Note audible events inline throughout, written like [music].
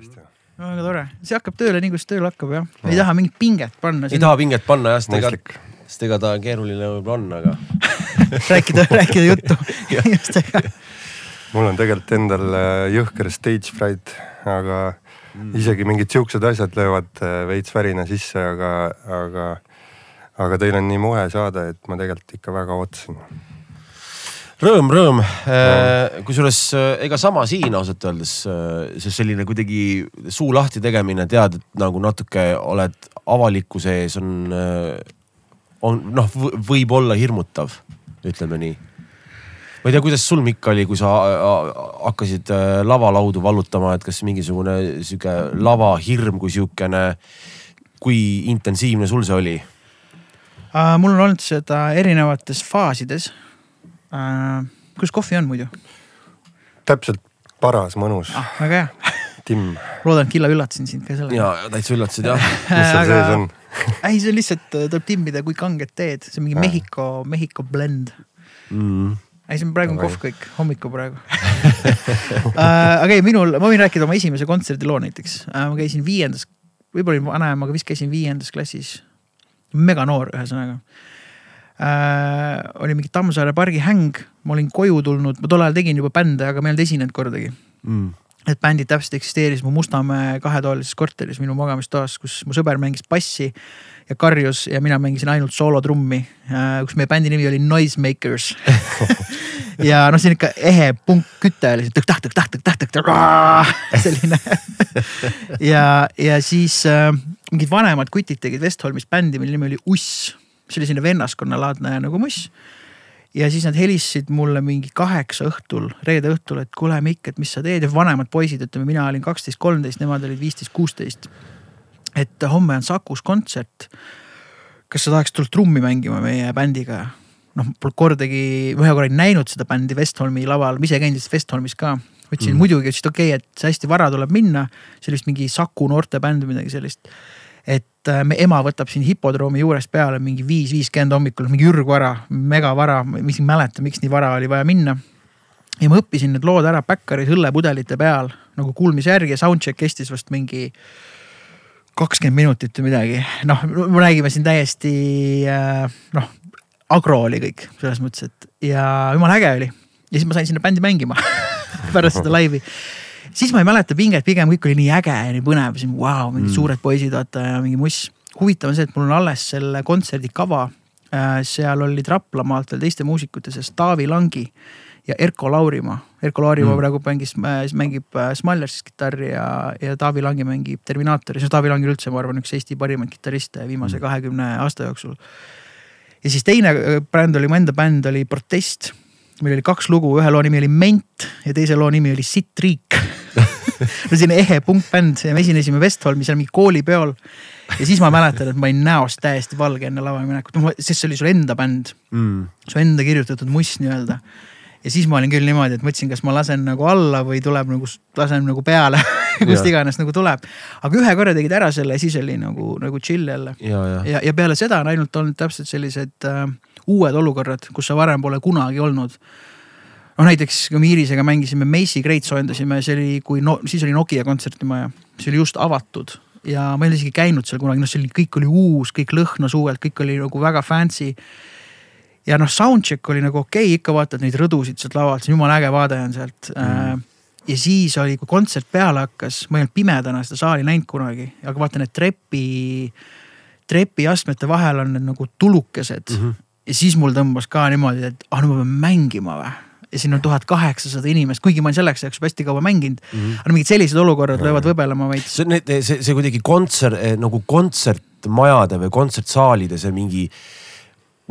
hästi. väga tore, see hakkab tööle nii, kuidas tööle hakkab jah, ei taha mingit pinget panna. ei taha pinget panna jah, sest ega, sest ega ta keeruline võib-olla on, aga [laughs] rääkida, [laughs] rääkida juttu [laughs] inimestega. mul on tegelikult endal äh, jõhker stage fright, aga mm. isegi mingid siuksed asjad löövad äh, veits värina sisse, aga, aga, aga teil on nii moe saade, et ma tegelikult ikka väga ootasin. Rõõm, rõõm. kusjuures äh, ega sama siin ausalt öeldes, äh, see selline kuidagi suu lahti tegemine, tead, et nagu natuke oled avalikkuse ees on, äh, on noh, võib olla hirmutav, ütleme nii ma ei tea, kuidas sul Mikk oli, kui sa hakkasid lavalaudu vallutama, et kas mingisugune sihuke lavahirm kui sihukene, kui intensiivne sul see oli? mul on olnud seda erinevates faasides äh,. kuidas kohvi on muidu? täpselt paras, mõnus ah,. väga hea. [laughs] timm. loodan, et Killa üllatasin sind ka sellega. ja täitsa üllatasid jah [laughs] mis seal sees on? [laughs] ei, see on lihtsalt, tuleb timmida, kui kanget teed, see on mingi Mehhiko, Mehhiko blend mm ei, see on praegu on kohv kõik, hommikul praegu aga ei, minul, ma võin rääkida oma esimese kontserdi loo näiteks ma käisin viiendas, võib-olla olin vanem, aga vist käisin viiendas klassis. meganoor ühesõnaga äh,. oli mingi Tammsaare pargi häng, ma olin koju tulnud, ma tol ajal tegin juba bände, aga ma ei olnud esinenud kordagi. Mm. et bändid täpselt eksisteeris mu Mustamäe kahetoalises korteris minu magamistoas, kus mu sõber mängis bassi ja karjus ja mina mängisin ainult soolotrummi, äh, kus meie bändi nimi oli Noisemakers. [laughs] Ja noh, see on ikka ehe punkküte oli selline. Ja, ja siis äh, mingid vanemad kutid tegid Westholmis bändi, mille nimi oli Uss see oli selline vennaskonnalaadne nagu muss. ja siis nad helistasid mulle mingi kaheksa õhtul, reede õhtul, et kuule Mikk, et mis sa teed ja vanemad poisid, ütleme, mina olin kaksteist, kolmteist, nemad olid viisteist, kuusteist. et homme on Sakus kontsert. kas sa tahaks tulla trummi mängima meie bändiga? noh, pole kordagi, ühe korra näinud seda bändi Westholmi laval, ma ise käin lihtsalt Westholmis ka ütlesin mm. muidugi, ütlesid okei okay,, et see hästi vara tuleb minna. see oli vist mingi Saku noortebänd või midagi sellist et äh, me ema võtab siin hipodroomi juurest peale mingi viis, viiskümmend hommikul, mingi ürgvara, megavara, mis ei mäleta, miks nii vara oli vaja minna. ja ma õppisin need lood ära Backeris õllepudelite peal nagu kuulmise järgi ja soundcheck kestis vast mingi kakskümmend minutit või midagi. noh, me räägime siin täiesti äh, noh, agro oli kõik selles mõttes, et ja jumala äge oli. ja siis ma sain sinna bändi mängima [laughs] pärast seda laivi siis ma ei mäleta pinget, pigem kõik oli nii äge ja nii põnev, siin vau wow,, mingid mm. suured poisid vaata ja mingi muss. huvitav on see, et mul on alles selle kontserdi kava. Äh, seal olid Raplamaalt veel teiste muusikute seas Taavi Langi ja Erko Laurimaa. Erko Laurimaa mm. praegu mängis, mängib äh, Smallersis kitarri ja, ja Taavi Langi mängib Terminaatoris. no Taavi Lang üldse, ma arvan, üks Eesti parimaid kitarriste viimase mm. kahekümne mm. aasta jooksul. ja siis teine äh, bänd oli, mu enda bänd oli Protest meil oli kaks lugu, ühe loo nimi oli Ment ja teise loo nimi oli Sitt riik [laughs] [laughs] no selline ehe punkbänd ja me esinesime Westholmis seal mingi koolipeol. ja siis ma mäletan, et ma olin näost täiesti valge enne lavale minekut, sest see oli sul enda bänd mm.. su enda kirjutatud muss nii-öelda. ja siis ma olin küll niimoodi, et mõtlesin, kas ma lasen nagu alla või tuleb nagu, lasen nagu peale [laughs] kust iganes nagu tuleb. aga ühe korra tegid ära selle ja siis oli nagu, nagu chill jälle. ja, ja. ja, ja peale seda on ainult olnud täpselt sellised äh, uued olukorrad, kus sa varem pole kunagi olnud noh näiteks kui me Iirisega mängisime Macy Great soojendasime, see oli, kui no siis oli Nokia kontserdimaja, see oli just avatud ja ma ei ole isegi käinud seal kunagi, noh, see oli, kõik oli uus, kõik lõhnas uuelt, kõik oli nagu väga fancy. ja noh, soundcheck oli nagu okei okay,, ikka vaatad neid rõdusid sealt lavalt, see on jumala äge vaade on sealt mm.. ja siis oli, kui kontsert peale hakkas, ma ei olnud pimedana seda saali näinud kunagi, aga vaata need trepi, trepiastmete vahel on need nagu tulukesed mm. -hmm. ja siis mul tõmbas ka niimoodi, et ah, no ma pean mängima või ja siin on tuhat kaheksasada inimest, kuigi ma olen selleks ajaks juba hästi kaua mänginud mm. -hmm. aga mingid sellised olukorrad löövad võbelema veits. see, see, see kuidagi kontsert eh, nagu kontsertmajade või kontsertsaalide see mingi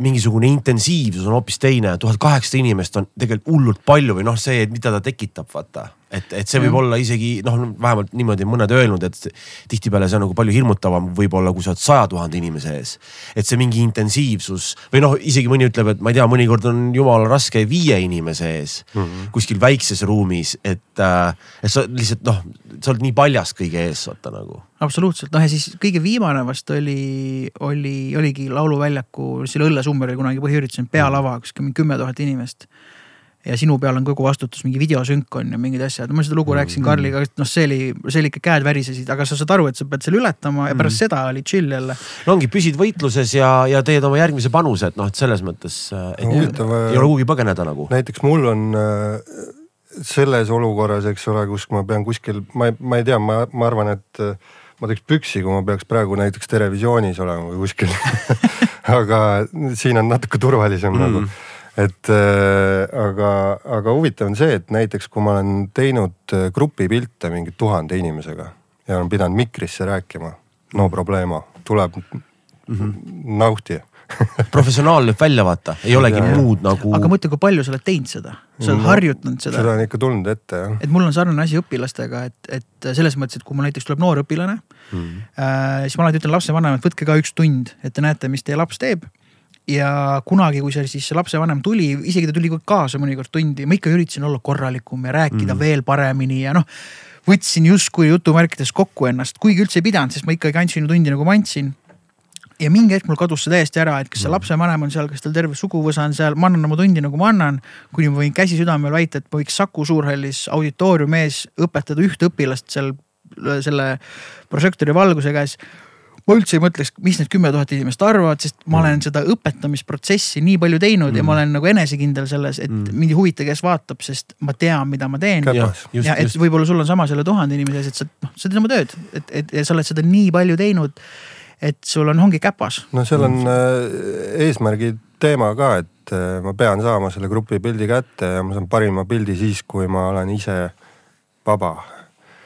mingisugune intensiivsus on hoopis teine, tuhat kaheksasada inimest on tegelikult hullult palju või noh, see, mida ta tekitab, vaata. Et, et see võib olla isegi noh, vähemalt niimoodi mõned öelnud, et tihtipeale see on nagu palju hirmutavam võib-olla, kui sa oled saja tuhande inimese ees. et see mingi intensiivsus või noh, isegi mõni ütleb, et ma ei tea, mõnikord on jumala raske viie inimese ees mm -hmm. kuskil väikses ruumis, et äh,, et sa lihtsalt noh, sa oled nii paljas kõige ees, vaata nagu absoluutselt, noh ja siis kõige viimane vast oli, oli, oligi Lauluväljaku, selle Õllesummer oli kunagi põhiüritus, pealava, mingi kümme tuhat inimest. Ja sinu peal on kogu vastutus, mingi videosünk on ja mingid asjad, ma seda lugu rääkisin Karliga, et noh, see oli, see oli ikka käed värisesid, aga sa saad aru, et sa pead selle ületama ja pärast seda oli chill jälle. no ongi, püsid võitluses ja, ja teed oma järgmise panuse, et noh, et selles mõttes, et No huvitav, ei ole kuhugi põgeneda nagu. näiteks mul on äh, selles olukorras, eks ole, kus ma pean kuskil, ma ei, ma ei tea, ma, ma arvan, et äh, ma teeks püksi, kui ma peaks praegu näiteks Terevisioonis olema või kuskil [laughs] aga siin on natuke turvalisem mm. nagu et äh, aga, aga huvitav on see, et näiteks kui ma olen teinud äh, grupipilte mingi tuhande inimesega ja olen pidanud mikrisse rääkima, no problema, tuleb mm -hmm. nauti [laughs] professionaal lööb välja, vaata, ei olegi Ja, muud nagu. aga mõtle, kui palju sa oled teinud seda, sa oled No, harjutanud seda. seda on ikka tulnud ette jah. et mul on sarnane asi õpilastega, et, et selles mõttes, et kui mul näiteks tuleb noor õpilane mm. äh, siis ma alati ütlen lapsevanemad, võtke ka üks tund, et te näete, mis teie laps teeb. Ja kunagi, kui see siis lapsevanem tuli, isegi ta tuli kaasa mõnikord tundi, ma ikka üritasin olla korralikum ja rääkida mm. veel paremini ja noh. võtsin justkui jutumärkides kokku ennast, kuigi üldse ei pidanud, sest ma ikkagi andsin tundi nagu ma andsin ja mingi hetk mul kadus see täiesti ära, et kas see lapsevanem on seal, kas tal terve suguvõsa on seal, ma annan oma tundi nagu ma annan. kuni ma võin käsi südamel väita, et ma võiks Saku Suurhallis auditooriumi ees õpetada ühte õpilast seal selle prožektori valguse käes. Ma üldse ei mõtleks, mis need kümme tuhat inimest arvavad, sest ma olen seda õpetamisprotsessi nii palju teinud mm. ja ma olen nagu enesekindel selles, et mm. mind ei huvita, kes vaatab, sest ma tean, mida ma teen just, ja et võib-olla sul on sama selle tuhande inimese ees, et sa noh, sa teed oma tööd, et, et ja sa oled seda nii palju teinud. et sul on, ongi käpas. no seal on äh, eesmärgi teema ka, et äh, ma pean saama selle grupi pildi kätte ja ma saan parima pildi siis, kui ma olen ise vaba.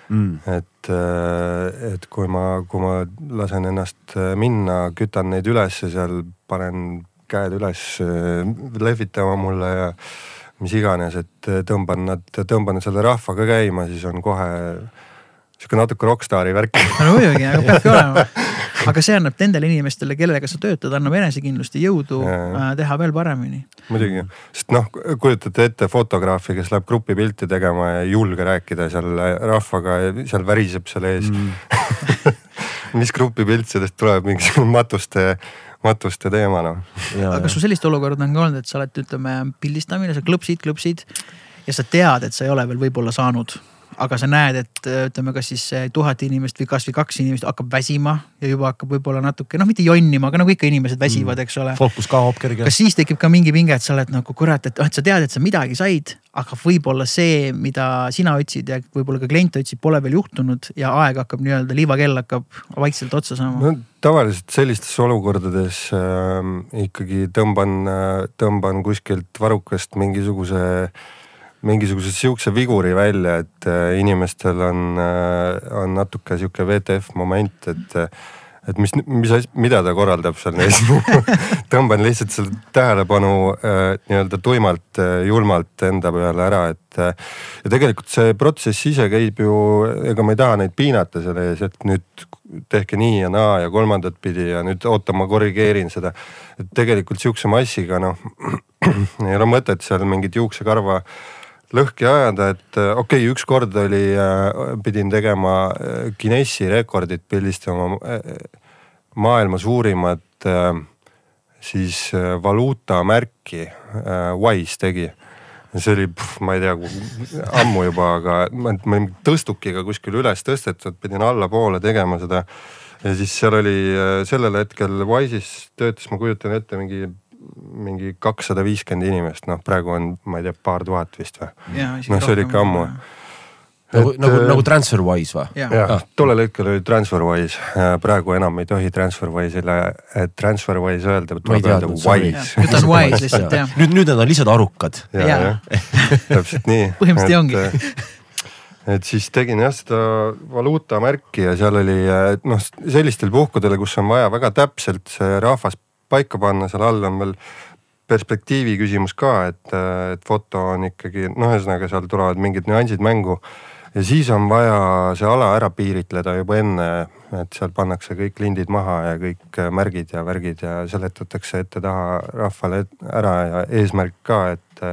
Mm. et, äh, et kui ma, kui ma lasen ennast äh, minna, kütan neid ülesse seal, panen käed üles äh, lehvitama mulle ja mis iganes, et tõmban nad, tõmban selle rahvaga käima, siis on kohe sihuke natuke rokkstaari värk no muidugi, aga peabki olema. [laughs] [laughs] aga see annab nendele inimestele, kellega sa töötad, annab enesekindlust ja jõudu Ja, äh, teha veel paremini. muidugi, sest noh, kujutate ette fotograafi, kes läheb grupipilti tegema ja ei julge rääkida seal rahvaga ja seal väriseb seal ees mm. [laughs] mis grupipilt sellest tuleb, mingisugune matuste, matuste teema noh. aga kas sul sellist olukorda on ka olnud, et sa oled, ütleme, pildistamine, sa klõpsid, klõpsid ja sa tead, et sa ei ole veel võib-olla saanud aga sa näed, et ütleme, kas siis tuhat inimest või kasvõi kaks inimest hakkab väsima ja juba hakkab võib-olla natuke noh, mitte jonnima, aga nagu ikka inimesed väsivad, eks ole. fookus kaob kergelt. kas siis tekib ka mingi pinge, et sa oled nagu kurat, et noh, et sa tead, et sa midagi said, aga võib-olla see, mida sina otsid ja võib-olla ka klient otsib, pole veel juhtunud ja aeg hakkab nii-öelda, liivakell hakkab vaikselt otsa saama no tavaliselt sellistes olukordades äh, ikkagi tõmban äh,, tõmban kuskilt varrukast mingisuguse mingisuguse sihukese viguri välja, et äh, inimestel on äh,, on natuke sihuke WTF moment, et äh, et mis, mis mida ta korraldab seal neis [laughs] tõmban lihtsalt selle tähelepanu äh, nii-öelda tuimalt äh,, julmalt enda peale ära, et äh, ja tegelikult see protsess ise käib ju, ega ma ei taha neid piinata selle ees, et nüüd tehke nii ja naa ja kolmandat pidi ja nüüd oota, ma korrigeerin seda. et tegelikult sihukese massiga noh [clears throat] ei ole mõtet seal mingit juuksekarva lõhki ajada, et äh, okei okay,, ükskord oli, pidin tegema äh, Guinessi rekordit, pildistama äh, maailma suurimat siis valuutamärki, Wise tegi see oli, ma ei tea, ammu juba, aga ma ma olin tõstukiga kuskil üles tõstetud, pidin allapoole tegema seda. ja siis seal oli sellel hetkel Wise'is töötas, ma kujutan ette, mingi mingi kakssada viiskümmend inimest, noh praegu on, ma ei tea, paar tuhat vist või. noh, see oli ikka ammu. nagu, nagu, nagu TransferWise või? jah, tollel hetkel oli TransferWise, praegu enam ei tohi TransferWise'ile, TransferWise öelda, tuleb öelda Wise. nüüd on Wise lihtsalt jah. nüüd, nüüd nad on lihtsalt arukad. ja, täpselt nii. [laughs] põhimõtteliselt ongi et siis tegin jah seda valuutamärki ja seal oli noh, sellistel puhkudel, kus on vaja väga täpselt see rahvas paika panna, seal all on veel perspektiivi küsimus ka, et, et foto on ikkagi noh, ühesõnaga seal tulevad mingid nüansid mängu. ja siis on vaja see ala ära piiritleda juba enne, et seal pannakse kõik lindid maha ja kõik märgid ja värgid ja seletatakse ette-taha rahvale ära ja eesmärk ka, et,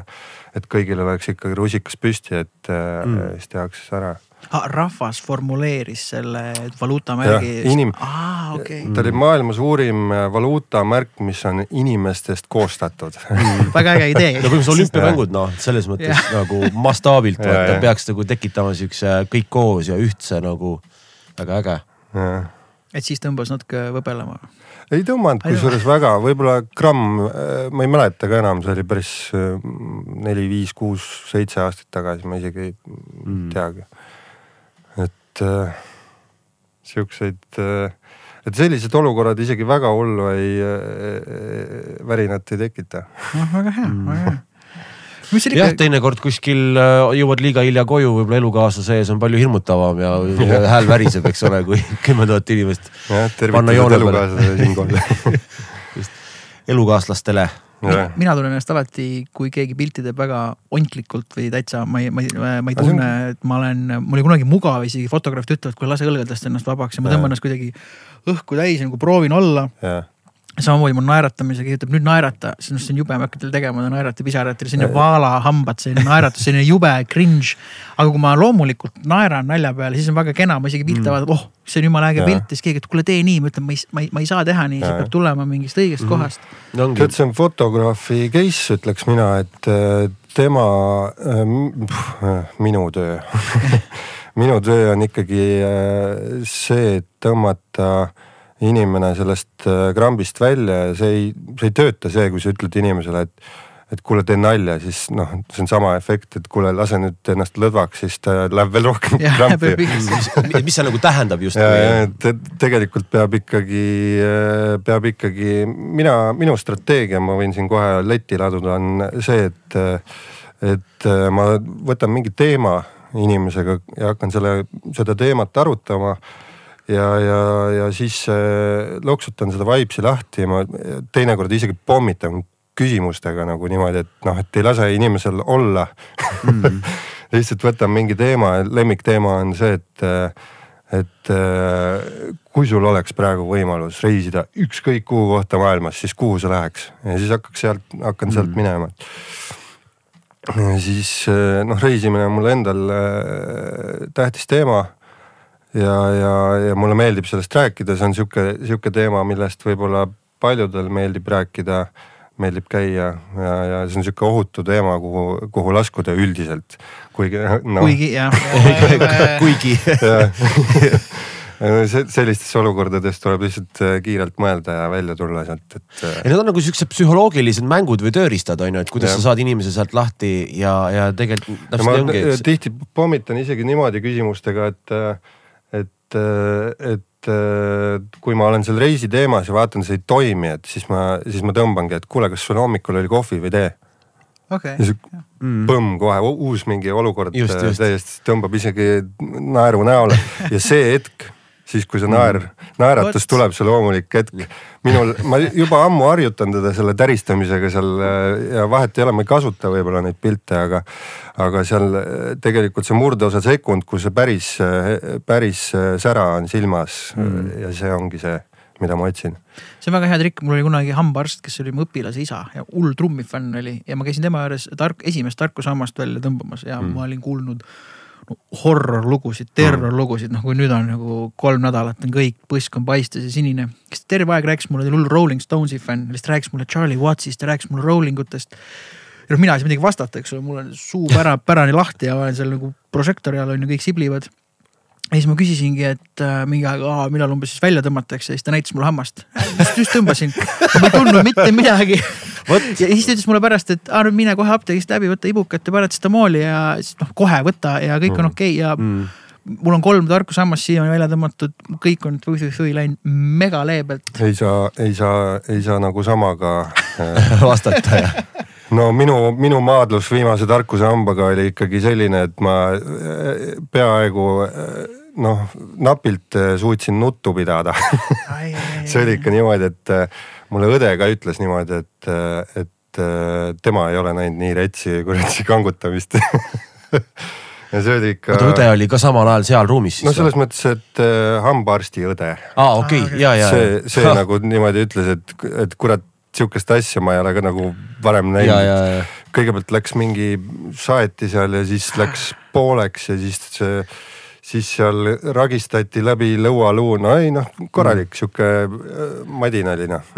et kõigil oleks ikkagi rusikas püsti, et mm. siis tehakse see ära rahvas formuleeris selle valuutamärgi. inim-, aa okei ta oli maailma suurim äh, valuutamärk, mis on inimestest koostatud väga äge idee no põhimõtteliselt [laughs] olümpiamängud noh, selles mõttes Jah. nagu mastaabilt Ja, vaata ja. peaks nagu tekitama siukse kõik koos ja ühtse nagu väga äge. Et siis tõmbas natuke võbelema. ei tõmmanud kusjuures väga, võib-olla gramm, ma ei mäleta ka enam, see oli päris äh, neli, viis, kuus, seitse aastat tagasi, ma isegi ei Mm. teagi. Et äh, siukseid äh,, et sellised olukorrad isegi väga hullu ei äh,, värinat ei tekita. noh, väga hea, väga hea. mis seal jah, ikka, teinekord kuskil äh, jõuad liiga hilja koju, võib-olla elukaaslase ees on palju hirmutavam ja [laughs] ja hääl väriseb, eks ole, kui [laughs] kümme tuhat inimest jah, Panna tervitused elukaaslasele siinkohal. [laughs] elukaaslastele. Mina tunnen ennast alati, kui keegi pilti teeb väga ontlikult või täitsa, ma ei, ma ei, ma ei tunne, et ma olen, mul oli kunagi mugav, isegi fotograafid ütlevad, kuule lase õlgadest ennast vabaks ja ma tõmban ennast kuidagi õhku täis nagu proovin olla. Jah, samamoodi mul naeratamisega ütleb nüüd naerata, see on, see on jube, ma ei hakka teile tegema, ta naerata pisaratel, see on ju Jaa. vaalahambad, selline naeratus, selline jube cringe. aga kui ma loomulikult naeran nalja peale, siis on väga kena, ma isegi pilte vaatan, oh, see on jumala äge pilt ja siis keegi, et kuule tee nii, ma ütlen, ma ei, ma ei, ma ei saa teha nii, see peab tulema mingist õigest kohast. ongi tead, see on fotograafi case, ütleks mina, et äh, tema, minu töö [laughs] minu töö on ikkagi äh, see, et tõmmata inimene sellest äh, krambist välja ja see ei, see ei tööta see, kui sa ütled inimesele, et et kuule, tee nalja, siis noh, see on sama efekt, et kuule, lase nüüd ennast lõdvaks, siis ta läheb veel rohkem krampi. mis, mis see nagu tähendab just te, tegelikult peab ikkagi, peab ikkagi, mina, minu strateegia, ma võin siin kohe letti laduda, on see, et, et ma võtan mingi teema inimesega ja hakkan selle, seda teemat arutama ja, ja, ja siis äh, loksutan seda vibes'i lahti ja ma teinekord isegi pommitan küsimustega nagu niimoodi, et noh, et ei lase inimesel olla mm. [laughs] lihtsalt võtan mingi teema, lemmikteema on see, et, et äh, kui sul oleks praegu võimalus reisida ükskõik kuhu kohta maailmas, siis kuhu sa läheks ja siis hakkaks sealt, hakkan sealt mm. minema. siis äh, noh, reisimine on mulle endal äh, tähtis teema ja, ja, ja mulle meeldib sellest rääkida, see on sihuke, sihuke teema, millest võib-olla paljudel meeldib rääkida, meeldib käia ja, ja see on sihuke ohutu teema, kuhu, kuhu laskuda üldiselt, kuigi noh. kuigi jah. [laughs] kuigi Se- sellistesse olukordadesse tuleb lihtsalt äh, kiirelt mõelda ja välja tulla sealt, et. äh, ja need on nagu siuksed psühholoogilised mängud või tööriistad on ju, et kuidas Jah. sa saad inimese sealt lahti ja, ja tegelikult ja tihti pommitan isegi niimoodi küsimustega, et, et, et kui ma olen seal reisi teemas ja vaatan, see ei toimi, et siis ma, siis ma tõmbangi, et kuule, kas sul hommikul oli kohvi või tee. okei ja, siis põmm kohe uus mingi olukord Just, äh, just. täiesti tõmbab isegi naeru näole [laughs] ja see hetk, siis kui see naer, naeratus Vot. tuleb, see loomulik hetk. minul, ma juba ammu harjutan teda selle täristamisega seal äh, ja vahet ei ole, ma ei kasuta võib-olla neid pilte, aga, aga seal äh, tegelikult see murdosa sekund, kus see päris, päris äh, sära on silmas mm. ja see ongi see, mida ma otsin. see on väga hea trikk, mul oli kunagi hambaarst, kes oli mu õpilase isa ja hull trummifänn oli ja ma käisin tema juures tark, esimest tarkusammast välja tõmbamas ja mm. ma olin kuulnud no, horror-lugusid, terror-lugusid, noh kui nüüd on nagu kolm nädalat on kõik, põsk on paistes ja sinine. kes terve aeg rääkis mulle, ta oli hull Rolling Stonesi fänn, lihtsalt rääkis mulle Charlie Wattsist ja rääkis mulle Rolling utest. ja noh, mina ei saa midagi vastata, eks ole, mul on suu pära, pärani lahti ja olen seal nagu prožektori all on ju kõik siblivad ja siis ma küsisingi, et äh, mingi aeg, millal umbes siis välja tõmmatakse ja siis ta näitas mulle hammast. just, just tõmbasin, ma ei tundnud mitte [laughs] midagi. ja siis ta ütles mulle pärast, et aa, nüüd mine kohe apteegist läbi, võta ibukat ja paratastamooli ja siis noh, kohe võta ja kõik on okei okay ja mm. mul on kolm tarkushammast siiani välja tõmmatud, kõik on või-või-või läinud mega leebelt. ei saa, ei saa, ei saa nagu samaga äh, [laughs] vastata ja. no minu, minu maadlus viimase tarkuse hambaga oli ikkagi selline, et ma äh, peaaegu äh, noh, napilt äh, suutsin nuttu pidada. [laughs] see oli ikka niimoodi, et äh, mulle õde ka ütles niimoodi, et, et äh, tema ei ole näinud nii retsi kuratsi kangutamist. [laughs] ja see oli ikka. oota, õde oli ka samal ajal seal ruumis siis no selles mõttes, et äh, hambaarsti õde. aa, okei okay., ja, ja, see, see ja. nagu niimoodi ütles, et, et kurat, sihukest asja ma ei ole ka nagu varem ja, ja, näinud. ja, kõigepealt läks mingi saeti seal ja siis läks pooleks ja siis see, siis seal ragistati läbi lõualuu, no ei noh, korralik sihuke äh, madin oli noh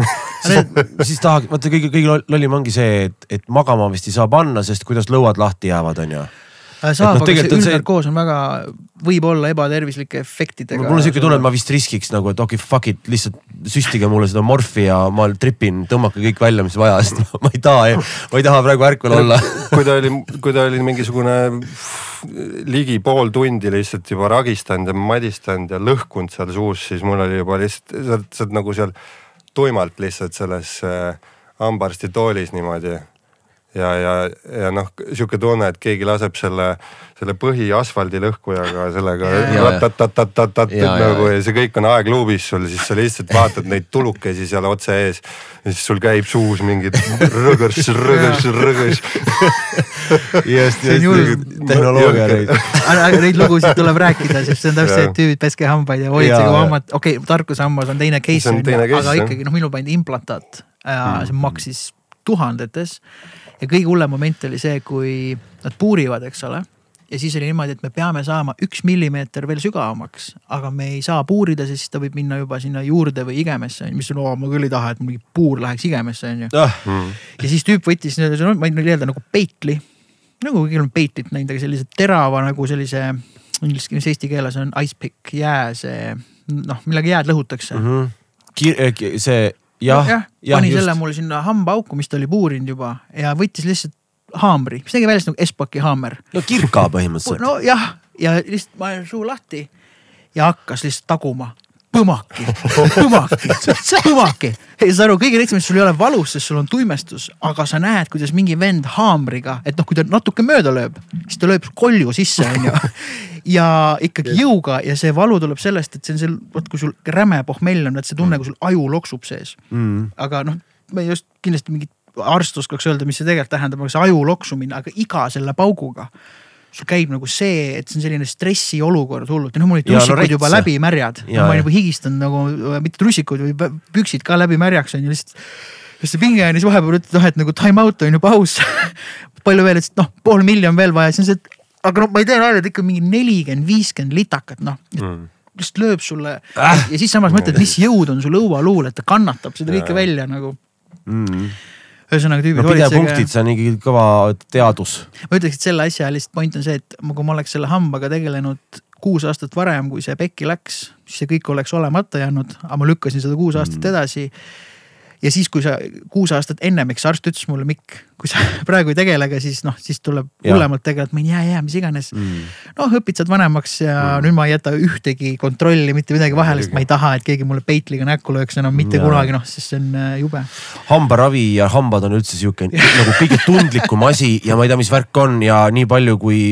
siis tahaks, vaata kõige, kõige lollim ongi see, et, et magama vist ei saa panna, sest kuidas lõuad lahti jäävad, on ju Äh, saab, aga see üldnarkoos on väga, võib olla ebatervislike efektidega. mul on siuke tunne, et ma vist riskiks nagu, et okei okay,, fuck it, lihtsalt süstige mulle seda morfi ja ma tripin, tõmmake kõik välja, mis vaja, [laughs] sest ma ei taha, ma ei taha praegu ärkvel olla kui ta oli, kui ta oli mingisugune ligi pool tundi lihtsalt juba ragistanud ja madistanud ja lõhkunud seal suus, siis mul oli juba lihtsalt, sa oled, nagu seal tuimalt lihtsalt selles äh, hambaarstitoolis niimoodi ja, ja, ja noh, sihuke tunne, et keegi laseb selle, selle põhi asfaldilõhkujaga sellega ratatatatatatat nagu ja see kõik on aegluubis sul, siis sa lihtsalt vaatad neid tulukesi seal otse ees. ja siis sul käib suus mingid rõgõrs, rõgõrs, rõgõrs. just, just, tehnoloogia neid. aga neid lugusid tuleb rääkida, sest see on täpselt see, et tüübid peske hambaid ja hoolitsege oma hambad, okei okay,, tarkushammas on teine case, aga ikkagi noh, minul pandi implantaat ja see maksis tuhandetes ja kõige hullem moment oli see, kui nad puurivad, eks ole. Ja siis oli niimoodi, et me peame saama üks millimeeter veel sügavamaks, aga me ei saa puurida, sest ta võib minna juba sinna juurde või igemesse, mis on, ma küll ei taha, et mingi puur läheks igemesse, on ju. Ah.. ja siis tüüp võttis, ma ei nii-öelda nagu peitli, nagu kõigil on peitlit näinud, aga sellise terava nagu sellise, inglise keeles, eesti keeles on ice pick, jää see, noh millega jääd lõhutakse. Mm. -hmm. Kir see jah ja, ja, pani just. selle mulle sinna hambaauku, mis ta oli puurinud juba ja võttis lihtsalt haamri, mis nägi välja nagu Espaki haamer. no kirka põhimõtteliselt. nojah, ja lihtsalt ma olen suu lahti ja hakkas lihtsalt taguma [laughs] põmaki, põmaki, põmaki. saad aru, kõige lihtsam, et sul ei ole valus, sest sul on tuimestus, aga sa näed, kuidas mingi vend haamriga, et noh, kui ta natuke mööda lööb, siis ta lööb kolju sisse, onju. [laughs] ja ikkagi jõuga ja see valu tuleb sellest, et see on see, vot kui sul räme pohmell on, et see tunne, kui sul aju loksub sees. Mm.. aga noh, me just kindlasti mingit arst oskaks öelda, mis see tegelikult tähendab, aga see aju loksumine, aga iga selle pauguga sul käib nagu see, et see on selline stressiolukord hullult. Ja noh, mul olid trussikud no, juba läbi märjad. ma olin juba higistanud nagu, mitte trussikud, vaid püksid ka läbi märjaks on ju lihtsalt. sest see pinge on ja siis vahepeal ütled, noh et nagu time out on ju paus. [laughs] Palju veel, et noh, pool miljonit on veel vaja, siis on see, et aga noh, ma ei tee nalja, et ikka mingi nelikümmend, viiskümmend litakat noh. Mm. Lihtsalt lööb sulle äh. ja siis samas mõtled, mis jõud on sul õualuul, et ta kannatab seda kõike välja nagu. Mm ühesõnaga tüübid no, pidepunktid, see on ikkagi kõva teadus. ma ütleks, et selle asja lihtsalt point on see, et kui ma oleks selle hambaga tegelenud kuus aastat varem, kui see pekki läks, siis see kõik oleks olemata jäänud, aga ma lükkasin seda kuus aastat mm. Ja siis, kui sa kuus aastat ennem, eks arst ütles mulle, Mikk, kui sa [laughs] praegu ei tegelega, siis noh, siis tuleb hullemalt tegeleda, ma ei jää, jää, mis iganes mm.. noh, õpid, saad vanemaks ja mm. nüüd ma ei jäta ühtegi kontrolli, mitte midagi vahele, sest ma ei taha, et keegi mulle peitliga näkku lööks enam mitte ja. kunagi, noh, sest see on äh, jube. hambaravi ja hambad on üldse sihuke [laughs] nagu kõige tundlikum asi ja ma ei tea, mis värk on ja nii palju, kui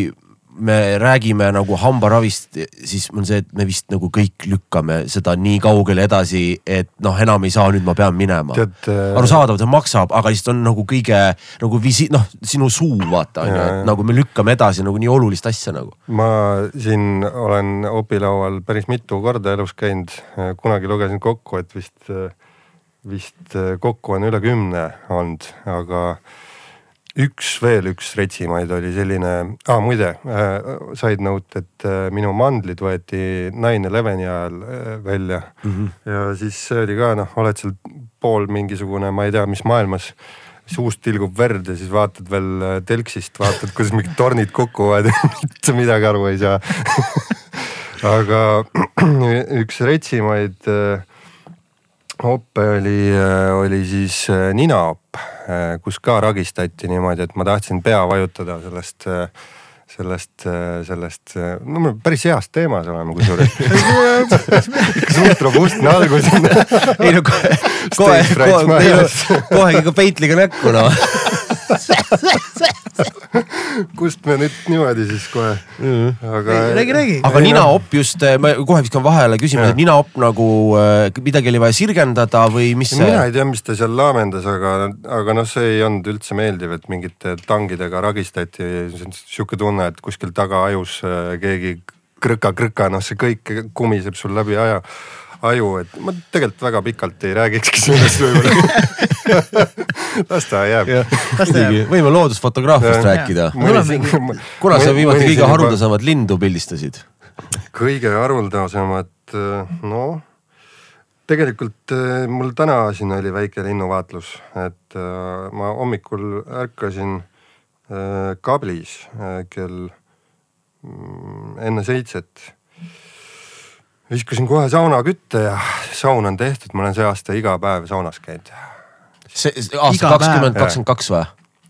me räägime nagu hambaravist, siis on see, et me vist nagu kõik lükkame seda nii kaugele edasi, et noh, enam ei saa, nüüd ma pean minema. Äh... arusaadav, ta maksab, aga lihtsalt on nagu kõige nagu visi-, noh, sinu suu vaata on ju, et nagu me lükkame edasi nagu nii olulist asja nagu. ma siin olen opilaual päris mitu korda elus käinud, kunagi lugesin kokku, et vist, vist kokku on üle kümne olnud, aga üks veel üks retsimaid oli selline ah,, muide äh, side note, et äh, minu mandlid võeti nine eleven'i ajal äh, välja mm. -hmm. ja siis oli ka noh, oled seal pool mingisugune, ma ei tea, mis maailmas. suust tilgub verd ja siis vaatad veel äh, telksist, vaatad, kuidas mingid tornid kukuvad ja [laughs] mitte midagi aru ei saa [laughs] aga [clears throat] üks retsimaid äh, oppe oli, äh, oli siis äh, ninaopp, äh, kus ka ragistati niimoodi, et ma tahtsin pea vajutada sellest sellest, sellest, no me päris heas teemas oleme kusjuures. [laughs] Suht robustne algus ei no kohe, kohe, kohe, kohe ikka peitliga näkku noh [laughs] kust me nüüd niimoodi siis kohe mm., aga. räägi, räägi. aga ninaopp just, eh, ma kohe viskan vahele küsimuse, et ninaopp nagu eh, midagi oli vaja sirgendada või mis see? mina ei tea, mis ta seal laamendas, aga, aga noh, see ei olnud üldse meeldiv, et mingite tangidega ragistati. sihuke tunne, et kuskil taga ajus eh, keegi krõka-krõka, noh, see kõik kumiseb sul läbi aja aju, et ma tegelikult väga pikalt ei räägikski sellest võib-olla [laughs] las ta jääb. muidugi, võime loodusfotograafiast rääkida. kuna sa viimati kõige haruldasemat lindu pildistasid? kõige haruldasemad, noh tegelikult äh, mul täna siin oli väike linnuvaatlus, et äh, ma hommikul ärkasin äh, kablis kell mm, enne seitset. Viskasin kohe saunakütte ja saun on tehtud, ma olen see aasta iga päev saunas käinud. see aasta kakskümmend kakskümmend kaks või?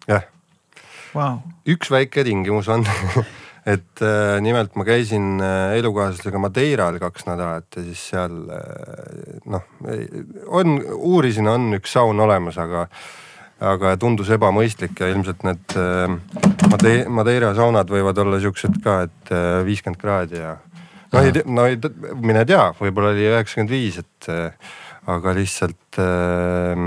jah wow.. üks väike tingimus on [laughs] et äh, nimelt ma käisin äh, elukaaslasega Madeiral kaks nädalat ja siis seal äh, noh, on, uurisin, on üks saun olemas, aga, aga tundus ebamõistlik ja ilmselt need äh, Made-, Madeira saunad võivad olla siuksed ka, et äh, viiskümmend kraadi ja no ei, no ei, mine tea, võib-olla oli üheksakümmend viis, et äh, aga lihtsalt äh,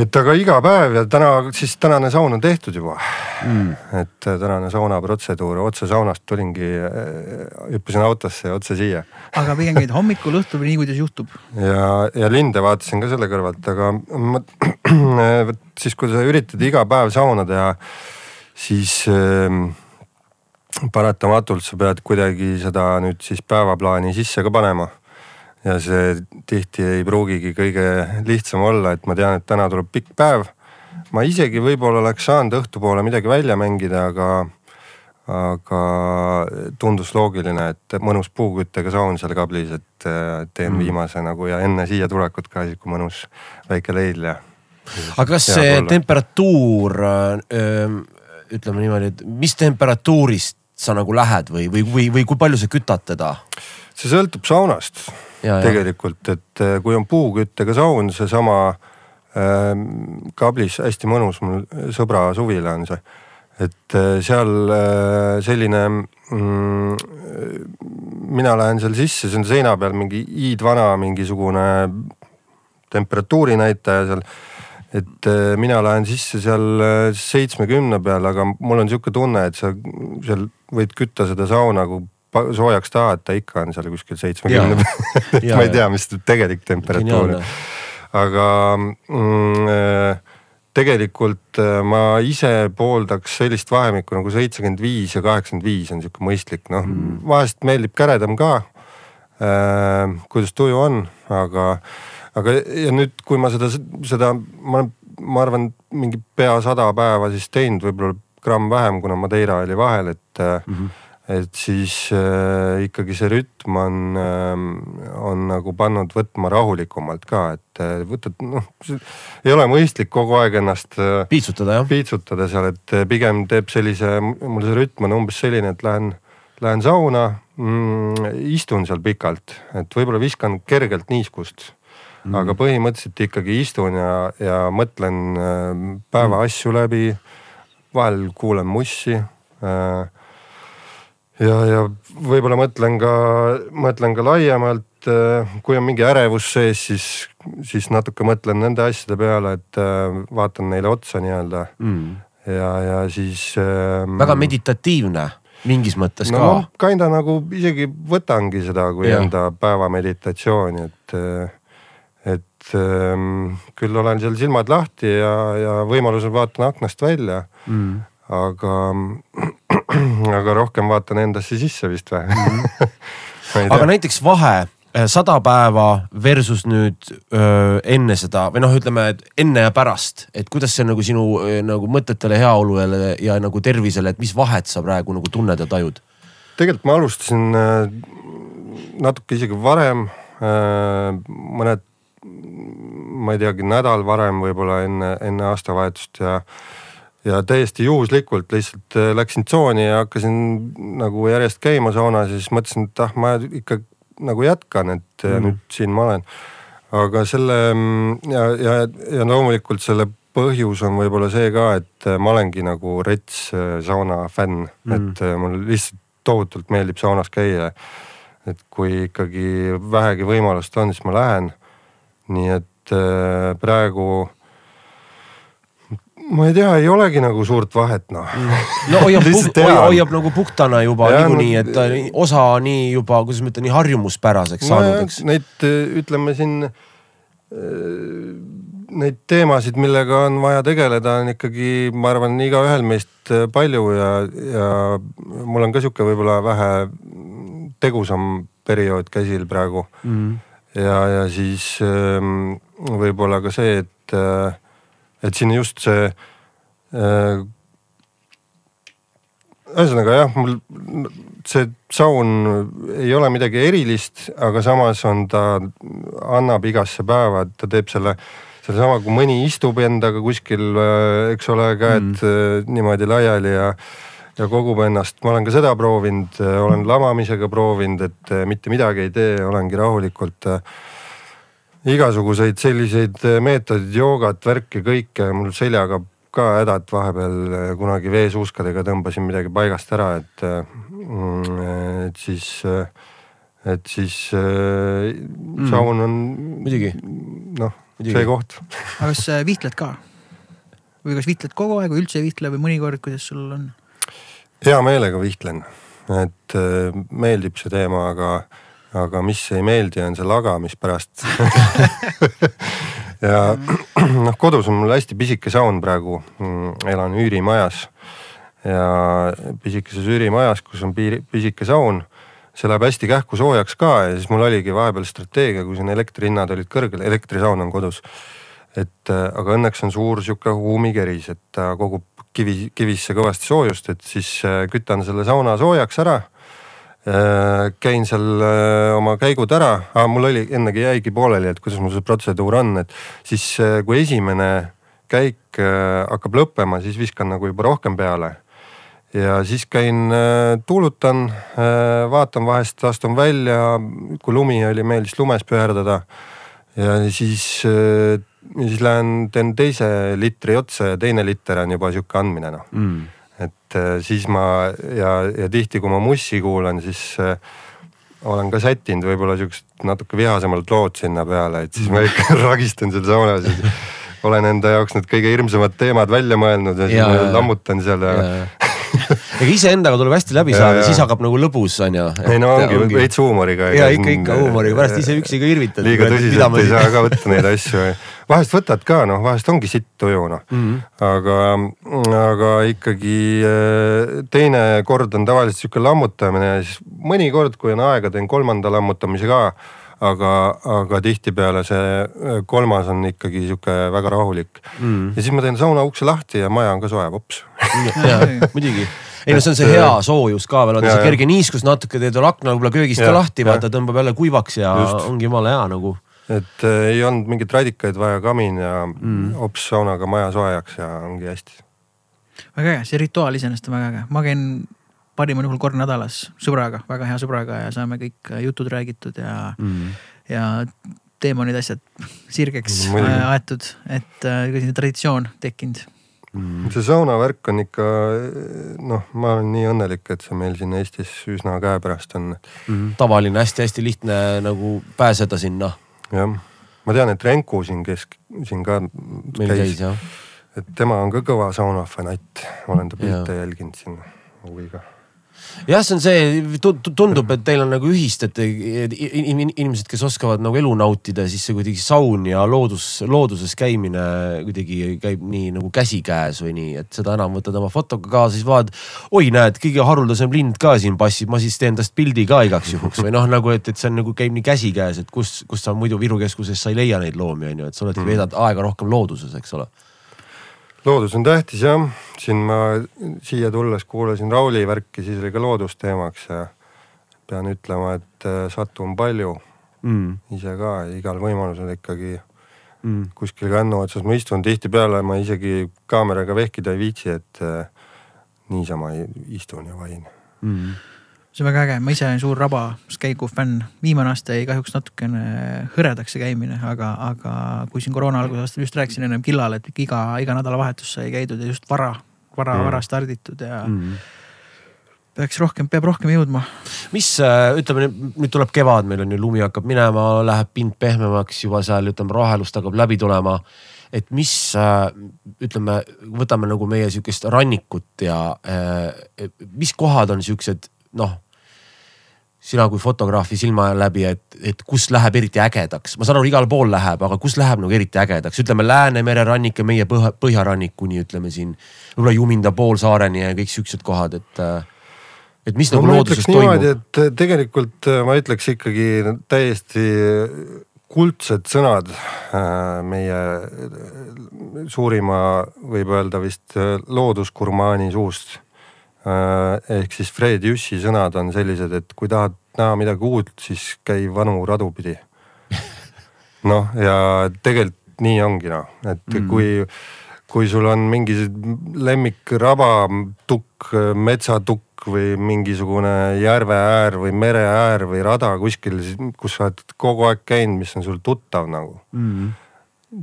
et aga iga päev ja täna siis tänane saun on tehtud juba mm.. et äh, tänane saunaprotseduur, otse saunast tulingi, äh, hüppasin autosse ja otse siia. aga pigem käid hommikul, õhtul või nii, kuidas juhtub? ja, ja linde vaatasin ka selle kõrvalt, aga ma [clears throat] siis, kui sa üritad iga päev sauna teha, siis äh, paratamatult sa pead kuidagi seda nüüd siis päevaplaani sisse ka panema ja see tihti ei pruugigi kõige lihtsam olla, et ma tean, et täna tuleb pikk päev. ma isegi võib-olla oleks saanud õhtupoole midagi välja mängida, aga, aga tundus loogiline, et mõnus puuküttega saun seal kablis, et teen mm. viimase nagu ja enne siia tulekut ka sihuke mõnus väike leidl ja. aga kas see olla. temperatuur, ütleme niimoodi, et mis temperatuurist sa nagu lähed või, või, või, või kui palju sa kütad teda? see sõltub saunast ja, tegelikult, et äh, kui on puuküttega saun, seesama äh, kablis hästi mõnus, mul sõbra suvila on see. et äh, seal äh, selline mm,, mina lähen seal sisse, see on seina peal mingi hiidvana mingisugune temperatuurinäitaja seal et äh, mina lähen sisse seal äh, seitsmekümne peale, aga mul on sihuke tunne, et sa seal võid kütta seda sauna, kui soojaks tahad, ta ikka on seal kuskil seitsmekümne peal [laughs] ma ei tea, mis tegelik temperatuur on. aga mm, äh, tegelikult ma ise pooldaks sellist vahemikku nagu seitsekümmend viis ja kaheksakümmend viis on sihuke mõistlik, noh mm. vahest meeldib käredam ka äh,. kuidas tuju on, aga, aga ja nüüd, kui ma seda, seda ma ma arvan, mingi pea sada päeva siis teinud, võib-olla gramm vähem, kuna Madeira oli vahel, et mm. -hmm et siis äh, ikkagi see rütm on äh,, on nagu pannud võtma rahulikumalt ka, et äh, võtad noh, ei ole mõistlik kogu aeg ennast äh, piitsutada jah. piitsutada seal, et äh, pigem teeb sellise, mul see rütm on umbes selline, et lähen, lähen sauna mm,, istun seal pikalt, et võib-olla viskan kergelt niiskust mm.. aga põhimõtteliselt ikkagi istun ja, ja mõtlen äh, päeva mm. asju läbi. vahel kuulan mussi äh, ja, ja võib-olla mõtlen ka, mõtlen ka laiemalt, äh, kui on mingi ärevus sees, siis, siis natuke mõtlen nende asjade peale, et vaatan neile otsa nii-öelda mm. ja, ja siis ähm,. väga meditatiivne mingis mõttes no, ka. kinda nagu isegi võtangi seda kui ja. enda päevameditatsiooni, et, äh, et ähm, küll olen seal silmad lahti ja, ja võimalusel vaatan aknast välja mm. aga [clears throat] aga rohkem vaatan endasse sisse vist või [laughs] mm? aga näiteks vahe äh, sada päeva versus nüüd öö, enne seda või noh, ütleme, et enne ja pärast, et kuidas see nagu sinu nagu mõtetele, heaolule ja nagu tervisele, et mis vahet sa praegu nagu tunned ja tajud? tegelikult ma alustasin natuke isegi varem, mõned, ma ei teagi, nädal varem võib-olla enne, enne aastavahetust ja ja täiesti juhuslikult lihtsalt äh, läksin tsooni ja hakkasin nagu järjest käima saunas ja siis mõtlesin, et ah, ma ikka nagu jätkan, et mm. nüüd siin ma olen. aga selle mm, ja, ja, ja loomulikult selle põhjus on võib-olla see ka, et äh, ma olengi nagu rets äh, sauna fänn mm., et mul lihtsalt tohutult meeldib saunas käia. et kui ikkagi vähegi võimalust on, siis ma lähen. Nii et praegu ma ei tea, ei olegi nagu suurt vahet noh. no [laughs] hoiab, hoiab nagu puhtana juba niikuinii, et ta osa nii juba, kuidas ma ütlen, nii harjumuspäraseks no, saanud, eks. Neid ütleme siin neid teemasid, millega on vaja tegeleda, on ikkagi, ma arvan, igaühel meist palju ja, ja mul on ka sihuke võib-olla vähe tegusam periood käsil praegu mm. Ja, ja siis ähm, võib-olla ka see, et, äh, et siin just see äh, ühesõnaga jah, mul see saun ei ole midagi erilist, aga samas on ta, annab igasse päeva, et ta teeb selle sellesama, kui mõni istub endaga kuskil, äh, eks ole, käed mm. niimoodi laiali ja ja kogub ennast, ma olen ka seda proovinud, äh, olen lamamisega proovinud, et mitte midagi ei tee, olengi rahulikult. igasuguseid selliseid meetodeid, joogat, värki, kõike mul seljaga ka hädad vahepeal kunagi veesuuskadega tõmbasin midagi paigast ära, et, mm, et siis, et siis mm. saun on. muidugi. noh see koht. aga kas äh, vihtled ka? või kas vihtled kogu aeg või üldse ei vihtle või mõnikord, kuidas sul on? Hea meelega vihtlen, et äh, meeldib see teema, aga, aga mis ei meeldi, on see laga, mis pärast [laughs] ja noh, kodus on mul hästi pisike saun praegu, elan üürimajas ja pisikeses üürimajas, kus on piiri, pisike saun see läheb hästi kähku soojaks ka ja siis mul oligi vahepeal strateegia, kui siin elektrihinnad olid kõrgel, elektrisaun on kodus. et äh, aga õnneks on suur sihuke kuumikeris, et ta kogub kivi, kivisse kõvasti soojust, et siis äh, kütan selle sauna soojaks ära. Äh, käin seal oma käigud ära ah,, mul oli ennegi jäigi pooleli, et kuidas mul see protseduur on, et siis kui esimene käik hakkab lõppema, siis viskan nagu juba rohkem peale ja siis käin, äh, tuulutan, äh, vaatan vahest, astun välja, kui lumi oli, meeldis lumes pöördada. ja siis, äh, ja siis lähen teen teise litri otsa ja teine liter on juba sihuke andmine noh mm.. et siis ma ja, ja tihti, kui ma mussi kuulan, siis olen ka sättinud võib-olla siuksed natuke vihasemalt lood sinna peale, et siis ma ikka [laughs] ragistan seal saunas ja olen enda jaoks need kõige hirmsamad teemad välja mõelnud ja siis ja, ma lammutan seal ja, ja ega iseendaga tuleb hästi läbi saada, siis hakkab nagu lõbus on ju. ei no ongi, ongi. veits huumoriga. ja ikka, ikka huumoriga, pärast ise üksi ka irvitad. liiga tõsiselt ei saa ka võtta neid asju. [laughs] vahest võtad ka noh, vahest ongi sitt tuju noh mm. -hmm. aga, aga ikkagi eh, teine kord on tavaliselt sihuke lammutamine ja siis mõnikord, kui on aega, teen kolmanda lammutamise ka aga, aga tihtipeale see äh, kolmas on ikkagi sihuke väga rahulik mm.. ja siis ma teen sauna ukse lahti ja maja on ka soe, vops [laughs] muidugi ei no see on see hea äh, soojus ka veel, on see kerge niiskus natuke, teed akna võib-olla köögist ja, ka lahti, vaata tõmbab jälle kuivaks ja Just. ongi jumala hea nagu. Et äh, ei olnud mingeid radikaid vaja, kamin ja mm. hops saunaga maja soojaks ja ongi hästi. väga äge, see rituaal iseenesest on väga äge, ma käin parimal juhul kord nädalas sõbraga, väga hea sõbraga ja saame kõik jutud räägitud ja mm., ja teemonid, asjad sirgeks no, aetud, et äh, selline traditsioon tekkinud mm.. see saunavärk on ikka noh, ma olen nii õnnelik, et see meil siin Eestis üsna käepärast on mm.. tavaline hästi-hästi lihtne nagu pääseda sinna. Jah, ma tean, et Renku siin, kes siin ka meil käis, käis, et tema on ka kõva saunafanatt, olen ta pilte jälginud siin huviga jah, see on see, tundub, et teil on nagu ühist, et inimesed, kes oskavad nagu elu nautida, siis see kuidagi saun ja loodus, looduses käimine kuidagi käib nii nagu käsikäes või nii, et seda enam võtad oma fotoga kaasa, siis vaatad. oi, näed, kõige haruldasem lind ka siin passib, ma siis teen tast pildi ka igaks juhuks. Või noh, nagu et, et see on nagu käib nii käsikäes, et kus, kus sa muidu Viru keskuses sa ei leia neid loomi, on ju, et sa oled, veedad aega rohkem looduses, eks ole. Loodus on tähtis jah, siin ma siia tulles kuulasin Rauli värki, siis oli ka loodus teemaks ja pean ütlema, et äh, satun palju mm. ise ka. Igal võimalusel ikkagi mm. kuskil kännu otsas. Ma istun, tihtipeale ma isegi kaameraga vehkida ei viitsi, et äh, niisama istun ja vahin mm. See on väga äge, ma ise olen suur rabaskäigu fänn, viimane aasta jäi kahjuks natukene hõredaks see käimine, aga, aga kui siin koroona alguse aastal just rääkisin ennem Killale, et iga, iga nädalavahetus sai käidud ja just vara, vara mm., vara starditud ja mm. peaks rohkem, peab rohkem jõudma. mis äh, ütleme nüüd tuleb kevad, meil on ju lumi hakkab minema, läheb pind pehmemaks juba seal ütleme rohelust hakkab läbi tulema et mis äh, ütleme, võtame nagu meie sihukest rannikut ja äh, mis kohad on siuksed noh, sina kui fotograafi silma läbi, et, et kus läheb eriti ägedaks, ma saan aru, igal pool läheb, aga kus läheb nagu eriti ägedaks, ütleme Läänemere rannik ja meie põhja, põhjarannikuni ütleme siin. võib-olla Juminda poolsaareni ja kõik siuksed kohad, et, et mis no, nagu looduses toimub. et tegelikult ma ütleks ikkagi täiesti kuldsed sõnad äh, meie suurima, võib öelda vist loodusgurmaani suust Äh, ehk siis Fred Jüssi sõnad on sellised, et kui tahad näha midagi uut, siis käi vanu radu pidi. [laughs] noh, ja tegelikult nii ongi noh, et mm. kui, kui sul on mingi lemmikraba, tukk, metsatukk või mingisugune järve äär või mere äär või rada kuskil, kus sa oled kogu aeg käinud, mis on sul tuttav nagu mm..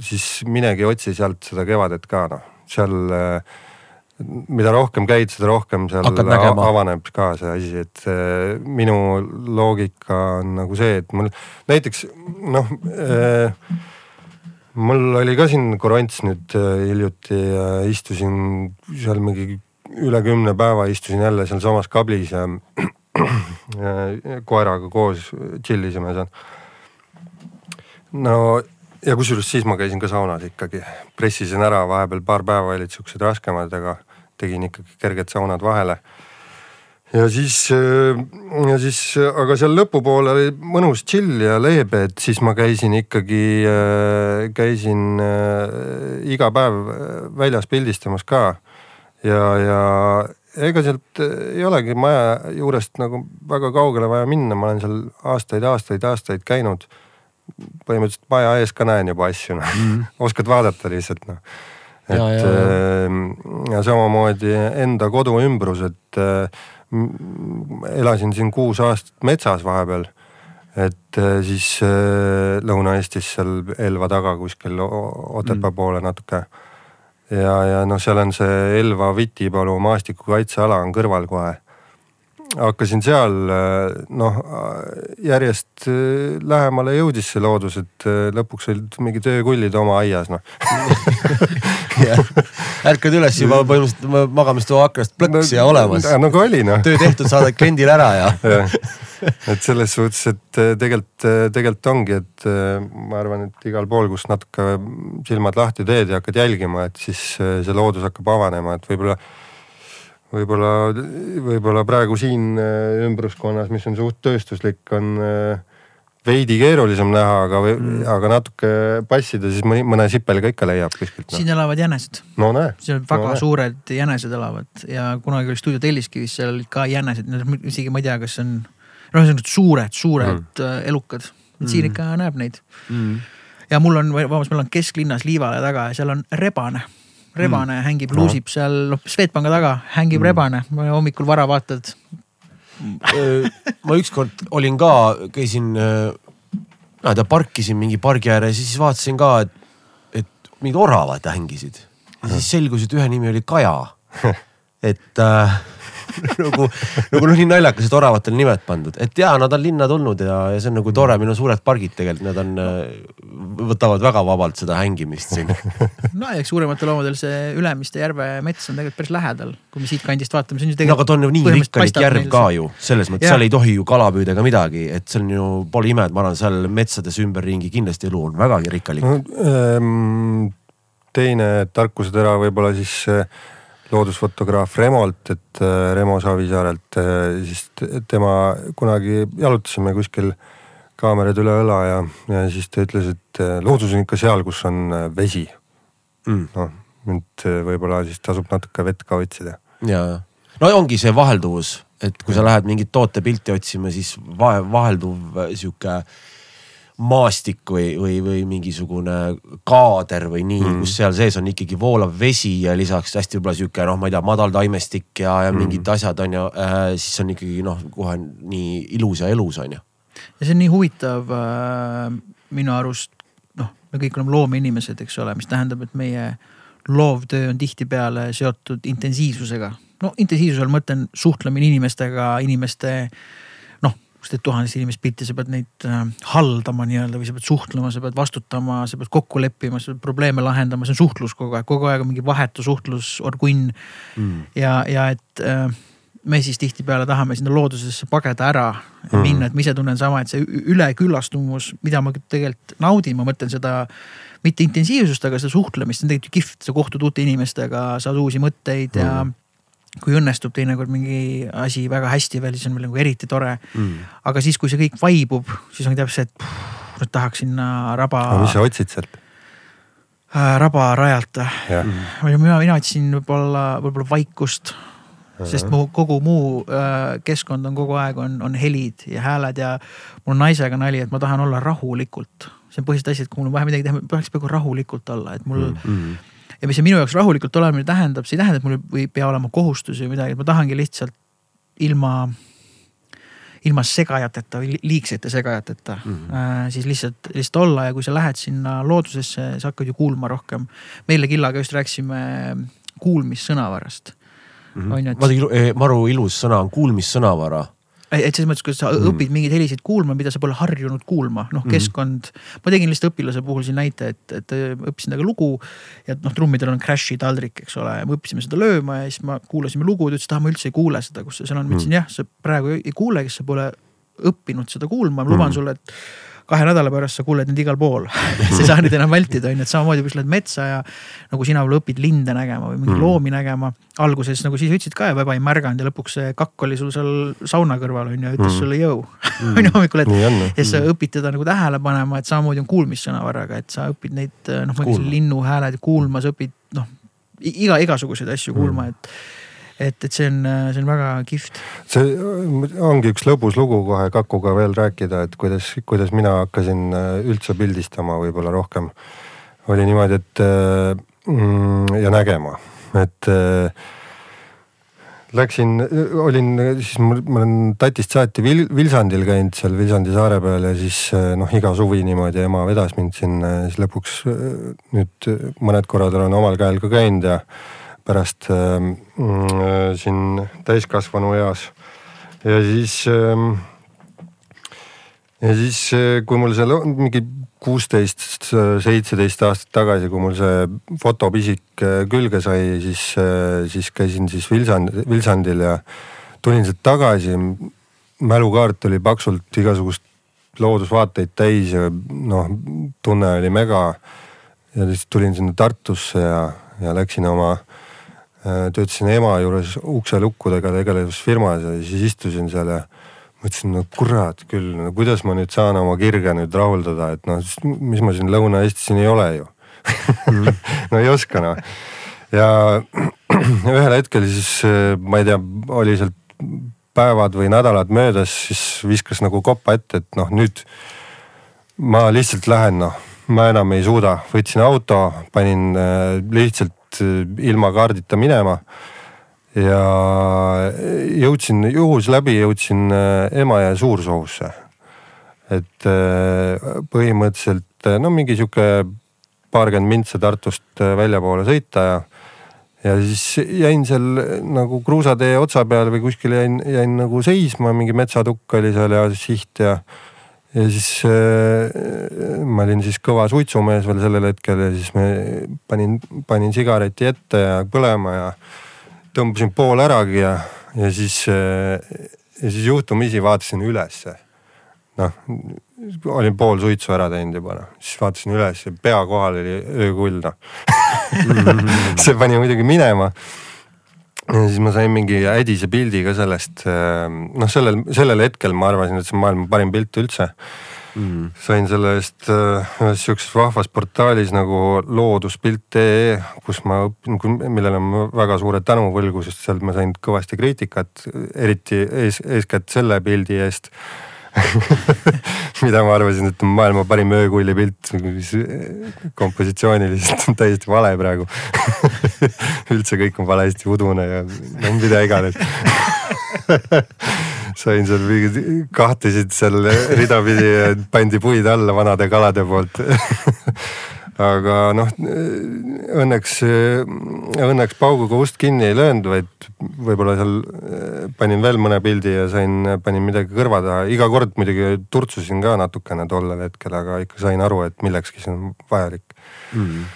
siis minegi otsi sealt seda kevadet ka noh, seal äh, mida rohkem käid, seda rohkem seal avaneb ka see asi, et minu loogika on nagu see, et mul näiteks noh äh, mul oli ka siin korants nüüd äh, hiljuti ja istusin seal mingi üle kümne päeva istusin jälle sealsamas kablis ja [clears throat] koeraga koos chill isime seal. no ja kusjuures siis ma käisin ka saunas ikkagi, pressisin ära, vahepeal paar päeva olid siuksed raskemad, aga tegin ikkagi kerged saunad vahele. ja siis, ja siis, aga seal lõpupoole oli mõnus chill ja leebe, et siis ma käisin ikkagi, käisin äh, iga päev väljas pildistamas ka. ja, ja ega sealt ei olegi maja juurest nagu väga kaugele vaja minna, ma olen seal aastaid, aastaid, aastaid käinud. põhimõtteliselt maja ees ka näen juba asju noh mm -hmm. [laughs] oskad vaadata lihtsalt noh et ja, ja, ja. Ehm, ja samamoodi enda kodu ümbrus, et äh, elasin siin kuus aastat metsas vahepeal. et äh, siis äh, Lõuna-Eestis seal Elva taga kuskil Otepää mm. poole natuke. ja, ja noh, seal on see Elva Vitipalu maastikukaitseala on kõrval kohe hakkasin seal noh järjest äh, lähemale jõudis see loodus, et äh, lõpuks olid mingi töökullid oma aias noh [laughs] ärkad üles juba põhimõtteliselt magamistoa aknast plõks ja olemas. nagu oli noh. töö tehtud, saadad kliendile ära ja [laughs] ja, et selles suhtes, et äh, tegelikult, tegelikult ongi, et ma arvan, et igal pool, kus natuke silmad lahti teed ja hakkad jälgima, et siis see loodus hakkab avanema, et võib-olla võib-olla, võib-olla praegu siin äh, ümbruskonnas, mis on suht tööstuslik, on äh, veidi keerulisem näha, aga mm., aga natuke passida, siis mõni, mõne sipelga ikka leiab kuskilt no.. siin elavad jänesed. no näe. seal väga no, suured jänesed elavad ja kunagi oli stuudio Telliskivis, seal olid ka jänesed, isegi ma ei tea, kas on, noh, see on suured, suured mm. Äh, elukad, siin mm. ikka näeb neid mm. ja mul on, vabandust, meil on kesklinnas Liivale taga ja seal on rebane rebane mm. hängib, luusib no. seal noh, Swedbanka taga, hängib mm. rebane, hommikul vara vaatad. ma ükskord olin ka, käisin, ma ei tea, parkisin mingi pargi ääres ja siis vaatasin ka, et, et mingid oravad hängisid. ja siis selgus, et ühe nimi oli Kaja. [laughs] et äh, [laughs] nagu, nagu noh, nii naljakas, et oravatele nimed pandud, et ja nad on linna tulnud ja, ja see on nagu tore, meil on suured pargid tegelikult, nad on, äh, võtavad väga vabalt seda hängimist siin. [laughs] no ja eks suurematel loomadel see Ülemiste järve mets on tegelikult päris lähedal, kui me siitkandist vaatame, see on ju tegelikult. no aga ta on ju nii rikkalik järv ka ju, selles mõttes, seal ei tohi ju kala püüda ega midagi, et see on ju, pole ime, et ma arvan, seal metsades ümberringi kindlasti elu on vägagi rikkalik no,. Ähm, teine tarkusetera võib-olla siis äh, loodusfotograaf Remolt, et äh, Remo Savisaarelt, äh, siis tema kunagi jalutasime kuskil kaamerad üle õla ja, ja siis ta ütles, et äh, loodus on ikka seal, kus on vesi. Mm.. noh, nüüd võib-olla siis tasub natuke vett ka otsida. ja, no ongi see vahelduvus, et kui sa lähed mingit tootepilti otsima, siis vahe, vahelduv sihuke maastik või, või, või mingisugune kaader või nii mm., kus seal sees on ikkagi voolav vesi ja lisaks hästi võib-olla sihuke noh, ma ei tea, madal taimestik ja, ja mm. mingid asjad on ju äh,, siis on ikkagi noh, kohe nii ilus ja elus on ju. ja see on nii huvitav äh, minu arust, noh, me kõik oleme loomeinimesed, eks ole, mis tähendab, et meie loovtöö on tihtipeale seotud intensiivsusega. no intensiivsuse all mõtlen suhtlemine inimestega, inimeste kus teed tuhandest inimest pilti, sa pead neid äh, haldama nii-öelda või sa pead suhtlema, sa pead vastutama, sa pead kokku leppima, sa pead probleeme lahendama, see on suhtlus kogu aeg, kogu aeg on mingi vahetu suhtlus, orgunn mm.. ja, ja et äh, me siis tihtipeale tahame sinna loodusesse pageda ära ja Mhm. minna, et ma ise tunnen sama, et see üleküllastumus, mida ma tegelikult naudin, ma mõtlen seda mitte intensiivsust, aga seda suhtlemist, see on tegelikult ju kihvt, sa kohtud uute inimestega, saad uusi mõtteid ja Mhm. Kui õnnestub teinekord mingi asi väga hästi veel, siis on veel nagu eriti tore. mm. aga siis, kui see kõik vaibub, siis ongi täpselt, et nüüd tahaks sinna raba aga mis sa otsid sealt? äh, raba rajalt. jah, mina, mina otsin võib-olla, võib-olla vaikust. sest mu kogu muu äh, keskkond on kogu aeg on, on helid ja hääled ja mul on naisega nali, et ma tahan olla rahulikult. see on põhiliselt asi, et kui mul on vaja midagi teha, ma tahaks peaaegu rahulikult olla, et mul mm. Mm. Ja mis see minu jaoks rahulikult olemine tähendab, see ei tähenda, et mul ei pea olema kohustusi või midagi, et ma tahangi lihtsalt ilma, ilma segajateta või li- liigsete segajateta mm. Mhm. äh, siis lihtsalt, lihtsalt olla ja kui sa lähed sinna loodusesse, sa hakkad ju kuulma rohkem. Meile Killaga just rääkisime kuulmissõnavarast Mhm. on ju, et vaadake, maru ilus sõna on kuulmissõnavara. Et selles mõttes, kui sa Mm. õpid mingeid helisid kuulma, mida sa pole harjunud kuulma, noh Mhm. keskkond. ma tegin lihtsalt õpilase puhul siin näite, et, et õppisin temaga lugu ja noh, trummidel on crash'i taldrik, eks ole, me õppisime seda lööma ja siis ma kuulasime lugu, ta ütles, et ah ma üldse ei kuule seda, kus see seal on, ma ütlesin jah, sa praegu ei kuule, kes sa pole õppinud seda kuulma, ma luban Mhm. sulle, et kahe nädala pärast sa kuuled neid igal pool [laughs] sa ei saa neid enam vältida, on ju, et samamoodi kui sa lähed metsa ja nagu sina võib-olla õpid linde nägema või mingeid Mm. loomi nägema. alguses nagu siis ütlesid ka ja väga ei märganud ja lõpuks see kakk oli sul seal sauna kõrval on ju, ütles Mm. sulle jõu [laughs] on ju hommikul, et ja siis sa õpid teda nagu tähele panema, et samamoodi on kuulmissõnavaraga, et sa õpid neid noh, ma Kuulma. ütlesin linnuhääled kuulma, sa õpid noh iga, igasuguseid asju kuulma, et et, et see on, see on väga kihvt. see äh, ongi üks lõbus lugu kohe Kakuga veel rääkida, et kuidas, kuidas mina hakkasin äh, üldse pildistama võib-olla rohkem. oli niimoodi, et äh, mm, ja nägema, et läksin, olin siis mul, ma olen tatist saati Vil, Vilsandil käinud seal Vilsandi saare peal ja siis noh, iga suvi niimoodi ema vedas mind sinna ja siis lõpuks nüüd mõned korrad olen omal käel ka käinud ja pärast äh, mm, siin täiskasvanu eas ja siis äh, ja siis, kui mul seal on mingi kuusteist, seitseteist aastat tagasi, kui mul see fotopisik külge sai, siis, siis käisin siis Vilsand, Vilsandil ja tulin sealt tagasi. mälukaart oli paksult igasugust loodusvaateid täis ja noh, tunne oli mega. ja siis tulin sinna Tartusse ja, ja läksin oma, töötasin ema juures ukselukkudega tegelevas firmas ja siis istusin seal ja mõtlesin, no kurat küll, no kuidas ma nüüd saan oma kirge nüüd rahuldada, et noh, mis ma siin Lõuna-Eestis siin ei ole ju [laughs] no ei oska noh. ja [clears throat] ühel hetkel siis ma ei tea, oli sealt päevad või nädalad möödas, siis viskas nagu kopa ette, et noh, nüüd ma lihtsalt lähen noh, ma enam ei suuda, võtsin auto, panin lihtsalt ilma kaardita minema ja jõudsin juhus läbi, jõudsin Emajõe suursoovusse. et põhimõtteliselt no mingi sihuke paarkümmend mintsa Tartust väljapoole sõita ja, ja siis jäin seal nagu kruusatee otsa peal või kuskil jäin, jäin nagu seisma, mingi metsatukk oli seal ja siht ja ja siis äh, ma olin siis kõva suitsumees veel sellel hetkel ja siis me panin, panin sigareti ette ja põlema ja tõmbasin pool äragi ja, ja siis, ja siis juhtumisi vaatasin ülesse. noh, olin pool suitsu ära teinud juba noh, siis vaatasin üles ja pea kohal oli öökull noh [laughs] see pani muidugi minema. Ja siis ma sain mingi ädise pildi ka sellest, noh, sellel, sellel hetkel ma arvasin, et see on maailma parim pilt üldse. Mm.. sain selle eest ühes sihukeses vahvas portaalis nagu looduspilt.ee, kus ma õpin, millele ma väga suure tänu võlgu, sest sealt ma sain kõvasti kriitikat, eriti ees, eeskätt selle pildi eest [laughs] mida ma arvasin, et on maailma parim öökulli pilt, mis kompositsiooniliselt on täiesti vale praegu [laughs] [laughs] üldse kõik on valesti udune ja no mida iganes. [laughs] Sain seal mingid, kahtlesid seal ridapidi ja pandi puid alla vanade kalade poolt. [laughs] Aga noh, õnneks, õnneks pauguga ust kinni ei löönud, vaid võib-olla seal panin veel mõne pildi ja sain, panin midagi kõrva taha, iga kord muidugi turtsusin ka natukene tollel hetkel, aga ikka sain aru, et millekski see on vajalik. Mm..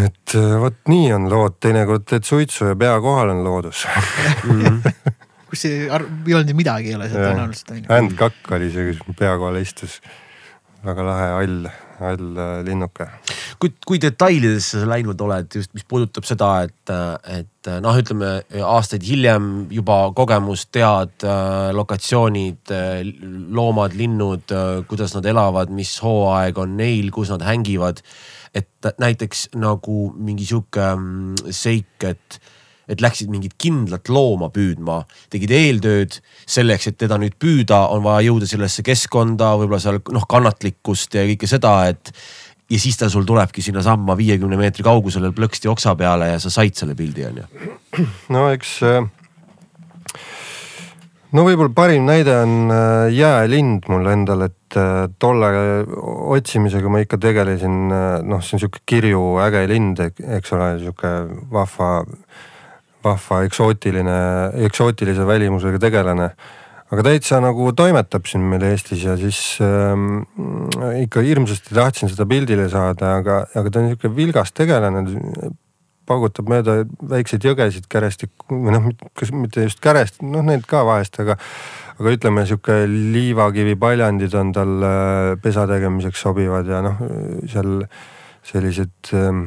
Et äh, vot nii on lood, teinekord teed suitsu ja pea kohal on loodus kus see ar- ei olnud ju midagi ei ole seal tõenäoliselt on ju. Hand Kakk oli see, kes pea kohal istus. väga lahe hall, hall äh, linnuke. kui, kui detailidesse sa läinud oled just, mis puudutab seda, et, et noh, ütleme aastaid hiljem juba kogemus, tead äh, lokatsioonid, loomad, linnud, kuidas nad elavad, mis hooaeg on neil, kus nad hängivad. Et näiteks nagu mingi sihuke mm, seik, et, et läksid mingit kindlat looma püüdma, tegid eeltööd selleks, et teda nüüd püüda, on vaja jõuda sellesse keskkonda, võib-olla seal noh kannatlikkust ja kõike seda, et ja siis ta sul tulebki sinnasamma viiekümne meetri kaugusele plõksti oksa peale ja sa said selle pildi on ju. no eks. No võib-olla parim näide on äh, jäälind mul endal, et äh, tolle otsimisega ma ikka tegelesin, noh, see on sihuke kirju äge lind, eks ole, sihuke vahva, vahva eksootiline, eksootilise välimusega tegelane aga täitsa nagu toimetab siin meil Eestis ja siis ähm, ikka hirmsasti tahtsin seda pildile saada, aga, aga ta on sihuke vilgas tegelane. Paugutab mööda väikseid jõgesid kärestikku või noh, kas mitte just kärest, noh neid ka vahest, aga, aga ütleme sihuke liivakivi paljandid on tal äh, pesa tegemiseks sobivad ja noh, seal sellised ähm,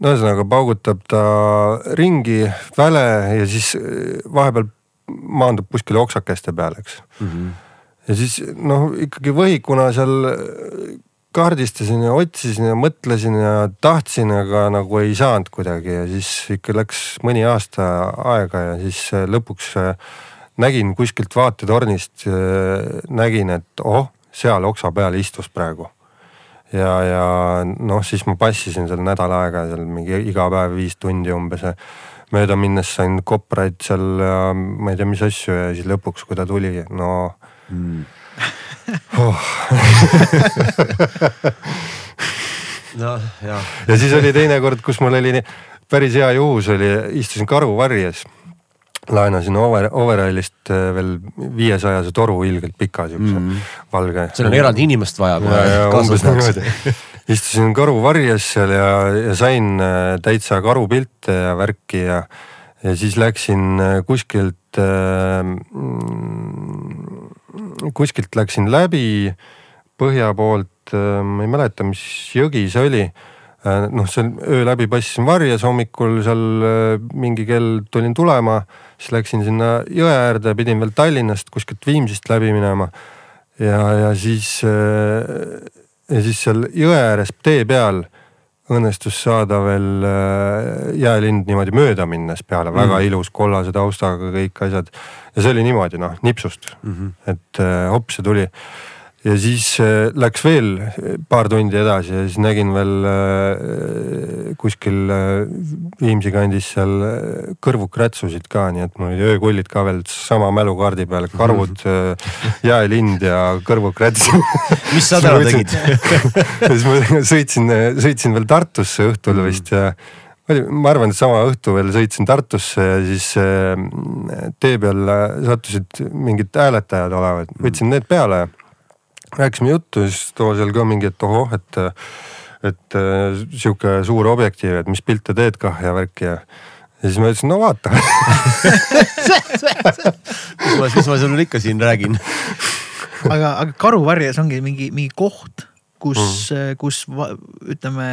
no ühesõnaga paugutab ta ringi väle ja siis äh, vahepeal maandub kuskile oksakeste peale, eks mm. -hmm. ja siis noh, ikkagi võhikuna seal kaardistasin ja otsisin ja mõtlesin ja tahtsin, aga nagu ei saanud kuidagi ja siis ikka läks mõni aasta aega ja siis äh, lõpuks äh, nägin kuskilt vaatetornist, nägin, et oh, seal oksa peal istus praegu ja, ja noh, siis ma passisin seal nädal aega seal mingi iga päev viis tundi umbes mööda minnes sain kopraid seal ma ei tea, mis asju ja siis lõpuks, kui ta tuli, no Mm. oh.. noh, jah. ja siis oli teine kord, kus mul oli nii- päris hea juhus oli, istusin karuvarjes. laenasin over, Overallist äh, veel viiesajase toru ilgelt pika siukse mm. valge. seal on eraldi inimest vaja. niimoodi. istusin karuvarjes seal ja, ja sain äh, täitsa karupilte ja värki ja, ja siis läksin äh, kuskilt äh,, kuskilt läksin läbi põhja poolt, ma ei mäleta, mis jõgi see oli noh, seal öö läbi passisin varjes, hommikul seal äh, mingi kell tulin tulema, siis läksin sinna jõe äärde, pidin veel Tallinnast kuskilt Viimsist läbi minema. ja, ja siis, ja siis seal jõe ääres tee peal õnnestus saada veel äh, jäälind niimoodi mööda minnes peale, väga mm. ilus kollase taustaga kõik asjad. ja see oli niimoodi noh, nipsust mm, -hmm. et äh, hops ja tuli ja siis äh, läks veel paar tundi edasi ja siis nägin veel äh, kuskil äh, Viimsi kandis seal äh, kõrvukrätsusid ka, nii et mul olid öökullid ka veel sama mälukaardi peal, karvud, [laughs] jäälind ja kõrvukräts. [laughs] mis sa täna tegid? [laughs] siis ma sõitsin, sõitsin veel Tartusse õhtul vist ja oli, ma arvan, et sama õhtu veel sõitsin Tartusse ja siis äh, tee peal sattusid mingid hääletajad olevat, võtsin need peale rääkisime juttu ja siis too seal ka mingi, et ohoh, et, et sihuke suur objektiiv, et mis pilte teed kah ja värki ja ja siis ma ütlesin, no vaata [laughs] mis ma, mis ma sulle ikka siin räägin? aga, aga karuvarjes ongi mingi, mingi koht, kus mm., kus va, ütleme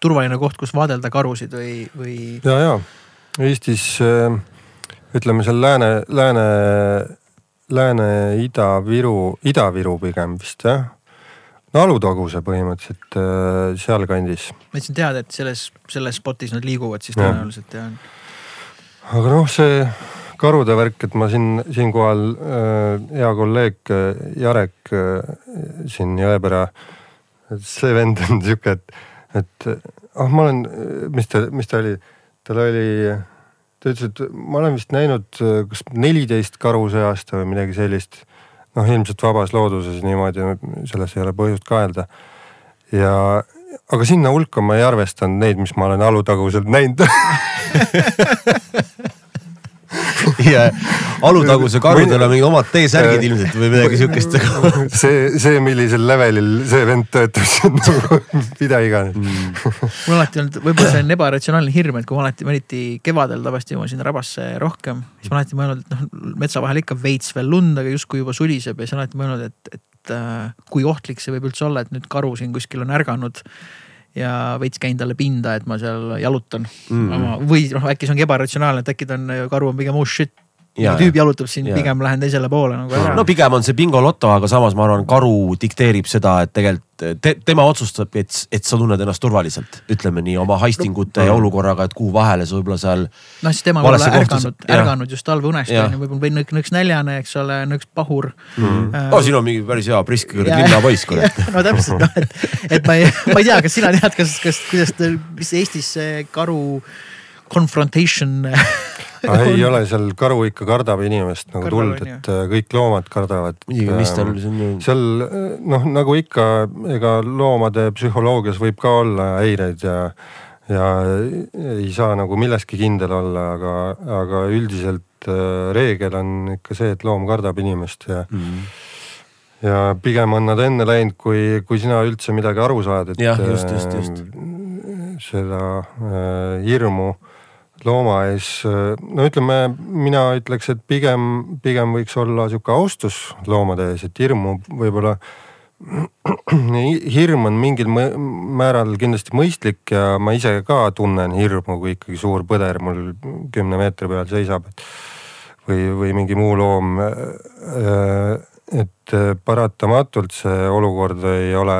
turvaline koht, kus vaadelda karusid või, või ja, ja Eestis äh, ütleme seal lääne, lääne, lääne, Ida-Viru, Ida-Viru pigem vist jah. no Alutaguse põhimõtteliselt äh, sealkandis, ma ütlesin teada, et selles, selles spotis nad liiguvad siis Jah. tõenäoliselt ja. aga noh, see karude värk, et ma siin, siinkohal äh, hea kolleeg äh, Jarek äh, siin Jõepära, et see vend on sihuke, et, et ah, ma olen, mis ta, mis ta oli, tal oli, ta ütles, et ma olen vist näinud äh, kas neliteist karu see aasta või midagi sellist. noh, ilmselt vabas looduses niimoodi, selles ei ole põhjust kaelda. ja, aga sinna hulka ma ei arvestanud neid, mis ma olen Alutaguselt näinud [laughs] [laughs] ja Alutaguse karudel on mingid omad T-särgid ilmselt või midagi siukest [laughs] see, see, millisel levelil see vend töötab, see on nagu [laughs] mida iganes. Mul on alati olnud, võib-olla see on ebaratsionaalne hirm, et kui ma alati, eriti kevadel tavalisti jõuan sinna rabasse rohkem, siis ma alati mõelnud, et noh, metsa vahel ikka veits veel lund, aga justkui juba suliseb ja siis olen alati mõelnud, et, et äh, kui ohtlik see võib üldse olla, et nüüd karu siin kuskil on ärganud ja veits käin talle pinda, et ma seal jalutan mm. -hmm. või noh, äkki see ongi ebaratsionaalne, et äkki ta on, karu on pigem oh shit ja, tüüp jalutab siin, pigem lähen teisele poole nagu ära. no pigem on see bingoloto, aga samas ma arvan, karu dikteerib seda, et tegelikult te, tema otsustab, et, et sa tunned ennast turvaliselt, ütleme nii oma haistingute no, ja olukorraga, et kuhu vahele sa võib-olla seal. noh, siis tema võib-olla ärganud, ärganud just talveunest on ju, võib-olla või nõks, nõks näljane, eks ole, nõks pahur mm. -hmm. Äh, oh, siin on mingi päris hea prisk linnapoiss kurat. [laughs] no täpselt noh, et, et ma ei, ma ei tea, kas sina tead, kas, kas, kuidas, mis Eestis see karu confrontation [laughs] ei ole, seal karu ikka kardab inimest nagu Kardavad, tuld, et. Äh, kõik loomad kardavad. muidugi, mis tal see on ju. seal noh, nagu ikka, ega loomade psühholoogias võib ka olla häireid ja, ja ei saa nagu milleski kindel olla, aga, aga üldiselt äh, reegel on ikka see, et loom kardab inimest ja mm. -hmm ja pigem on nad enne läinud, kui, kui sina üldse midagi aru saad, et. jah, just, just, just. Äh, seda äh, hirmu äh, looma ees, no ütleme, mina ütleks, et pigem, pigem võiks olla sihuke austus loomade ees, et hirmu võib-olla. [clears throat] hirm on mingil määral kindlasti mõistlik ja ma ise ka tunnen hirmu, kui ikkagi suur põder mul kümne meetri peal seisab. või, või mingi muu loom. et paratamatult see olukord ei ole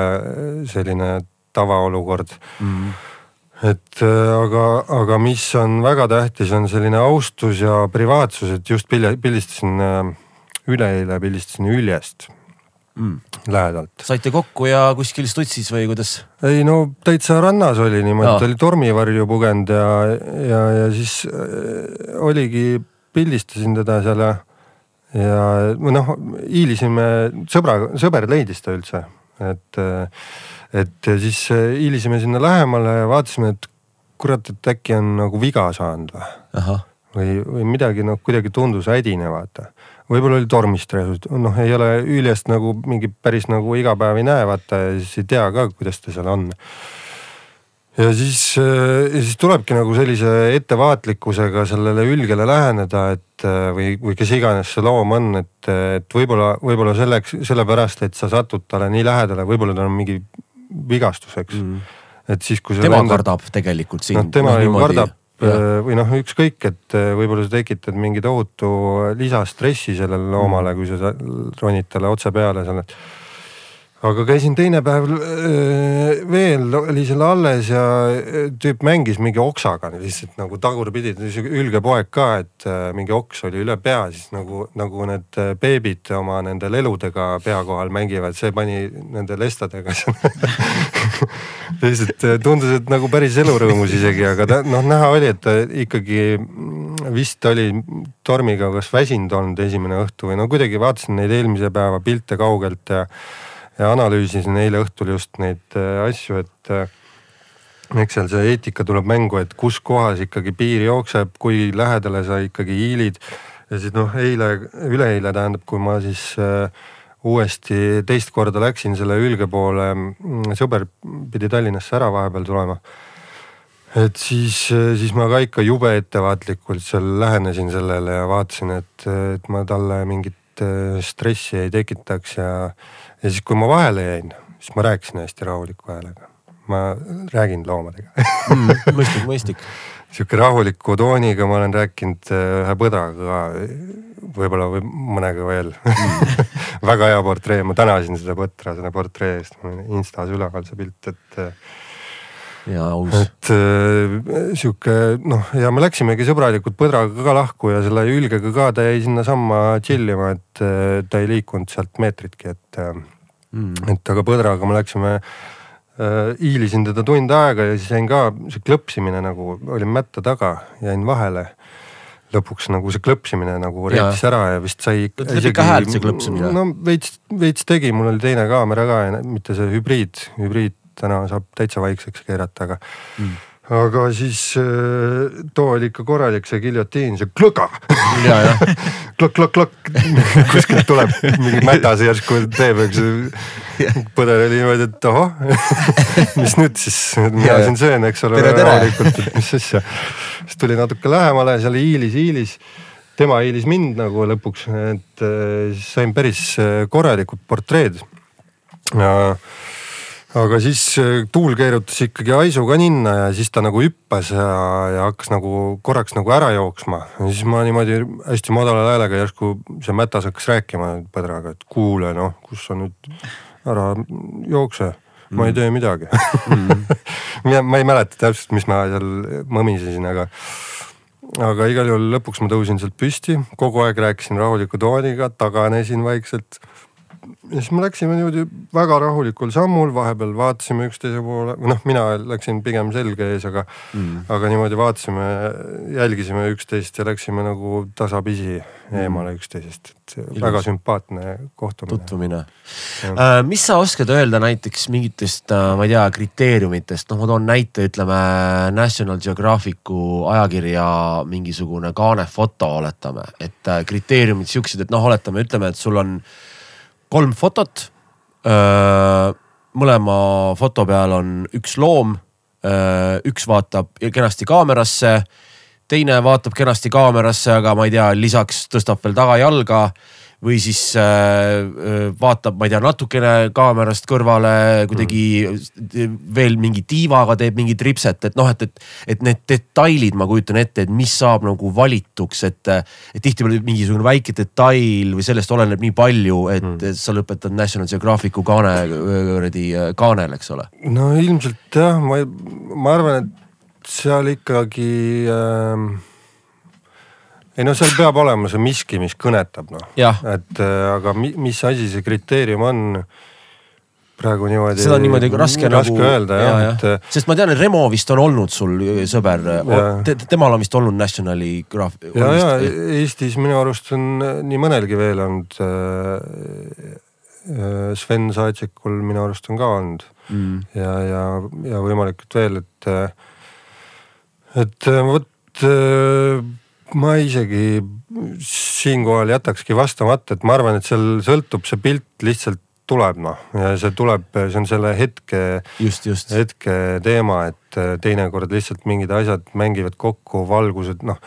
selline tavaolukord mm. -hmm et äh, aga, aga mis on väga tähtis, on selline austus ja privaatsus, et just pildistasin äh, üleeile pildistasin Üljest mm. lähedalt. saite kokku ja kuskil Stutsis või kuidas? ei no täitsa rannas oli niimoodi, ta oli tormivarju pugenud ja, ja, ja siis äh, oligi, pildistasin teda seal ja, ja noh, hiilisime sõbra, sõber leidis ta üldse, et et siis äh, hiilisime sinna lähemale ja vaatasime, et kurat, et äkki on nagu viga saanud või. või, või midagi noh, kuidagi tundus ädine, vaata. võib-olla oli tormistress, noh, ei ole Üljest nagu mingi päris nagu iga päev ei näe, vaata ja siis ei tea ka, kuidas ta seal on ja siis, ja siis tulebki nagu sellise ettevaatlikkusega sellele ülgele läheneda, et äh, või, või kes iganes see loom on, et, et võib-olla, võib-olla selleks, sellepärast, et sa satud talle nii lähedale, võib-olla tal on mingi vigastuseks mm.. et siis, kui tema lendab, kardab tegelikult sind. noh, tema no, ju kardab ja. Äh, või noh, ükskõik, et võib-olla sa tekitad mingi tohutu lisastressi sellele loomale mm., kui sa ronid talle otse peale seal, et aga käisin teine päev äh, veel, oli seal alles ja äh, tüüp mängis mingi oksaga lihtsalt nagu tagurpidi, ülge poeg ka, et äh, mingi oks oli üle pea, siis nagu, nagu need beebid oma nende leludega pea kohal mängivad, see pani nende lestadega [laughs] lihtsalt tundus, et nagu päris elurõõmus isegi, aga ta noh, näha oli, et ta ikkagi mm, vist oli tormiga kas väsinud olnud esimene õhtu või no kuidagi vaatasin neid eelmise päeva pilte kaugelt ja ja analüüsisin eile õhtul just neid äh, asju, et äh, eks seal see eetika tuleb mängu, et kus kohas ikkagi piir jookseb, kui lähedale sa ikkagi hiilid. ja siis noh, eile, üleeile tähendab, kui ma siis äh, uuesti teist korda läksin selle ülge poole, mm, sõber pidi Tallinnasse ära vahepeal tulema. et siis, siis ma ka ikka jube ettevaatlikult seal lähenesin sellele ja vaatasin, et, et ma talle mingit stressi ei tekitaks ja ja siis, kui ma vahele jäin, siis ma rääkisin hästi rahuliku häälega. ma räägin loomadega mm,. mõistlik, mõistlik sihuke rahuliku tooniga ma olen rääkinud äh, ühe põdraga võib-olla või mõnega veel mm. [laughs] väga hea portree, ma tänasin seda põtra selle portree eest, mul on Instas üleval see pilt, et. Äh, ja aus. et äh, sihuke noh, ja me läksimegi sõbralikult põdraga ka lahku ja selle Ülgega ka, ta jäi sinnasamma chill ima, et ta ei liikunud sealt meetritki, et mm.. et aga põdraga me läksime äh,, hiilisin teda tund aega ja siis jäin ka, see klõpsimine nagu, olin mätta taga, jäin vahele lõpuks nagu see klõpsimine nagu reetis ära ja vist sai. ikka häält see klõpsimine? no veits, veits tegi, mul oli teine kaamera ka ja mitte see hübriid, hübriid täna saab täitsa vaikseks keerata, aga mm., aga siis äh, too oli ikka korralik see giljotiin, see klõka ja, jah. [laughs] klõkk, klõkk, klõkk, kuskilt tuleb mingi mätas järsku teeb, eks. põder oli niimoodi, et ohoh [laughs] mis nüüd siis, mina siin söön, eks ole, rahulikult, et mis asja. siis tuli natuke lähemale, seal hiilis, hiilis tema hiilis mind nagu lõpuks, et äh, siis sain päris äh, korralikud portreed. ja aga siis äh, tuul keerutas ikkagi haisu ka ninna ja siis ta nagu hüppas ja, ja hakkas nagu korraks nagu ära jooksma. ja siis ma niimoodi hästi madala häälega järsku see mätas hakkas rääkima põdraga, et kuule noh, kus sa nüüd ära jookse ma ei mm. tee midagi mm. [laughs] ma ei mäleta täpselt, mis ma seal mõmisesin, aga, aga igal juhul lõpuks ma tõusin sealt püsti, kogu aeg rääkisin rahuliku tooniga, taganesin vaikselt ja siis me läksime niimoodi väga rahulikul sammul, vahepeal vaatasime üksteise poole, noh, mina läksin pigem selge ees, aga mm., aga niimoodi vaatasime, jälgisime üksteist ja läksime nagu tasapisi mm. eemale üksteisest, et Ilus. väga sümpaatne kohtumine. tutvumine. Äh, mis sa oskad öelda näiteks mingitest, äh, ma ei tea, kriteeriumitest, noh, ma toon näite, ütleme National Geographicu ajakirja mingisugune kaanefoto, oletame, et äh, kriteeriumid siuksed, et noh, oletame, ütleme, et sul on kolm fotot. mõlema foto peal on üks loom. üks vaatab kenasti kaamerasse, teine vaatab kenasti kaamerasse, aga ma ei tea, lisaks tõstab veel tagajalga või siis äh, äh, vaatab, ma ei tea, natukene kaamerast kõrvale kuidagi mm. veel mingi tiivaga teeb mingit ripset, et noh, et, et, et need detailid, ma kujutan ette, et mis saab nagu valituks, et, et tihtipeale mingisugune väike detail või sellest oleneb nii palju, et mm. sa lõpetad National Geographicu kaane, kuradi kaanel, eks ole. no ilmselt jah, ma, ma arvan, et seal ikkagi äh ei no seal peab olema see miski, mis kõnetab noh, et äh, aga mi, mis asi see kriteerium on praegu niimoodi. seda on niimoodi raske, raske nagu öelda jah ja,, et. Äh, sest ma tean, et Remo vist on olnud sul äh, sõber te,, temal on vist olnud Nationali graaf-. ja, ja Eestis minu arust on nii mõnelgi veel olnud. Sven Saatšikul minu arust on ka olnud mm. ja, ja, ja võimalikult veel, et, et vot ma isegi siinkohal jätakski vastamata, et ma arvan, et seal sõltub see pilt lihtsalt tuleb noh ja see tuleb, see on selle hetke, hetke teema, et äh, teinekord lihtsalt mingid asjad mängivad kokku, valgused noh.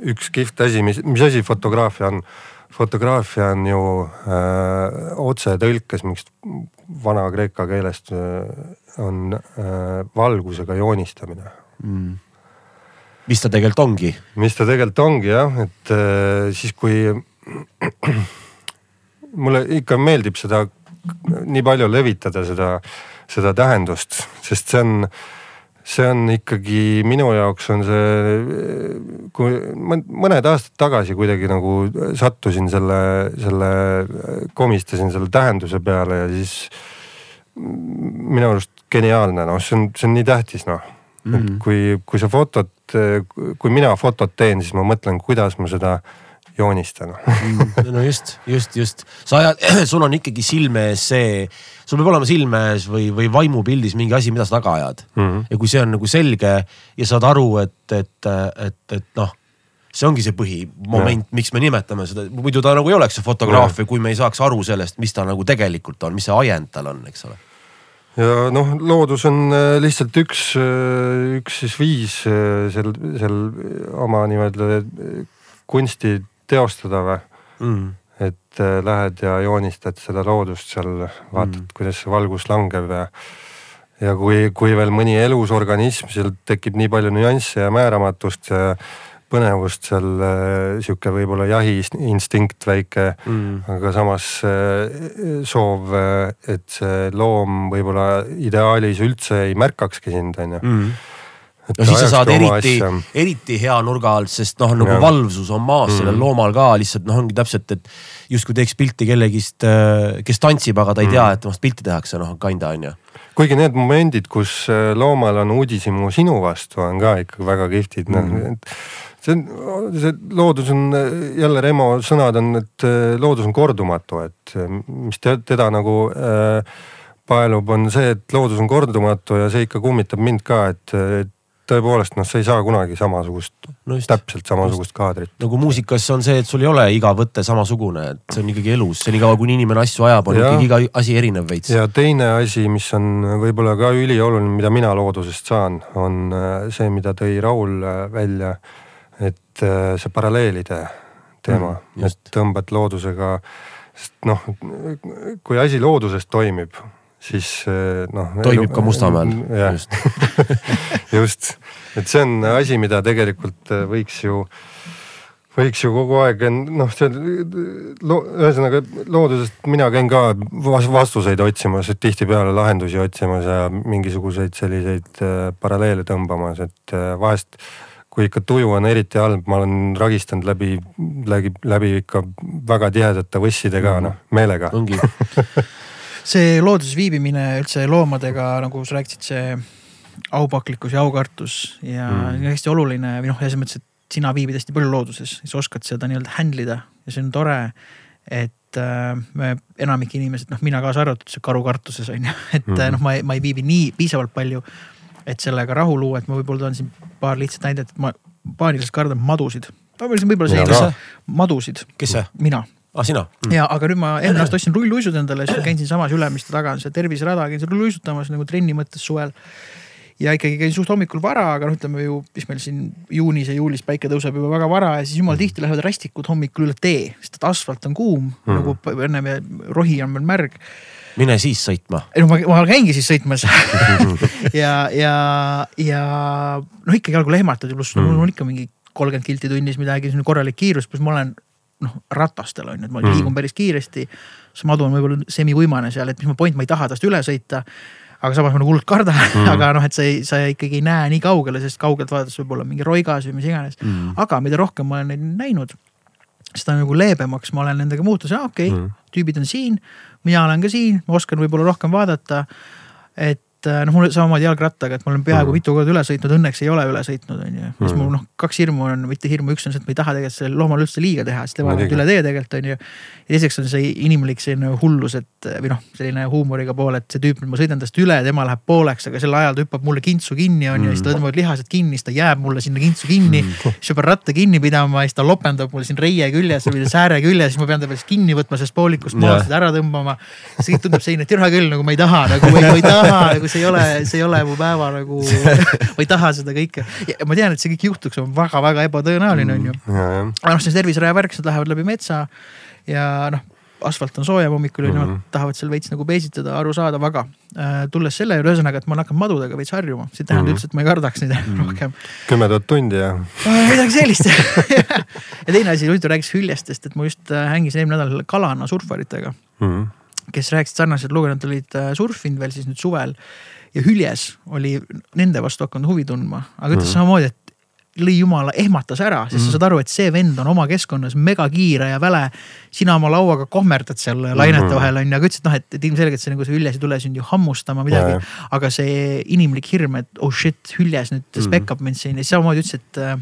üks kihvt asi, mis, mis asi fotograafia on? fotograafia on ju äh, otsetõlkes, miks vana-kreeka keelest äh, on äh, valgusega joonistamine mm mis ta tegelikult ongi. mis ta tegelikult ongi jah, et äh, siis kui [clears throat] mulle ikka meeldib seda nii palju levitada seda, seda tähendust, sest see on, see on ikkagi minu jaoks on see, kui mõned aastad tagasi kuidagi nagu sattusin selle, selle, komistasin selle tähenduse peale ja siis minu arust geniaalne, noh, see on, see on nii tähtis, noh mm. -hmm. kui, kui sa fotot, kui mina fotot teen, siis ma mõtlen, kuidas ma seda joonistan. Mm, no just, just, just, sa ajad, [clears throat] sul on ikkagi silme ees see, sul peab olema silme ees või, või vaimupildis mingi asi, mida sa taga ajad. Mm. -hmm. ja kui see on nagu selge ja saad aru, et, et, et, et noh see ongi see põhimoment, miks me nimetame seda, muidu ta nagu ei oleks see fotograafia, kui me ei saaks aru sellest, mis ta nagu tegelikult on, mis see ajend tal on, eks ole ja noh, loodus on äh, lihtsalt üks, äh, üks siis viis äh, seal, seal oma nii-öelda kunsti teostada või mm.. et lähed ja joonistad seda loodust seal, vaatad mm., kuidas see valgus langeb ja ja kui, kui veel mõni elus organism, seal tekib nii palju nüansse ja määramatust ja põnevust seal äh, sihuke võib-olla jahiinstinkt väike mm., aga samas äh, soov, äh, et see loom võib-olla ideaalis üldse ei märkakski sind, on ju mm no siis sa saad eriti, eriti hea nurga alt, sest noh, nagu ja. valvsus on maas mm. sellel loomal ka lihtsalt noh, ongi täpselt, et justkui teeks pilti kellegist, kes tantsib, aga ta ei mm. tea, et temast pilti tehakse, noh kinda on ju. kuigi need momendid, kus loomal on uudishimu sinu vastu, on ka ikkagi väga kihvtid noh, mm., noh, see on, see loodus on jälle Remo sõnad on, et äh, loodus on kordumatu, et äh, mis teda nagu äh, paelub, on see, et loodus on kordumatu ja see ikka kummitab mind ka, et, et tõepoolest noh, sa ei saa kunagi samasugust, no just täpselt samasugust kaadrit. nagu muusikas on see, et sul ei ole iga võte samasugune, et see on ikkagi elus, senikaua kuni inimene asju ajab, on Jah. ikkagi iga asi erinev veits. ja teine asi, mis on võib-olla ka ülioluline, mida mina loodusest saan, on äh, see, mida tõi Raul välja, et äh, see paralleelide teema Mm, et tõmbad loodusega, sest noh, kui asi looduses toimib, siis äh, noh. toimib ka Mustamäel, just. [laughs] just, et see on asi, mida tegelikult äh, võiks ju, võiks ju kogu aeg noh, see lo, ühesõnaga loodusest mina käin ka vas- vastuseid otsimas, tihtipeale lahendusi otsimas ja mingisuguseid selliseid paralleele tõmbamas, et vahest kui ikka tuju on eriti halb, ma olen ragistanud läbi, läbi, läbi ikka väga tihedate võssidega, noh meelega. ongi, [laughs] see looduses viibimine üldse loomadega, nagu sa rääkisid, see aupaklikkus ja aukartus ja Mm. hästi oluline või noh, selles mõttes, et sina viibid hästi palju looduses, sa oskad seda nii-öelda handle ida ja see on tore. et äh, me enamik inimesed, noh mina kaasa arvatud, see karukartuses on ju, et mm. Mhm. noh, ma ei, ma ei viibi nii piisavalt palju, et sellega rahu luua, et ma võib-olla toon siin paar lihtsat näidet, et ma paaniliselt kardan madusid. võib-olla Mina selline ka. madusid, kes see, mina ah sina? ja aga nüüd ma eelmine aasta ostsin rulluisud endale, siis ma käin siinsamas Ülemiste taga on see terviserada, käin seal rulluisutamas nagu trenni mõttes suvel. ja ikkagi käin suht hommikul vara, aga noh, ütleme ju, mis meil siin juunis ja juulis päike tõuseb juba väga vara ja siis jumal tihti lähevad rastikud hommikul üle tee, sest et asfalt on kuum mm. Mhm. nagu ennem ja rohi on veel märg. Mine siis sõitma. ei no ma, ma käingi siis sõitmas [laughs] ja, ja, ja noh, ikkagi algul ehmatad ja pluss mm. mul on ikka mingi kolmkümmend kilti tunnis midagi, selline korralik kiirus, pluss ma olen noh ratastel on ju, et ma Mm. liigun päris kiiresti. see madu on võib-olla semivõimane seal, et mis ma point, ma ei taha tast üle sõita. aga samas ma nagu hullult kardan mm. [laughs] aga noh, et sa ei, sa ikkagi ei näe nii kaugele, sest kaugelt vaadates võib olla mingi roigas või mis iganes mm.. aga mida rohkem ma olen neid näinud, seda nagu leebemaks ma olen nendega muutunud, okei okay, Mm. mm., tüübid on siin, mina olen ka siin, ma oskan võib-olla rohkem vaadata. et äh, noh, mul samamoodi jalgrattaga, et ma olen peaaegu Mhm. mitu korda üle sõitnud, õnneks ei ole üle sõitnud, on ju. mis Mhm. mul noh, kaks hirmu on, mitte hirmu, üks on see, et ma ei taha tegelikult sellele loomale üldse liiga teha, sest tema läheb üle tee tegelikult on ju. ja teiseks on see inimlik selline hullus, et või noh, selline huumoriga pool, et see tüüp, ma sõidan tast üle, tema läheb pooleks, aga sel ajal ta hüppab mulle kintsu kinni on ju, siis ta tõmbab lihased kinni, siis ta jääb mulle sinna kintsu kinni mm.. siis ma pean ratta kinni pidama siis ta lopendab mul siin reie küljes või sääre küljes, siis ma pean ta veel siis kinni võtma sellest poolikust maast, ära tõmbama. see kõik tundub selline, et türa küll nagu ma ei taha nagu, ma ei taha nagu see ei ole, see ei ole mu päeva nagu, ma ei taha seda kõike. ma tean, et see kõik juhtuks, on väga-väga ebatõenäoline on ju. aga noh, see terviseraja värk, nad lähevad läbi metsa ja noh, asfalt on soojem hommikul ja Mhm. nemad tahavad seal veits nagu peesitada, arusaadav, aga äh, tulles selle juurde, ühesõnaga, et ma olen hakanud madudega veits harjuma, see ei tähenda Mhm. üldse, et ma ei kardaks neid rohkem. kümme tuhat tundi ja midagi sellist [laughs] ja teine asi, huvitav rääkis hüljestest, et ma just äh, hängisin eelmine nädal kalana surfaritega, mm.. Kes rääkisid sarnaselt lugu, nad olid äh, surfinud veel siis nüüd suvel ja hüljes oli nende vastu hakanud huvi tundma, aga ütles Mhm. samamoodi, et lõi jumala, ehmatas ära, sest Mhm. sa saad aru, et see vend on oma keskkonnas megakiire ja väle. sina oma lauaga kohmerdad seal lainete Mhm. vahel on ju, aga ütles, et noh, et, et ilmselgelt see nagu see hüljes ei tule sind ju hammustama midagi Jaa,. aga see inimlik hirm, et oh shit, hüljes nüüd Mhm. spekkab mind siin ja samamoodi ütles, et äh,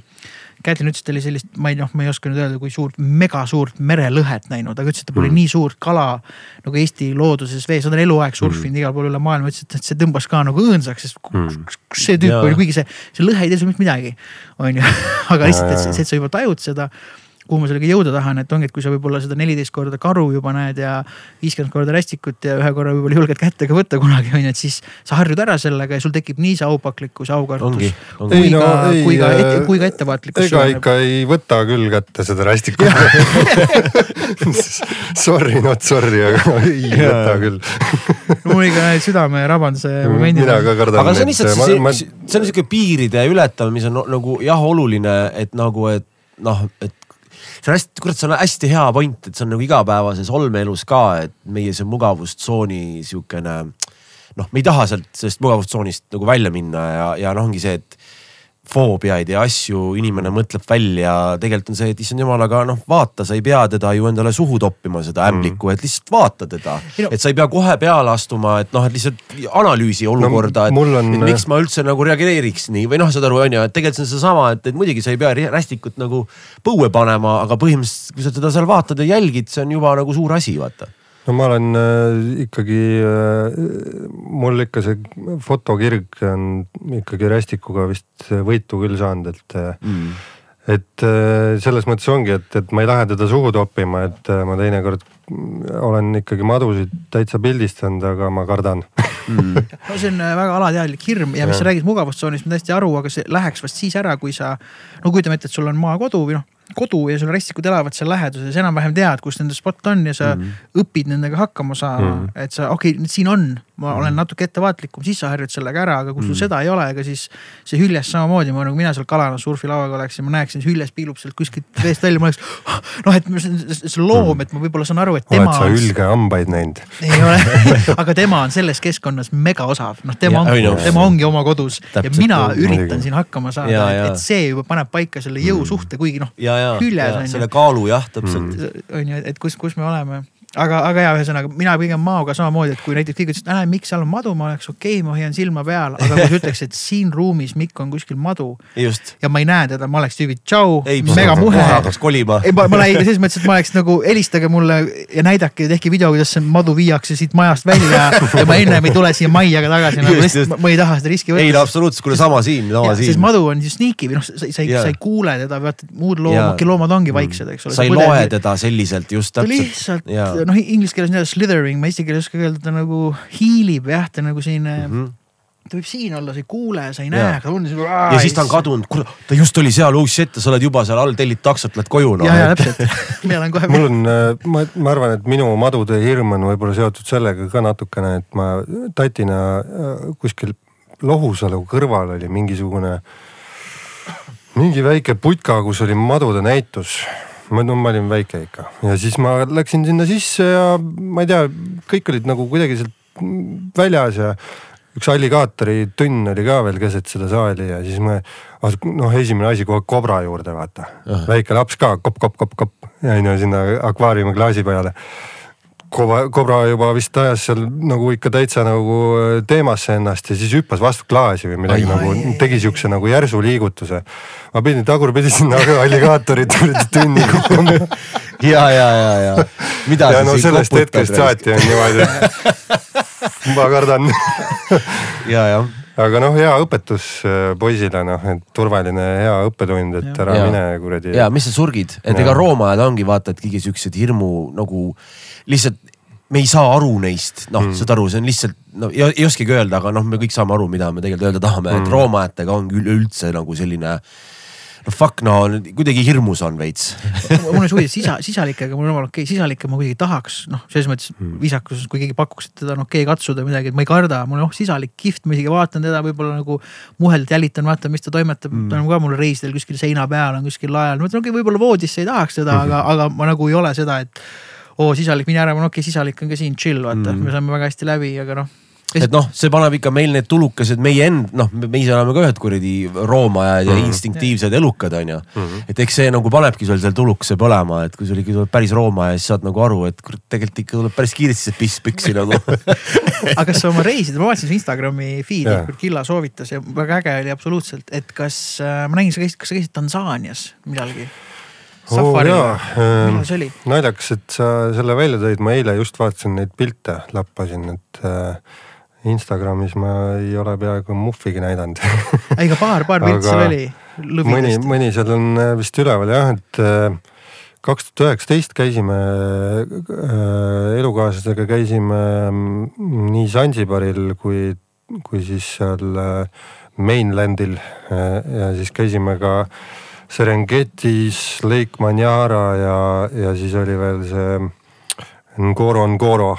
Kätlin ütles, et ta oli sellist, ma ei noh, ma ei oska nüüd öelda, kui suurt, mega suurt merelõhet näinud, aga ütles, et ta pole Mm. nii suurt kala nagu Eesti looduses vees, nad on eluaeg surfinud Mm. igal pool üle maailma, ütles, et, see tõmbas ka nagu õõnsaks, sest Mm. kus see tüüp Jaa. oli, kuigi see, see lõhe ei tee sulle mitte midagi, on ju. [laughs] aga lihtsalt, et see, et sa juba tajud seda kuhu ma sellega jõuda tahan, et ongi, et kui sa võib-olla seda neliteist korda karu juba näed ja viiskümmend korda rästikut ja ühe korra võib-olla julged kättega võtta kunagi on ju, et siis sa harjud ära sellega ja sul tekib nii see aupaklikkus, aukartus kui. Ei, ka no kui ka äh,, kui ka ettevaatlikkus. ega ikka ei võta küll kätte seda rästikut. [laughs] Sorry, not sorry, aga ei võta küll. [laughs] mul ikka südamerabanduse momendid. mina ka kardan. aga see on lihtsalt ma, see, ma, see, on sihuke piiride ületav, mis on nagu jah, oluline, et nagu, et noh, et see on hästi, kurat, see on hästi hea point, et see on nagu igapäevases olmeelus ka, et meie see mugavustsooni sihukene noh, me ei taha sealt sellest mugavustsoonist nagu välja minna ja, ja noh, ongi see, et foobiaid ja asju inimene mõtleb välja, tegelikult on see, et issand jumal, aga noh, vaata, sa ei pea teda ju endale suhu toppima, seda ämblikku, et lihtsalt vaata teda no-. et sa ei pea kohe peale astuma, et noh, et lihtsalt analüüsi olukorda no,, et, on- et miks ma üldse nagu reageeriks nii või noh, saad aru, on ju, et tegelikult see on seesama, et, et muidugi sa ei pea rästikut nagu põue panema, aga põhimõtteliselt, kui sa teda seal vaatad ja jälgid, see on juba nagu suur asi, vaata. No ma olen äh, ikkagi äh,, mul ikka see fotokirg on ikkagi rästikuga vist võitu küll saanud, et äh, mm. et äh, selles mõttes ongi, et, et ma ei lähe teda suhu toppima, et äh, ma teinekord olen ikkagi madusid täitsa pildistanud, aga ma kardan [laughs] Mm. no see on äh, väga alateadlik hirm ja mis Jah. sa räägid mugavustsoonist, ma täiesti aru, aga see läheks vast siis ära, kui sa. no kujutame ette, et sul on maakodu või noh, kodu ja sul rästikud elavad seal läheduses, enam-vähem tead, kus nende spot on ja sa mm. õpid nendega hakkama saama mm., et sa okei okay,, siin on, ma olen natuke ettevaatlikum, siis sa harjud sellega ära, aga kui sul Mhm. seda ei ole, ega siis. see hüljes samamoodi, ma nagu mina seal kalana surfilauaga oleksin, ma näeksin, hüljes piilub sealt kuskilt veest välja, ma oleks. noh, et see, see loom, et ma võib-olla saan aru, et tema oled sa on ülge hambaid näinud? ei ole [laughs] aga tema on selles keskkonnas mega osav, noh, tema Ja, on tema ongi oma kodus Täpselt, ja mina üritan siin hakkama saada, et, et see juba paneb paika selle jõusuhte, kuigi noh, Hüljes on ju. selle kaalu jah, täpselt mm.. on ju, et kus, kus me oleme aga, aga ja ühesõnaga mina pigem maoga samamoodi, et kui näiteks keegi ütles, et näe, miks seal on madu, ma oleks okei okay,, ma hoian silma peal, aga kui sa ütleks, et siin ruumis Mikk on kuskil madu ja ma ei näe teda, ma oleks tüübid tšau, ei, mega muhe hakkaks kolima. ei, ma, ma lähen selles mõttes, et ma oleks nagu helistage mulle ja näidake, tehke video, kuidas see madu viiakse siit majast välja ja ma ennem ei tule siia majja ka tagasi nagu ma, ma ei taha seda riski võtta. ei no absoluutselt, kuule sama siin, sama sest siin. madu on ju sneaky või noh, sa, sa ei sa ei kuule teda, vaata muud loom- Jaa., okei loomad ongi vaiksed, eks ole. sa ei loe teda selliselt just täpselt. lihtsalt. noh, inglise keeles on jälle slithering, ma eesti keeles ei oska öelda, ta nagu hiilib jah, ta nagu selline mm. -hmm. ta võib siin olla, sa ei kuule, sa ei näe, aga ta on ja siis ta on kadunud, kuule ta just oli seal, oh shit, sa oled juba seal all, tellid taksot, lähed koju noh. ja, ja täpselt, [laughs] mina olen kohe. mul on, ma, ma arvan, et minu madude hirm on võib-olla seotud sellega ka natukene, et ma tatina äh, kuskil Lohusalu kõrval oli mingisugune, mingi väike putka, kus oli madude näitus ma, no ma olin väike ikka. Ja siis ma läksin sinna sisse ja ma ei tea, kõik olid nagu kuidagi sealt väljas ja üks alligaatori tünn oli ka veel keset seda saali ja siis ma noh, esimene asi kohe kobra juurde vaata. Väike laps ka kopp-kopp-kopp-kopp ja on ju sinna akvaariumi klaasi peale Kobra, Kobra juba vist ajas seal nagu ikka täitsa nagu teemasse ennast ja siis hüppas vastu klaasi või midagi Ai. nagu Ai, tegi siukse nagu järsu liigutuse. ma pidin tagurpidi sinna [laughs] alligaatorit tünni kukkuma [laughs] ja, ja, ja, ja mida ja sa no siin sellest hetkest saati on niimoodi, ma kardan ja, jah, aga noh, hea õpetus äh, poisile noh, et turvaline hea õppetund, et ära Ja. mine kuradi. ja mis sa surgid, et Jaa. ega roomajad ongi vaata, et kõigi siuksed hirmu nagu lihtsalt me ei saa aru neist, noh mm., saad aru, see on lihtsalt no ei, ei oskagi öelda, aga noh, me kõik saame aru, mida me tegelikult öelda tahame mm., et roomajatega ongi üleüldse nagu selline no fuck no kuidagi hirmus on veits. mul on huvi sisa, sisalikega, mul on jumala okei okay,, sisalikke ma kuidagi tahaks, noh, selles mõttes Hmm. viisakuses, kui keegi pakuks, et teda on okei okay katsuda midagi, et ma ei karda, mul on oh sisalik kihvt, ma isegi vaatan teda võib-olla nagu muhedalt jälitan, vaatan, mis ta toimetab Hmm. mm., ta on ka mul reisidel kuskil seina peal on kuskil lae all, ma mõtlen, okei okay,, võib-olla voodisse ei tahaks teda mm, Hmm. -hmm. aga, aga ma nagu ei ole seda, et oo sisalik, mine ära, olen okei okay,, sisalik on ka siin chill, vaata mm. -hmm. me saame väga hästi läbi, aga noh. et noh, see paneb ikka meil need tulukesed, meie end, noh, me ise oleme ka ühed kuradi roomajad ja Mhm. instinktiivsed elukad, onju. et eks see nagu panebki sul seal tulukese põlema, et kui sul ikka tuleb päris roomaja, siis saad nagu aru, et kurat, tegelikult ikka tuleb päris kiiresti see piss püksi nagu. [laughs] aga kas sa oma reisidel, ma vaatasin su Instagrami feed'i Killa soovitas ja väga äge oli absoluutselt, et kas äh, ma nägin, sa käisid, kas sa käisid Tansaanias millalgi? Oo safaril jaa, millal see oli? naljakas, et sa selle välja tõid, ma eile just vaatasin neid pilte, lappasin, et äh, Instagramis ma ei ole peaaegu muhvigi näidanud ei, aga paar, paar pilti seal oli. mõni, mõni seal on äh, vist üleval jah, et äh, kaks tuhat üheksateist käisime äh, elukaaslasega käisime mm, nii Sansibaril kui, kui siis seal äh, mainlandil äh, ja siis käisime ka Serengetis, Lake Manyara ja, ja siis oli veel see Ngoro Ngoro,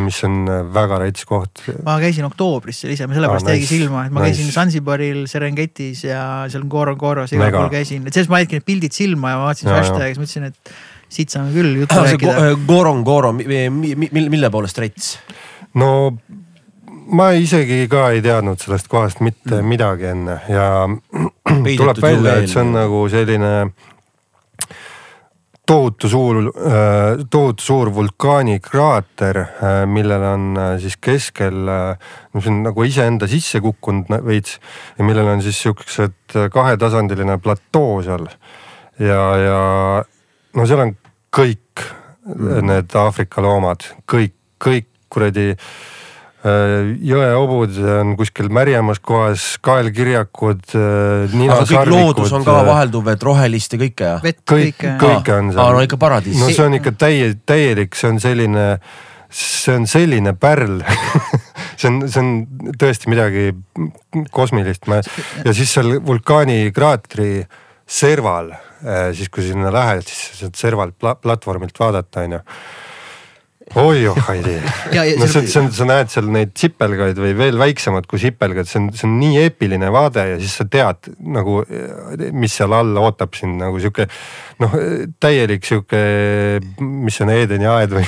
mis on äh, väga rets koht. ma käisin oktoobris seal ise, ma sellepärast Aa, jäigi nice, silma, et ma nice. käisin Sansibaril, Serengetis ja seal Ngorongoro's igal Mega. pool käisin, et sellest ma jätkin need pildid silma ja ma vaatasin hashtag'i, siis mõtlesin, et siit saame küll [clears throat] juttu rääkida. Go- Gorongoro, mille, mille poolest rets? no ma isegi ka ei teadnud sellest kohast mitte Mm. midagi enne ja [clears throat] tuleb välja, et see on nagu selline tohutu suur, tohutu suur vulkaanikraater, millel on äh, siis keskel, no see on nagu iseenda sisse kukkunud veits ja millel on siis siuksed äh, kahetasandiline platoo seal ja, ja no seal on kõik mm. need Aafrika loomad, kõik, kõik kuradi äh, jõeobud on kuskil märjamas kohas, kaelkirjakud, kõik ninasarvikud. loodus on ka vahelduv, et rohelist ja kõike ja? kõik, kõike. on aa, no seal. ikka paradiis no see on ikka täie, täielik, see on selline, see on selline pärl [laughs] see on, see on tõesti midagi kosmilist, ma ja siis seal vulkaanikraatri serval, siis kui sinna lähed, siis sealt servalt pla, platvormilt vaadata, onju oi oh [laughs] ja no see on, see on, sa näed seal neid sipelgaid või veel väiksemad kui sipelgad, see on, see on nii eepiline vaade ja siis sa tead nagu, mis seal all ootab sind nagu sihuke noh, täielik sihuke, mis on Eedeni aed või?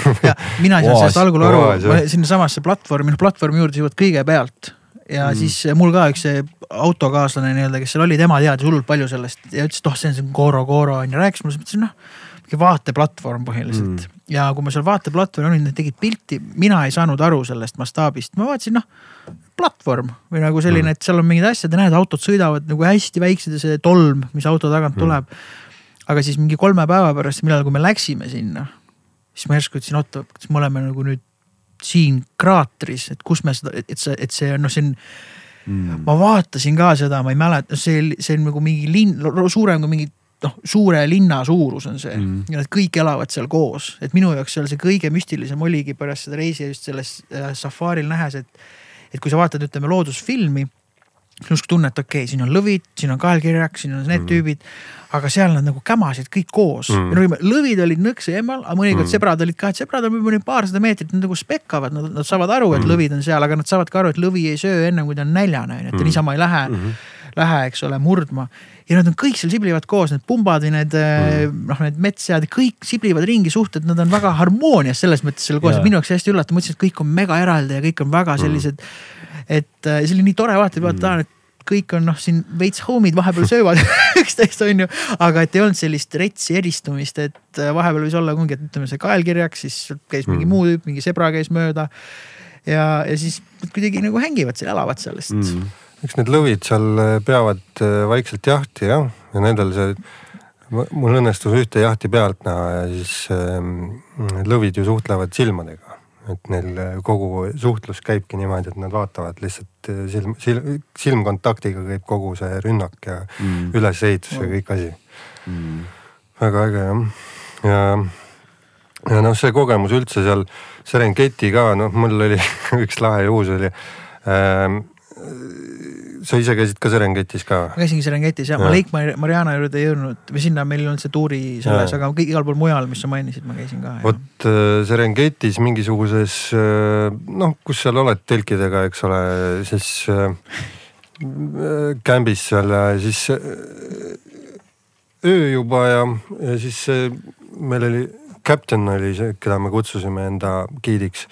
mina ei saanud sellest algul aru sinnasamasse platvormi, noh platvormi juurde jõuad kõigepealt ja mm. siis mul ka üks autokaaslane nii-öelda, kes seal oli, tema teadis hullult palju sellest ja ütles, et oh, see on see Goro Goro on ju, rääkis mulle, siis mõtlesin noh, vaateplatvorm põhiliselt mm. ja kui ma seal vaateplatvormil olin, nad tegid pilti, mina ei saanud aru sellest mastaabist, ma vaatasin noh platvorm või nagu selline, et seal on mingid asjad ja näed, autod sõidavad nagu hästi väiksed ja see tolm, mis auto tagant tuleb. aga siis mingi kolme päeva pärast, millal, kui me läksime sinna, siis ma järsku ütlesin, oota, kas me oleme nagu nüüd siin kraatris, et kus me seda, et see, et see on noh, see on mm.. ma vaatasin ka seda, ma ei mäleta, see, see on nagu mingi linn, suurem kui mingi noh, suure linna suurus on see mm. ja nad kõik elavad seal koos, et minu jaoks seal see kõige müstilisem oligi pärast seda reisi just selles äh, safaril nähes, et. et kui sa vaatad, ütleme loodusfilmi, sinust tunned, et okei okay,, siin on lõvid, siin on kaelkirjak, siin on need mm. tüübid. aga seal nad nagu kämasid kõik koos Mm. lõvid olid nõksa eemal, aga mõnikord mm. sebrad olid ka, et sebrad on võib-olla paarsada meetrit, nad nagu spekkavad, nad, nad saavad aru, et mm. lõvid on seal, aga nad saavad ka aru, et lõvi ei söö ennem kui ta on näljane on ju, et ta Mm. niisama ei lähe mm, Mhm. -hmm. lähe, eks ole, murdma. ja nad on kõik seal siblivad koos, need pumbad või need mm. noh, need metssead, kõik siblivad ringi suht, et nad on väga harmoonias selles mõttes seal koos yeah., minu jaoks hästi üllatav, mõtlesin, et kõik on mega eraldi ja kõik on väga sellised mm.. et äh, see oli nii tore vaata, vaata mm., et kõik on noh, siin veits homid vahepeal söövad [laughs] üksteist on ju, aga et ei olnud sellist retsi eristumist, et äh, vahepeal võis olla ongi, et ütleme see kaelkirjak, siis käis mingi Mm. muu tüüp, mingi sebra käis mööda. ja, ja siis nad kuidagi nagu hängivad seal, elavad seal lihtsalt mm.. Eks need lõvid seal äh, peavad äh, vaikselt jahti jah, ja nendel see, mul õnnestus ühte jahti pealt näha ja siis ähm, lõvid ju suhtlevad silmadega. et neil äh, kogu suhtlus käibki niimoodi, et nad vaatavad lihtsalt silm, silm, silmkontaktiga käib kogu see rünnak ja mm. ülesehitus ja kõik asi Mm. väga äge jah, ja, ja noh, see kogemus üldse seal Serengeti ka, noh, mul oli [laughs] üks lahe juhus oli ähm,. Sa ise käisid ka Serengetis ka ma käisingi Serengetis ja, ja. Jah. ma Lake Mar- Mariana juurde ei jõudnud või sinna meil ei olnud see tuuri selles, aga kõik igal pool mujal, mis sa mainisid, ma käisin ka. vot äh, Serengetis mingisuguses äh, noh, kus seal oled telkidega, eks ole, siis äh, kämbis seal ja siis äh, öö juba ja, ja siis äh, meil oli, kapten oli see, keda me kutsusime enda giidiks.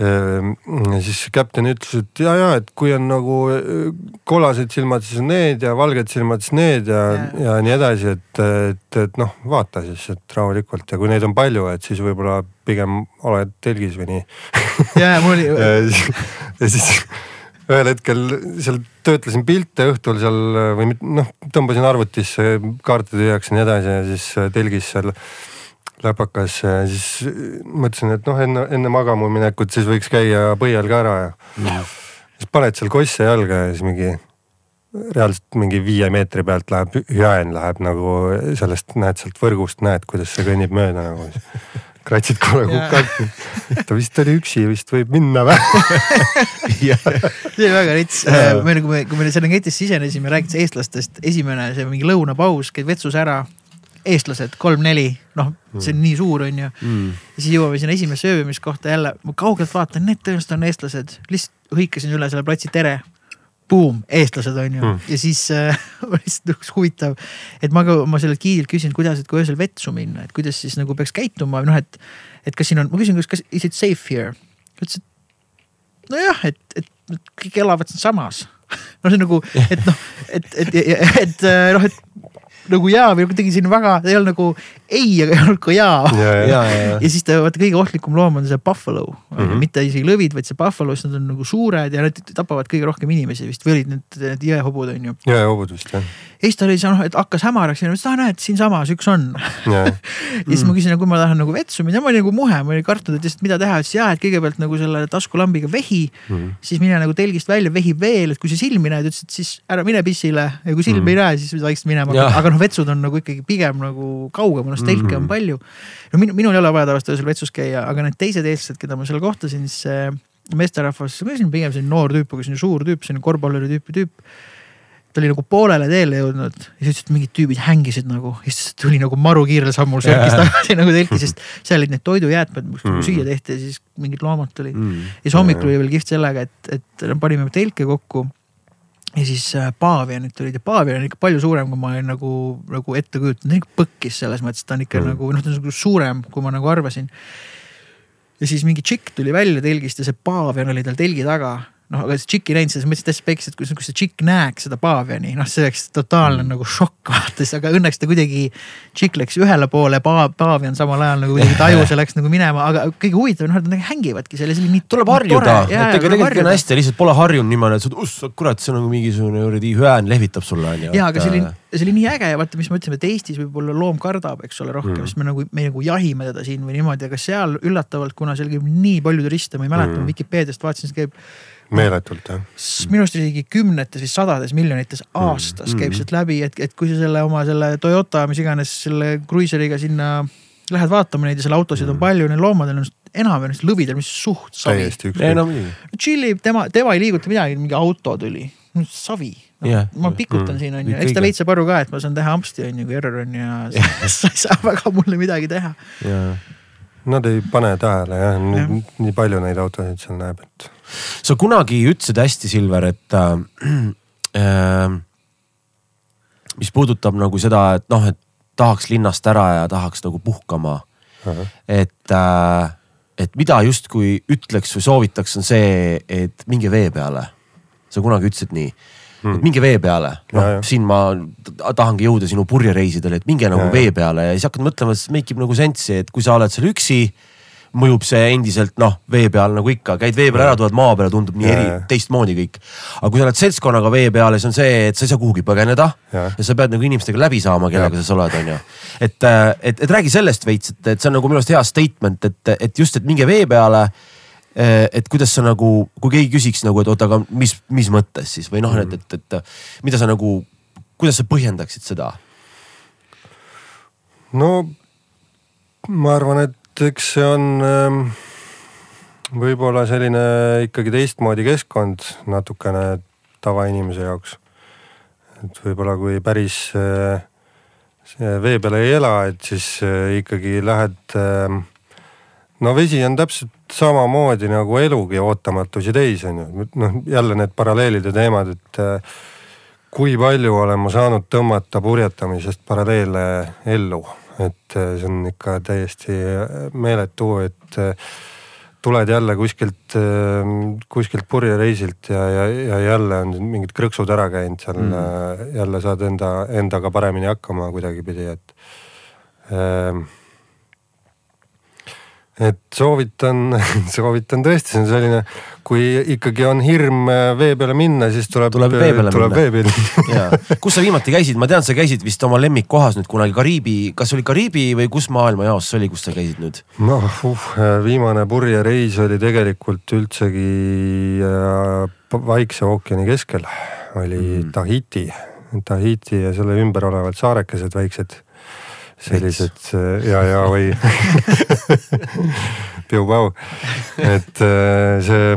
Ja siis kapten ütles, et ja, ja et kui on nagu äh, kollased silmad, siis on need ja valged silmad, siis need ja Jaa. ja nii edasi, et, et, et noh, vaata siis, et rahulikult ja kui neid on palju, et siis võib-olla pigem oled telgis või nii. ja, ja mul oli, [laughs] ja siis, ja ühel hetkel seal töötlesin pilte õhtul seal või noh, tõmbasin arvutisse kaarte tühjaks ja nii edasi ja siis telgis seal läpakas ja siis mõtlesin, et noh, enne, enne magama minekut siis võiks käia põial ka ära ja mm. siis paned seal kosse jalga ja siis mingi reaalselt mingi viie meetri pealt läheb hüaen läheb nagu sellest, näed sealt võrgust näed, kuidas see kõnnib mööda nagu. kratsid korra kukalt, ta vist oli üksi, vist võib minna või? [laughs] see oli väga rits. me nagu, kui me Serengetisse sisenesime, rääkides eestlastest, esimene see mingi lõunapaus, käid vetsus ära. Eestlased kolm-neli, noh, see on nii suur, on ju. Mm. ja siis jõuame sinna esimesse ööbimiskohta jälle, ma kaugelt vaatan, need tõenäoliselt on eestlased, lihtsalt hõikasin üle selle platsi tere. Boom, eestlased on ju mm. ja siis äh, [laughs] lihtsalt üks huvitav, et ma ka, ma sellelt giidilt küsin, kuidas, et kui öösel vetsu minna, et kuidas siis nagu peaks käituma noh, et. et kas siin on, ma küsin, kas, kas is it safe here? ta ütles, et nojah, et, et et kõik elavad siinsamas. [laughs] no see on nagu, et noh, et, et, et, et äh, noh, et nagu jaa, või kuidagi siin väga, ei olnud nagu ei, aga ei olnud ka jaa ja, ja, ja, ja, ja ja siis ta vaata kõige ohtlikum loom on see buffalo mm. -hmm. mitte isegi lõvid, vaid see buffalo, siis nad on nagu suured ja nad tapavad kõige rohkem inimesi vist või olid need, need jõehobud on ju. ja, ja hobud vist jah. ja siis ta oli seal noh, et hakkas hämaraks ja ma ütlesin, aa näed, siinsamas üks on. ja, ja siis ma küsin, kui ma tahan nagu vetsu minna, ma olin nagu muhe, ma olin kartnud, et lihtsalt mida teha, ütles jaa, et kõigepealt nagu selle taskulambiga vehi mm. -hmm. siis mine nagu telgist välja, vehib veel, et kui sa silmi näed, ütles, et siis ära mine pissile ja kui silmi mm -hmm. ei näe, siis vaikselt minema aga noh, vetsud on nagu ikkagi pigem nagu kaugemal, noh telke mm -hmm. on palju. no minu, minul ei ole vaja tavaliselt öösel vetsus käia, aga need teised eestlased, keda ma seal kohtasin, siis see meesterahvas, ma ütlesin pigem selline noor tüüp, aga selline suur tüüp, selline korvpalluri tüüpi tüüp ta oli nagu poolele teele jõudnud ja siis ütles, et mingid tüübid hängisid nagu ja siis tuli nagu maru kiirel sammul sörkis tagasi nagu telki, sest seal olid need toidujäätmed, mis nagu süüa tehti ja siis mingid loomad tulid mm.. ja siis hommikul oli veel kihvt sellega, et, et panime telke kokku. Ja siis äh, paavianid tulid ja paavian on ikka palju suurem, kui ma olin nagu, nagu ette kujutanud, ta on ikka põkkis selles mõttes, ta on ikka mm. nagu noh, ta on nagu suurem, kui ma nagu arvasin. ja siis mingi tšikk tuli välja telgist ja see paavian oli tal telgi taga noh, aga see tšikk ei näinud seda, siis mõtlesin täitsa peks, et kui, kui see tšikk näeks seda paaviani, noh, see oleks totaalne mm. nagu šokk vaata siis, aga õnneks ta kuidagi, tšikk läks ühele poole, paa-, paavian samal ajal nagu kuidagi tajus ja läks nagu minema, aga kõige huvitavam, noh, nad nagu hängivadki seal ja see oli nii. tuleb harjuda, et tegelikult on hästi, lihtsalt pole harjunud niimoodi, et uss, kurat, see on nagu mingisugune kuradi hüään lehvitab sulle onju. ja, aga see oli, see oli nii äge ja vaata, mis me ütlesime, et Eestis võib-olla loom kardab, eks ole, rohkem mm., sest me nagu, me nagu jahime teda siin või niimoodi, aga seal üllatavalt, kuna seal käib nii palju turiste, ma ei mäleta mm., Vikipeediast vaatasin, see käib meeletult jah. minu arust isegi kümnetes või sadades miljonites aastas käib Mm. sealt läbi, et, et kui sa selle oma selle Toyota, mis iganes selle kruiiseriga sinna lähed vaatama neid ja seal autosid on palju, neil loomadel on enamjaolt lõvidel, mis suht savi. täiesti ei ükskõik tšillib, tema, tema ei liiguta midagi, mingi auto tuli, savi no,. Jah. ma pikutan Mm. siin on ju, eks ta veits saab aru ka, et ma saan teha ampsti on ju, kui error on ja [laughs] sa ei saa väga mulle midagi teha. ja Nad ei pane tähele jah, nii palju neid autosid seal näeb, et sa kunagi ütlesid hästi, Silver, et äh, äh, mis puudutab nagu seda, et noh, et tahaks linnast ära ja tahaks nagu puhkama. et äh,, et mida justkui ütleks või soovitaks, on see, et minge vee peale. sa kunagi ütlesid nii hmm., et minge vee peale, noh siin ma tahangi jõuda sinu purjereisidele, et minge nagu Ja, vee peale ja siis hakkad mõtlema, siis make ib nagu sensi, et kui sa oled seal üksi mõjub see endiselt noh, vee peal nagu ikka, käid vee peal ära, tuled maa peale, tundub nii Ja, eri ja., teistmoodi kõik. aga kui sa oled seltskonnaga vee peal, siis on see, et sa ei saa kuhugi põgeneda ja, Ja. ja sa pead nagu inimestega läbi saama, kellega Ja. sa oled, onju. et, et, et räägi sellest veits, et, et see on nagu minu arust hea statement, et, et just, et minge vee peale. et kuidas sa nagu, kui keegi küsiks nagu, et oota, aga mis, mis mõttes siis või noh mm, -hmm. et, et, et mida sa nagu, kuidas sa põhjendaksid seda? no ma arvan, et eks see on ähm, võib-olla selline ikkagi teistmoodi keskkond natukene tavainimese jaoks. et võib-olla kui päris see vee peal ei ela, et siis äh, ikkagi lähed ähm, no vesi on täpselt samamoodi nagu elugi ootamatusi täis on ju, noh jälle need paralleelid ja teemad, et äh, kui palju olen ma saanud tõmmata purjetamisest paralleele ellu, et äh, see on ikka täiesti äh, meeletu, et äh, tuled jälle kuskilt, kuskilt purjereisilt ja, ja, ja jälle on mingid krõksud ära käinud seal mm., jälle saad enda, endaga paremini hakkama kuidagipidi, et ähm, et soovitan, [laughs] soovitan tõesti, see on selline, kui ikkagi on hirm äh, vee peale minna, siis tuleb, Tuleb vee peale tuleb minna. vee peale [laughs] kus sa viimati käisid, ma tean, sa käisid vist oma lemmikkohas nüüd kunagi Kariibi, kas oli Kariibi või kus maailmajaos see oli, kus sa käisid nüüd? noh uh,, viimane purjereis oli tegelikult üldsegi äh, Vaikse ookeani keskel, oli mm. Tahiti, Tahiti ja selle ümber olevad saarekesed väiksed. Sellised äh, ja, ja või [laughs] piu-pau, et äh, see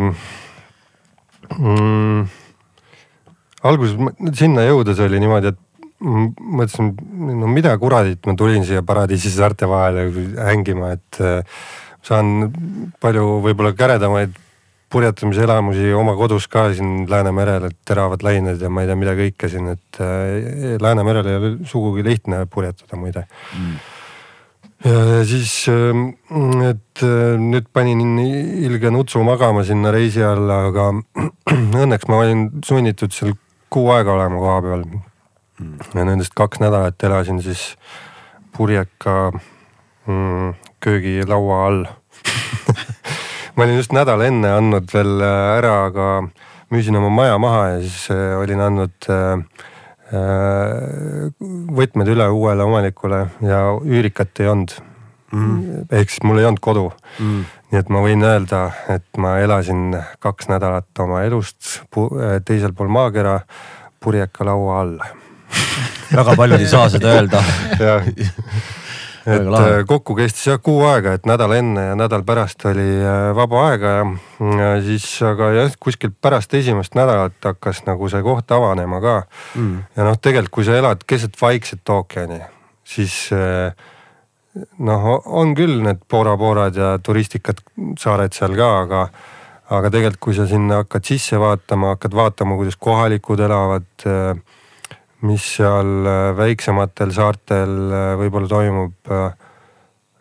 mm,. alguses sinna jõudes oli niimoodi, et mõtlesin, no mida kuradit ma tulin siia paradiisi saarte vahele hängima, et äh, saan palju võib-olla käredamaid purjetamiselamusi oma kodus ka siin Läänemerel, et teravad lained ja ma ei tea, mida kõike siin, et äh, Läänemerel ei ole sugugi lihtne purjetada muide mm.. ja siis, et äh, nüüd panin ilge nutsu magama sinna reisi alla, aga [clears throat] õnneks ma olin sunnitud seal kuu aega olema koha peal. ja nendest kaks nädalat elasin siis purjeka mm, köögilaua all [laughs] ma olin just nädal enne andnud veel äh, ära, aga müüsin oma maja maha ja siis äh, olin andnud äh, võtmed üle uuele omanikule ja üürikat ei olnud. Mm.. ehk siis mul ei olnud kodu. Mm.. nii et ma võin öelda, et ma elasin kaks nädalat oma elust teisel pool maakera purjeka laua all. Väga paljud ei saa seda öelda [laughs] et äh, kokku kestis jah kuu aega, et nädal enne ja nädal pärast oli äh, vaba aega ja, ja siis aga jah, kuskilt pärast esimest nädalat hakkas nagu see koht avanema ka. Mm.. ja noh, tegelikult kui sa elad keset Vaikset ookeani, siis äh, noh, on küll need Bora-Borad ja turistikad saared seal ka, aga aga tegelikult, kui sa sinna hakkad sisse vaatama, hakkad vaatama, kuidas kohalikud elavad mis seal äh, väiksematel saartel äh, võib-olla toimub. Äh,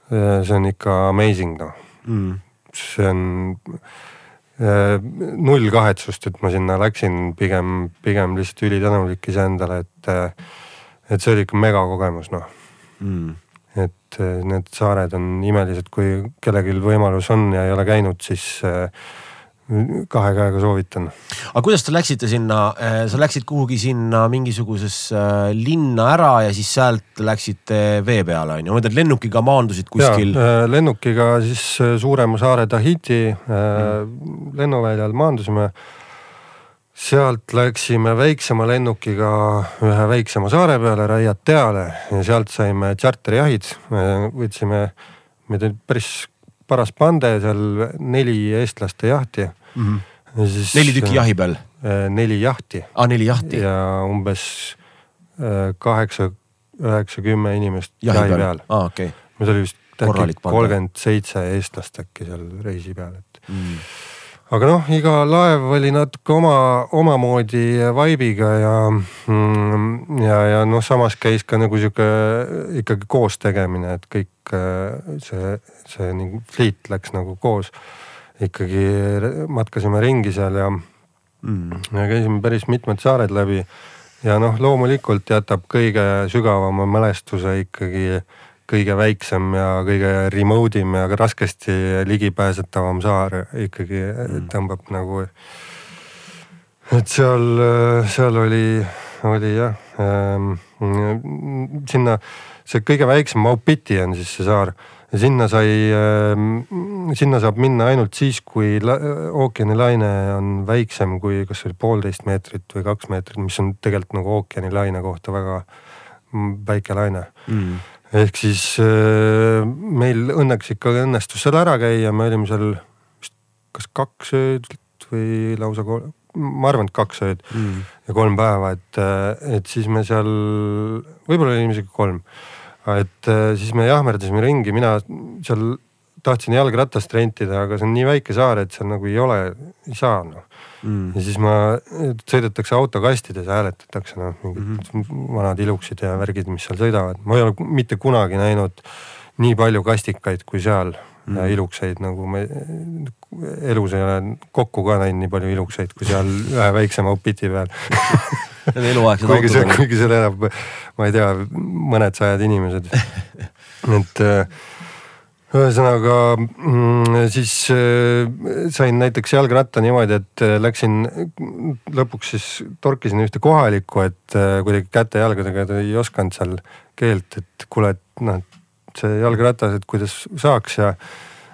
see on ikka amazing noh mm., see on null kahetsust, et ma sinna läksin, pigem, pigem lihtsalt ülitänulik iseendale, et, et see oli ikka megakogemus noh mm.. et need saared on imelised, kui kellelgi võimalus on ja ei ole käinud, siis kahe käega soovitan. aga kuidas te läksite sinna, äh, sa läksid kuhugi sinna mingisugusesse äh, linna ära ja siis sealt läksite vee peale on ju, ma mõtlen lennukiga maandusid kuskil. Äh, lennukiga siis suurema saare Tahiti mm. lennuväljal maandusime. sealt läksime väiksema lennukiga ühe väiksema saare peale, Raiateale ja sealt saime tšarterjahid, võtsime, meid oli päris paras pande seal neli eestlaste jahti mm. -hmm. Siis, neli tükki jahi peal? Äh, neli jahti. aa, neli jahti. ja umbes äh, kaheksa, üheksa, kümme inimest jahi, jahi peal, peal.. aa, okei okay.. meil oli vist kolmkümmend seitse eestlast äkki seal reisi peal, et mm aga noh, iga laev oli natuke oma, omamoodi vibe'iga ja, mm, ja, ja noh, samas käis ka nagu sihuke ikkagi koos tegemine, et kõik äh, see, see nagu fliit läks nagu koos ikkagi matkasime ringi seal ja mm., ja käisime päris mitmed saared läbi. ja noh, loomulikult jätab kõige sügavama mälestuse ikkagi kõige väiksem ja kõige remote im ja raskesti ligipääsetavam saar ikkagi mm. tõmbab nagu. et seal, seal oli, oli jah ähm,, sinna see kõige väiksem Maupiti on siis see saar sinna sai, ähm, sinna saab minna ainult siis, kui ookeanilaine on väiksem kui kas oli poolteist meetrit või kaks meetrit, mis on tegelikult nagu ookeanilaine kohta väga väike laine mm. ehk siis äh, meil õnneks ikka õnnestus seal ära käia, me olime seal vist kas kaks ööd või lausa kolm, ma arvan, et kaks ööd mm. ja kolm päeva, et, äh, et siis me seal, võib-olla olime isegi kolm et äh, siis me jahmerdasime ringi, mina seal tahtsin jalgratast rentida, aga see on nii väike saar, et seal nagu ei ole, ei saa noh mm.. ja siis ma, sõidetakse autokastides, hääletatakse noh, mingid mm -hmm. vanad iluksid ja värgid, mis seal sõidavad. ma ei ole mitte kunagi näinud nii palju kastikaid kui seal mm. ja ilukseid nagu me elus ei ole kokku ka näinud nii palju ilukseid kui seal ühe väiksema Opiti peal [laughs] Need eluaegsed autod on. kuigi seal elab, ma ei tea, mõned sajad inimesed. et äh, ühesõnaga mm, siis äh, sain näiteks jalgratta niimoodi, et äh, läksin lõpuks siis torkisin ühte kohalikku, et kuidagi käte-jalgadega ta ei osanud seal keelt, et kuule, et noh, see jalgratas, et kuidas saaks ja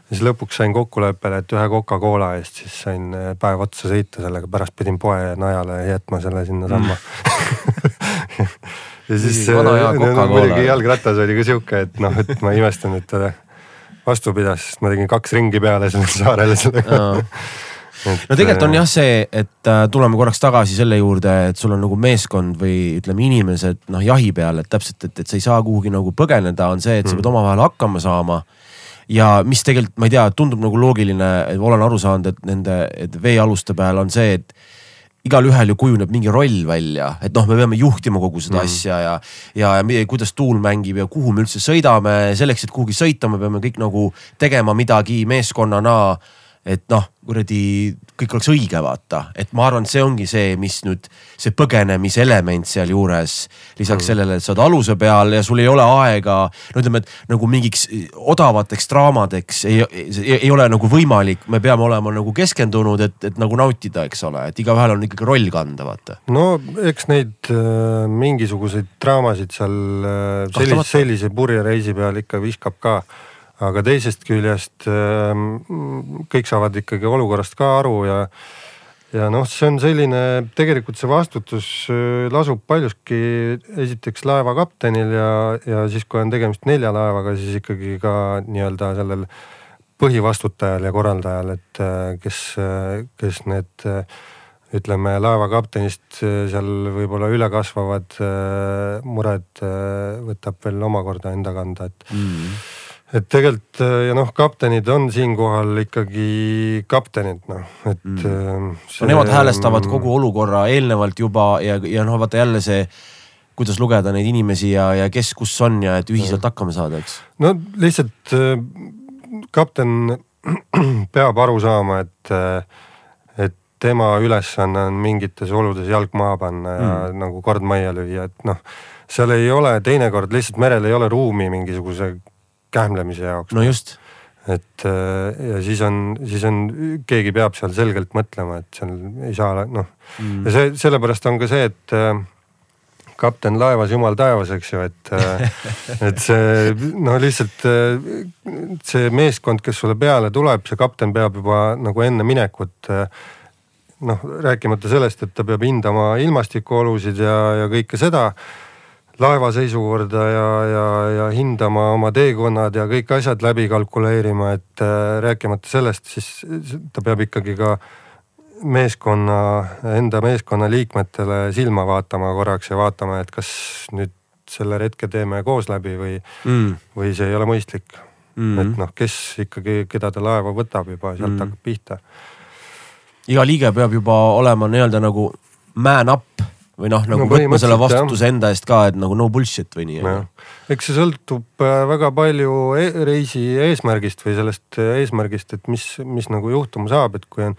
siis lõpuks sain kokkuleppele, et ühe Coca-Cola eest siis sain äh, päev otsa sõita sellega, pärast pidin poe najale jätma selle sinnasamma. [laughs] Ja siis äh, muidugi jalgratas oli ka sihuke, et noh, et ma imestan, et ta vastu pidas, sest ma tegin kaks ringi peale sellele saarele sellega Et, no tegelikult on äh, jah see, et äh, tuleme korraks tagasi selle juurde, et sul on nagu meeskond või ütleme, inimesed noh jahi peal, et täpselt, et, et sa ei saa kuhugi nagu põgeneda, on see, et sa mm. pead omavahel hakkama saama ja mis tegelikult, ma ei tea, tundub nagu loogiline, olen aru saanud, et nende et veealuste peal on see, et igalühel ju kujuneb mingi roll välja, et noh, me peame juhtima kogu seda mm. asja ja, ja, ja kuidas tuul mängib ja kuhu me üldse sõidame, selleks, et kuhugi sõita, me peame kõik nagu tegema midagi meeskonnana et noh, kuradi kõik oleks õige, vaata, et ma arvan, et see ongi see, mis nüüd see põgenemiselement sealjuures. lisaks mm. sellele, et sa oled aluse peal ja sul ei ole aega, no ütleme, et nagu mingiks odavateks draamadeks ei, ei, ei ole nagu võimalik, me peame olema nagu keskendunud, et, et nagu nautida, eks ole, et igaühel on ikkagi roll kanda, vaata. no eks neid äh, mingisuguseid draamasid seal äh, sellise, sellise purjereisi peal ikka viskab ka aga teisest küljest ähm, kõik saavad ikkagi olukorrast ka aru ja ja noh, see on selline, tegelikult see vastutus äh, lasub paljuski esiteks laeva kaptenil ja, ja siis, kui on tegemist nelja laevaga, siis ikkagi ka nii-öelda sellel põhivastutajal ja korraldajal, et äh, kes, äh, kes need ütleme laeva kaptenist seal võib-olla üle kasvavad mured võtab veel omakorda enda kanda, et mm. Et tegelikult äh, ja noh, kaptenid on siinkohal ikkagi kaptenid noh, et mm.. See... no nemad häälestavad kogu olukorra eelnevalt juba ja, ja noh, vaata jälle see, kuidas lugeda neid inimesi ja, ja kes kus on ja et ühiselt ja. hakkama saada, eks. no lihtsalt äh, kapten [clears throat] peab aru saama, et, et tema ülesanne on mingites oludes jalg maha panna ja mm. nagu kord majja lüüa, et noh seal ei ole teinekord lihtsalt merel ei ole ruumi mingisuguse kähmlemise jaoks. no just. et äh, ja siis on, siis on, keegi peab seal selgelt mõtlema, et seal ei saa noh mm. ja see, sellepärast on ka see, et äh, kapten laevas, jumal taevas, eks ju, et, äh, et see no lihtsalt see meeskond, kes sulle peale tuleb, see kapten peab juba nagu enne minekut noh, rääkimata sellest, et ta peab hindama ilmastikuolusid ja, ja kõike seda laeva seisukorda ja, ja, ja hindama oma teekonnad ja kõik asjad läbi kalkuleerima, et äh, rääkimata sellest, siis ta peab ikkagi ka meeskonna, enda meeskonna liikmetele silma vaatama korraks ja vaatama, et kas nüüd selle retke teeme koos läbi või mm., või see ei ole mõistlik mm.. et noh, kes ikkagi, keda ta laeva võtab juba, sealt mm. hakkab pihta. iga liige peab juba olema nii-öelda nagu man up või noh, nagu no, võtma selle vastutuse enda eest ka, et nagu no bullshit või nii. eks see sõltub äh, väga palju e reisi eesmärgist või sellest äh, eesmärgist, et mis, mis nagu juhtuma saab, et kui on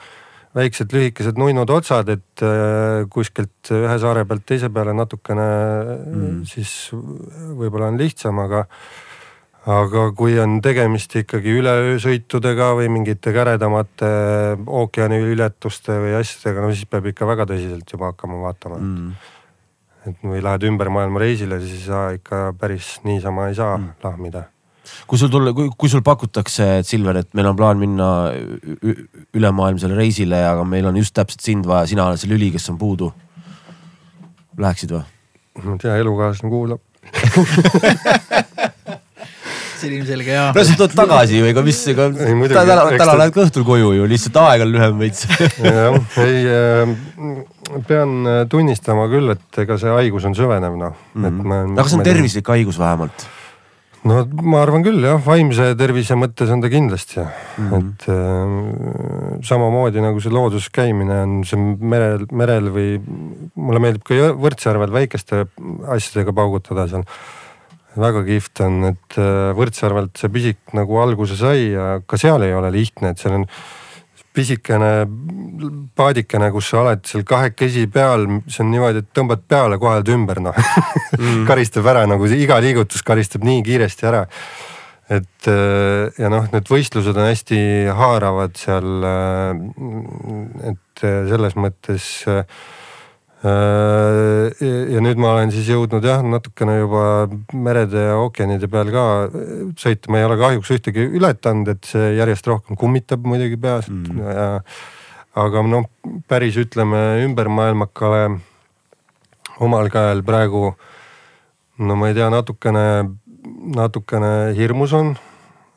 väiksed lühikesed nunnud otsad, et äh, kuskilt ühe saare pealt teise peale natukene mm. siis võib-olla on lihtsam, aga aga kui on tegemist ikkagi üleöösõitudega või mingite käredamate ookeaniületuste või asjadega, no siis peab ikka väga tõsiselt juba hakkama vaatama mm.. et või lähed ümber maailma reisile, siis sa ikka päris niisama ei saa mm. lahmida kui sul tulla, kui, sul pakutakse, et Silver, et meil on plaan minna ülemaailmsele reisile, aga meil on just täpselt sind vaja, sina oled see lüli, kes on puudu. Läheksid või? ma ei tea, elukaaslane kuulab [laughs] see on ilmselge jaa. no sa tuled tagasi või, ega mis, ega täna, täna lähed ka õhtul koju ju, lihtsalt aeg on lühem veits. jah, ei äh, pean äh, tunnistama küll, et ega see haigus on süvenev noh mm. -hmm. aga see on tervislik haigus vähemalt no ma arvan küll jah, vaimse tervise mõttes on ta kindlasti mm, -hmm. et äh, samamoodi nagu see looduses käimine on see merel, merel või mulle meeldib ka Võrtsjärvel väikeste asjadega paugutada seal väga kihvt on, et äh, Võrtsjärvelt see pisik nagu alguse sai ja ka seal ei ole lihtne, et seal on pisikene paadikene, kus sa oled seal kahekesi peal, see on niimoodi, et tõmbad peale, kohe oled ümber noh mm. [laughs] karistab ära nagu iga liigutus karistab nii kiiresti ära. et äh, ja noh, need võistlused on hästi haaravad seal. Äh, et selles mõttes ja nüüd ma olen siis jõudnud jah, natukene juba merede ja ookeanide peal ka sõita, ma ei ole kahjuks ühtegi ületanud, et see järjest rohkem kummitab muidugi peas mm. ja. aga noh, päris ütleme ümbermaailmakale omal käel praegu no ma ei tea, natukene, natukene hirmus on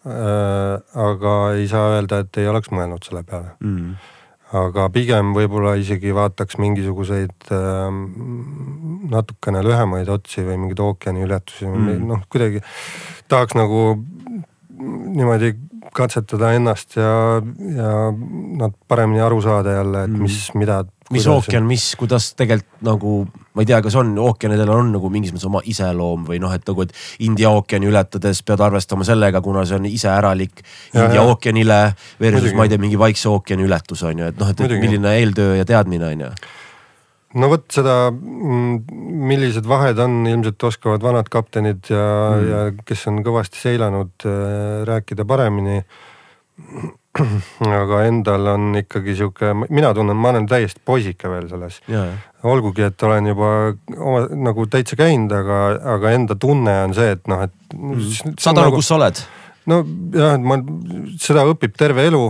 äh,. aga ei saa öelda, et ei oleks mõelnud selle peale mm aga pigem võib-olla isegi vaataks mingisuguseid äh, natukene lühemaid otsi või mingeid ookeaniületusi mm., noh kuidagi tahaks nagu niimoodi katsetada ennast ja, ja nad paremini aru saada jälle, et mis mm., mida. mis ookean, mis, kuidas tegelikult nagu ma ei tea, kas on, ookeanidel on nagu mingis mõttes oma iseloom või noh, et nagu, et India ookeani ületades pead arvestama sellega, kuna see on iseäralik India ookeanile versus ma ei tea, mingi Vaikse ookeani ületus on ju, et noh, et, milline eeltöö ja teadmine on ju. no vot seda, millised vahed on, ilmselt oskavad vanad kaptenid ja mm., ja kes on kõvasti seilanud äh, rääkida paremini. aga endal on ikkagi sihuke, mina tunnen, ma olen täiesti poisike veel selles. olgugi, et olen juba oma, nagu täitsa käinud, aga, aga enda tunne on see, et noh, et mm.. saad aru, kus sa oled? no jah, et ma, seda õpib terve elu.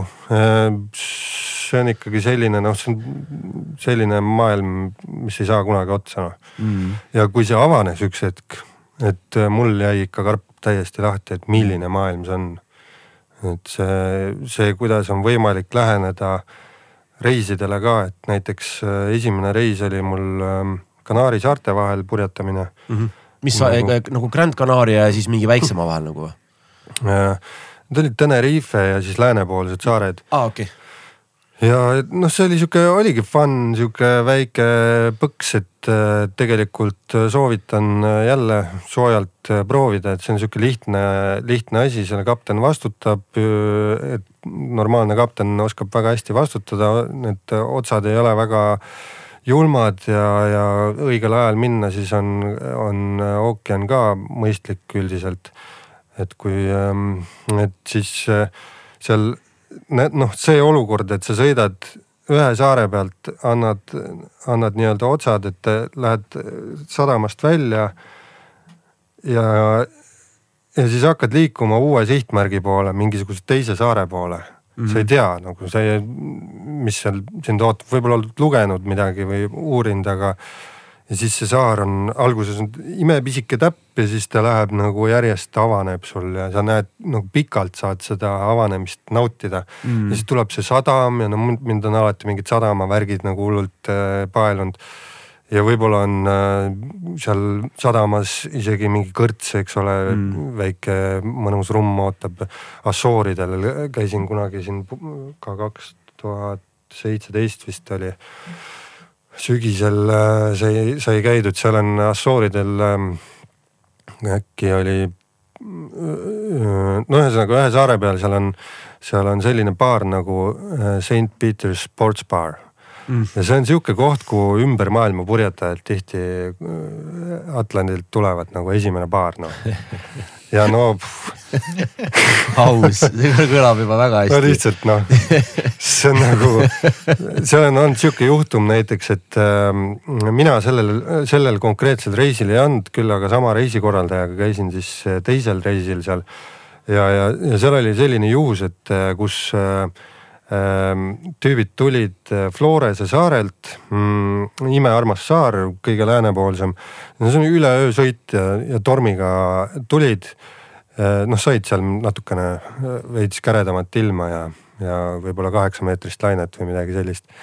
see on ikkagi selline noh, see on selline maailm, mis ei saa kunagi otsa noh. Mm. ja kui see avanes üks hetk, et äh, mul jäi ikka karp täiesti lahti, et milline maailm see on. et see, see, kuidas on võimalik läheneda reisidele ka, et näiteks äh, esimene reis oli mul ähm, Kanaari saarte vahel purjetamine Mm -hmm. mis sa Nagu- nagu Grand Canaria ja siis mingi väiksema vahel nagu või? Äh, Need olid Tenerife ja siis läänepoolsed saared aa, okei okay.. Ja noh, see oli sihuke, oligi fun, sihuke väike põks, et äh, tegelikult soovitan äh, jälle soojalt äh, proovida, et see on sihuke lihtne, lihtne asi, selle kapten vastutab. et normaalne kapten oskab väga hästi vastutada, need otsad ei ole väga julmad ja, ja õigel ajal minna, siis on, on ookean ka mõistlik üldiselt. et kui, et siis seal noh, see olukord, et sa sõidad ühe saare pealt, annad, annad nii-öelda otsad, et lähed sadamast välja ja, ja siis hakkad liikuma uue sihtmärgi poole, mingisuguse teise saare poole mm. -hmm. sa ei tea nagu see, mis seal sind ootab, võib-olla oled lugenud midagi või uurinud, aga ja siis see saar on alguses on imepisike täpp ja siis ta läheb nagu järjest avaneb sul ja sa näed nagu pikalt saad seda avanemist nautida mm.. ja siis tuleb see sadam ja no mind- on alati mingid sadamavärgid nagu hullult äh, paelunud. ja võib-olla on äh, seal sadamas isegi mingi kõrts, eks ole mm., väike mõnus rumm ootab. Assooridel käisin kunagi siin ka kaks tuhat seitseteist vist oli sügisel äh, sai, sai käidud, seal on Assooridel ähm, äkki oli. no ühesõnaga ühe saare peal seal on, seal on selline baar nagu äh, St Peter's Sports Bar mm.. ja see on sihuke koht, kuhu ümber maailma purjetajad tihti äh, Atlandilt tulevad nagu esimene baar noh. [laughs] ja no [laughs] aus, see kõlab juba väga no hästi. lihtsalt noh, see on nagu, seal on olnud sihuke juhtum näiteks, et äh, mina sellel, sellel konkreetsel reisil ei olnud, küll aga sama reisikorraldajaga käisin siis äh, teisel reisil seal. ja, ja, ja seal oli selline juhus, et äh, kus äh, tüübid tulid äh, Florese saarelt. Mm,, imearmas saar, kõige läänepoolsem. no see on üleöö sõit ja, ja tormiga tulid. Noh, said seal natukene äh, veits käredamat ilma ja, ja võib-olla kaheksa meetrist lainet või midagi sellist. [laughs]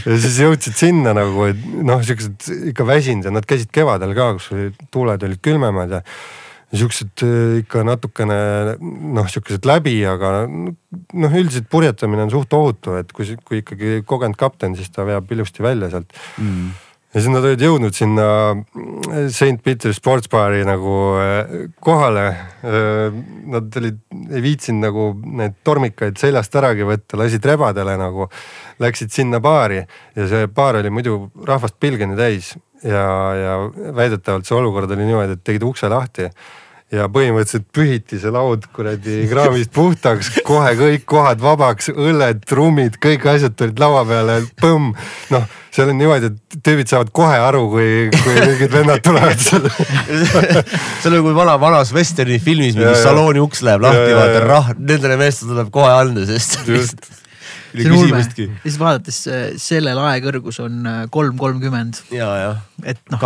Ja siis jõudsid sinna nagu, et noh, siuksed ikka väsinud ja nad käisid kevadel ka, kus tuuled olid külmemad ja siuksed äh, ikka natukene noh, siukesed läbi, aga noh, üldiselt purjetamine on suht ohutu, et kui, kui ikkagi kogenud kapten, siis ta veab ilusti välja sealt Mm. Ja siis nad olid jõudnud sinna St Peter's Sports Bari nagu äh, kohale. Nad olid, ei viitsinud nagu neid tormikaid seljast äragi võtta, lasid rebadele nagu. Läksid sinna baari ja see baar oli muidu rahvast pilgeni täis ja, ja väidetavalt see olukord oli niimoodi, et tegid ukse lahti ja põhimõtteliselt pühiti see laud kuradi kraamist puhtaks, kohe kõik kohad vabaks, õlled, trummid, kõik asjad tulid laua peale, põmm. noh, seal on niimoodi, et tüübid saavad kohe aru, kui, kui mingid vennad tulevad seal. [laughs] see on nagu vana, vanas vesterni filmis mingi salooni uks läheb lahti, vaata rah, nendele meestele tuleb kohe anda, sest Just. See on ulme, ja siis vaadates äh, selle lae kõrgus on äh, kolm kolmkümmend, ja, ja et noh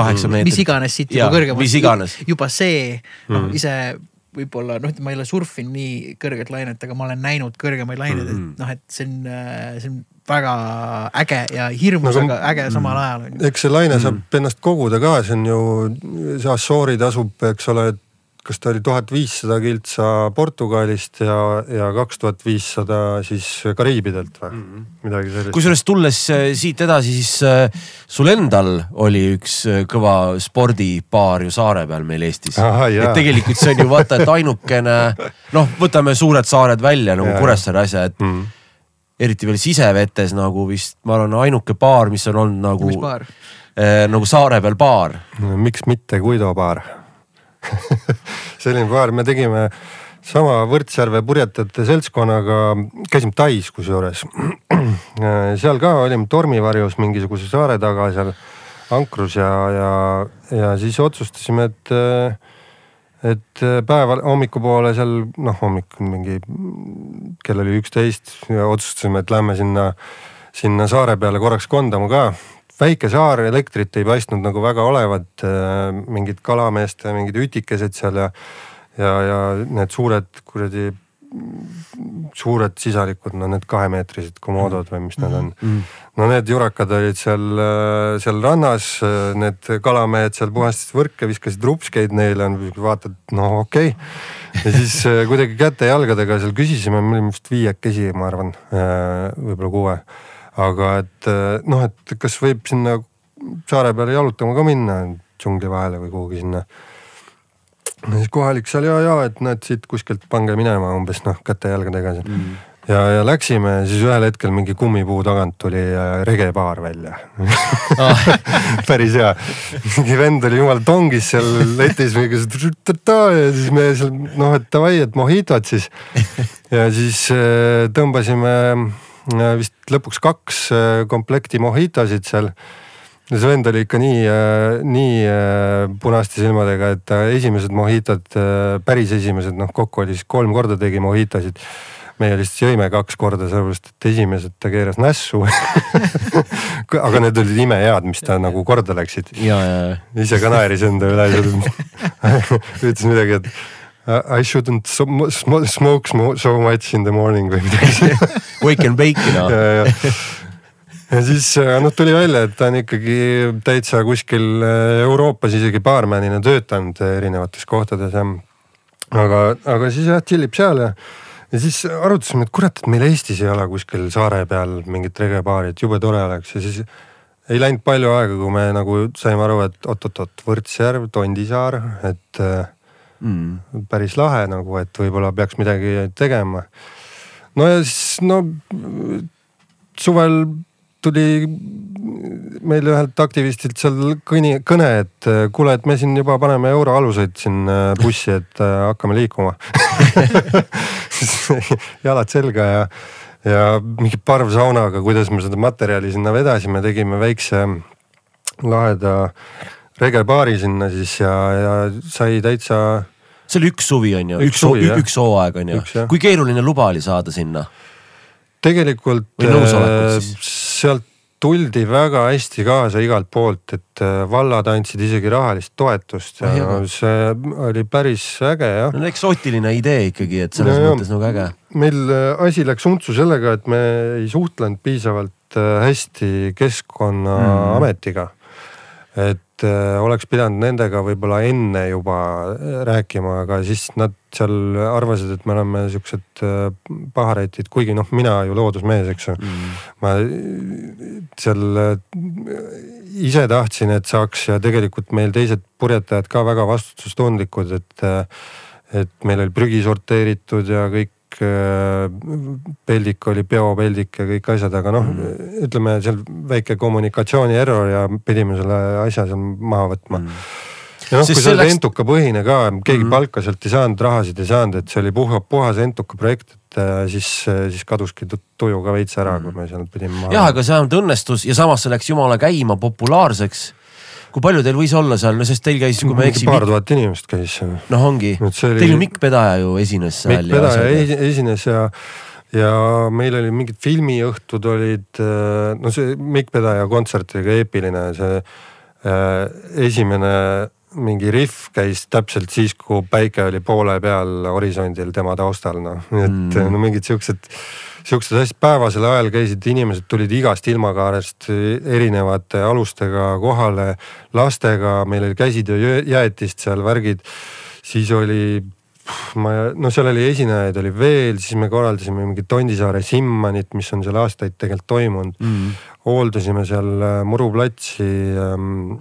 mis iganes siit Jaa, juba iganes. juba see noh Mhm. ise võib-olla noh, ma ei ole surfinud nii kõrget lainet, aga ma olen näinud kõrgemaid laineid, Mhm. et noh, et see on, see on väga äge ja hirmus, Nagu- aga äge samal ajal on ju. eks see laine saab ennast koguda ka, see on ju, see Assoorid asub, eks ole, kas ta oli tuhat viissada kiltsa Portugalist ja, ja kaks tuhat viissada siis Kariibidelt või mm -hmm. midagi sellist. kusjuures tulles äh, siit edasi, siis äh, sul endal oli üks äh, kõva spordipaar ju saare peal meil Eestis. et tegelikult see on ju vaata, et ainukene noh, võtame suured saared välja nagu Kuressaare asja, et mm -hmm. eriti veel sisevetes nagu vist ma arvan, ainuke baar, mis on olnud nagu. äh, nagu saare peal baar. miks mitte Guido baar [laughs] selline baar, me tegime sama Võrtsjärve purjetajate seltskonnaga, käisime Tais kusjuures. [clears throat] seal ka olime tormivarjus mingisuguse saare taga seal ankrus ja, ja, ja siis otsustasime, et, et päeval hommikupoole seal noh, hommikul mingi kell oli üksteist ja otsustasime, et lähme sinna, sinna saare peale korraks kondama ka väike saar, elektrit ei paistnud nagu väga olevat, äh, mingid kalameeste mingid ütikesed seal ja, ja, ja need suured kuradi, suured sisalikud, no need kahemeetrised komodod või mis need on mm. -hmm. no need jurakad olid seal, äh, seal rannas, äh, need kalamehed seal puhastasid võrke, viskasid rupskeid neile, vaatad, no okei okay. ja siis kuidagi käte-jalgadega seal küsisime, me olime vist viiekesi, ma arvan, võib-olla kuue aga et eh, noh, et kas võib sinna saare peale jalutama ka minna džungli vahele või kuhugi sinna. ja siis kohalik seal ja, ja et näed siit kuskilt pange minema umbes noh käte-jalgadega seal mm. ja, ja läksime ja siis ühel hetkel mingi kummipuu tagant tuli eh, regebaar välja ah. [laughs] päris hea, mingi vend oli jumala tongis seal letis mingisugune ja siis me seal noh, et davai, et mohitot siis. ja siis eh, tõmbasime vist lõpuks kaks äh, komplekti mojitosid seal. see vend oli ikka nii, äh, nii punaste silmadega, et esimesed mojitod, päris esimesed, noh kokku oli siis kolm korda tegi mojitosid meie lihtsalt jõime kaks korda, sellepärast et esimesed ta keeras nässu [laughs] aga need olid imehead, mis ta nagu korda läksid. ise ka naeris enda üle ütles midagi, et I shouldn't smoke so much in the morning või midagi [laughs] Wake and bake noh ja, ja. ja siis äh, noh, tuli välja, et ta on ikkagi täitsa kuskil äh, Euroopas isegi baarmanina töötanud erinevates kohtades ja. aga, aga siis jah, tšillib seal ja, ja siis arutasime, et kurat, et meil Eestis ei ole kuskil saare peal mingit regebaari, et jube tore oleks ja siis ei läinud palju aega, kui me nagu saime aru, et oot-oot-oot, Võrtsjärv, Tondisaar, et äh, mm. päris lahe nagu, et võib-olla peaks midagi tegema. no ja siis no suvel tuli meil ühelt aktivistilt seal kõni, kõne, et kuule, et me siin juba paneme euro aluseid siin äh, bussi, et äh, hakkame liikuma [laughs] jalad selga ja, ja mingi parvsaunaga, kuidas me seda materjali sinna vedasime, tegime väikse laheda regebaari sinna siis ja, ja sai täitsa see oli üks suvi on ju, üks, üks hooaeg on ju. kui keeruline luba oli saada sinna? tegelikult äh, sealt tuldi väga hästi kaasa igalt poolt, et äh, vallad andsid isegi rahalist toetust ja no, see oli päris äge jah. no eksootiline idee ikkagi, et selles no, mõttes nagu äge. meil äh, asi läks untsu sellega, et me ei suhtlenud piisavalt hästi Keskkonnaametiga mm.. et et äh, oleks pidanud nendega võib-olla enne juba äh, rääkima, aga siis nad seal arvasid, et me oleme siuksed äh, paharätid, kuigi noh, mina ju loodusmees, eks ju. Mm.. ma seal ise tahtsin, et saaks ja tegelikult meil teised purjetajad ka väga vastutustundlikud, et, et meil oli prügi sorteeritud ja kõik peldik oli biopeldik ja kõik asjad, aga noh mm., ütleme seal väike kommunikatsiooni error ja pidime selle asja seal maha võtma mm. ja noh, kui see oli läks... entuka põhine ka, keegi mm. palka sealt ei saanud, rahasid ei saanud, et see oli puha, puhas entuka projekt, et äh, siis, siis kaduski tuju ka veits ära mm., kui me seal pidime maha. jah, aga see vähemalt õnnestus ja samas see läks jumala käima populaarseks kui palju teil võis olla seal, no sest teil käis, kui ma ei eksi. paar tuhat inimest käis seal. noh, ongi, oli... teil ju Mikk Pedaja ju esines seal. Mikk Pedaja ja esines ja, ja meil oli mingid filmiõhtud olid, äh, no see Mikk Pedaja kontsert oli ka eepiline, see äh, esimene mingi rihv käis täpselt siis, kui päike oli poole peal horisondil tema taustal, noh, nii et mm. no mingid siuksed sihukesed asjad, päevasel ajal käisid inimesed, tulid igast ilmakaarest erinevate alustega kohale, lastega, meil oli käsid ja jäätist seal, värgid. Siis oli ma, no seal oli esinejaid oli veel, siis me korraldasime mingit Tondisaare Simmanit, mis on seal aastaid tegelikult toimunud. Mm.. hooldasime seal äh, muruplatsi ähm,,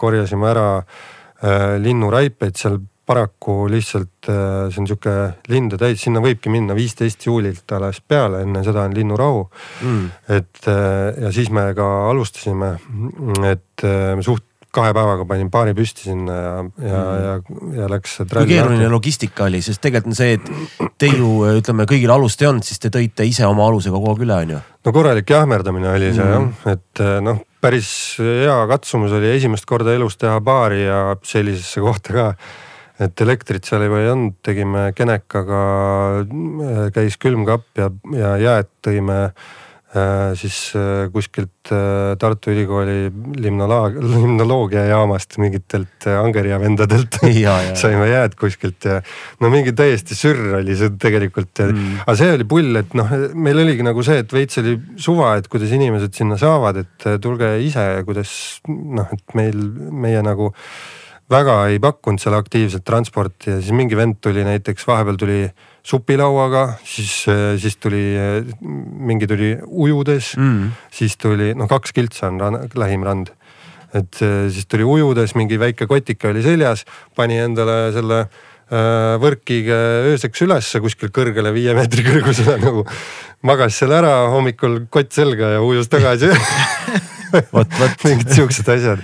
korjasime ära äh, linnuraipeid seal paraku lihtsalt äh, see on sihuke linde täis, sinna võibki minna viisteist juulilt alles peale, enne seda on linnurahu mm.. et äh, ja siis me ka alustasime, et äh, me suht kahe päevaga panin baari püsti sinna ja, ja mm., ja, ja läks. kui keeruline logistika oli, sest tegelikult on see, et teil ju ütleme, kõigil alust ei olnud, siis te tõite ise oma alusega kogu aeg üle, on ju? no korralik jahmerdamine oli see mm. jah, et noh, päris hea katsumus oli esimest korda elus teha baari ja sellisesse kohta ka et elektrit seal juba ei olnud, tegime kenekaga, eh, käis külmkapp ja, ja jääd tõime Äh, siis äh, kuskilt äh, Tartu Ülikooli limnoloog-, limnoloogiajaamast mingitelt Angeria vendadelt [laughs] saime jääd kuskilt ja no mingi täiesti sürr oli see tegelikult mm.. aga see oli pull, et noh, meil oligi nagu see, et veits oli suva, et kuidas inimesed sinna saavad, et tulge ise, kuidas noh, et meil, meie nagu väga ei pakkunud seal aktiivset transporti ja siis mingi vend tuli näiteks vahepeal tuli supilauaga, siis, siis tuli, mingi tuli ujudes mm., siis tuli noh, kaks kiltsa on ran, lähim rand. et siis tuli ujudes, mingi väike kotike oli seljas, pani endale selle äh, võrkiga ööseks ülesse kuskil kõrgele viie meetri kõrgusele [laughs] nagu. magas seal ära, hommikul kott selga ja ujus tagasi [laughs] [laughs] mingid siuksed asjad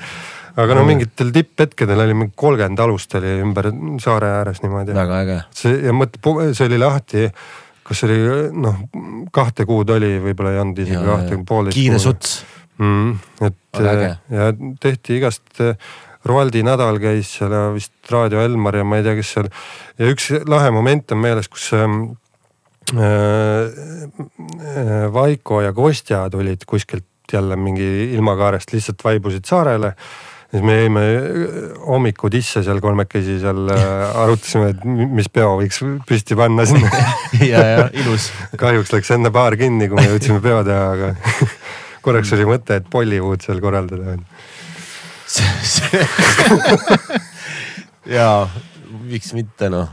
aga no mingitel tipphetkedel oli mingi kolmkümmend alust oli ümber saare ääres niimoodi. väga äge. see ja mõtle, see oli lahti, kas oli noh, kahte kuud oli, võib-olla ei olnud isegi ja, kahte, poolteist. kiire suts mm,. et ja tehti igast Roaldi nädal käis seal ja vist Raadio Elmar ja ma ei tea, kes seal ja üks lahe moment on meeles, kus ähm, äh, äh, Vaiko ja Kostja tulid kuskilt jälle mingi ilmakaarest lihtsalt vaibusid saarele siis me jäime äh, hommikutisse seal kolmekesi seal äh, [laughs] arutasime, et mis peo võiks püsti panna sinna. [laughs] Ja, ja ilus. kahjuks läks enne baar kinni, kui me jõudsime peo teha, aga [laughs] korraks oli mõte, et Bollywood seal korraldada ja miks mitte noh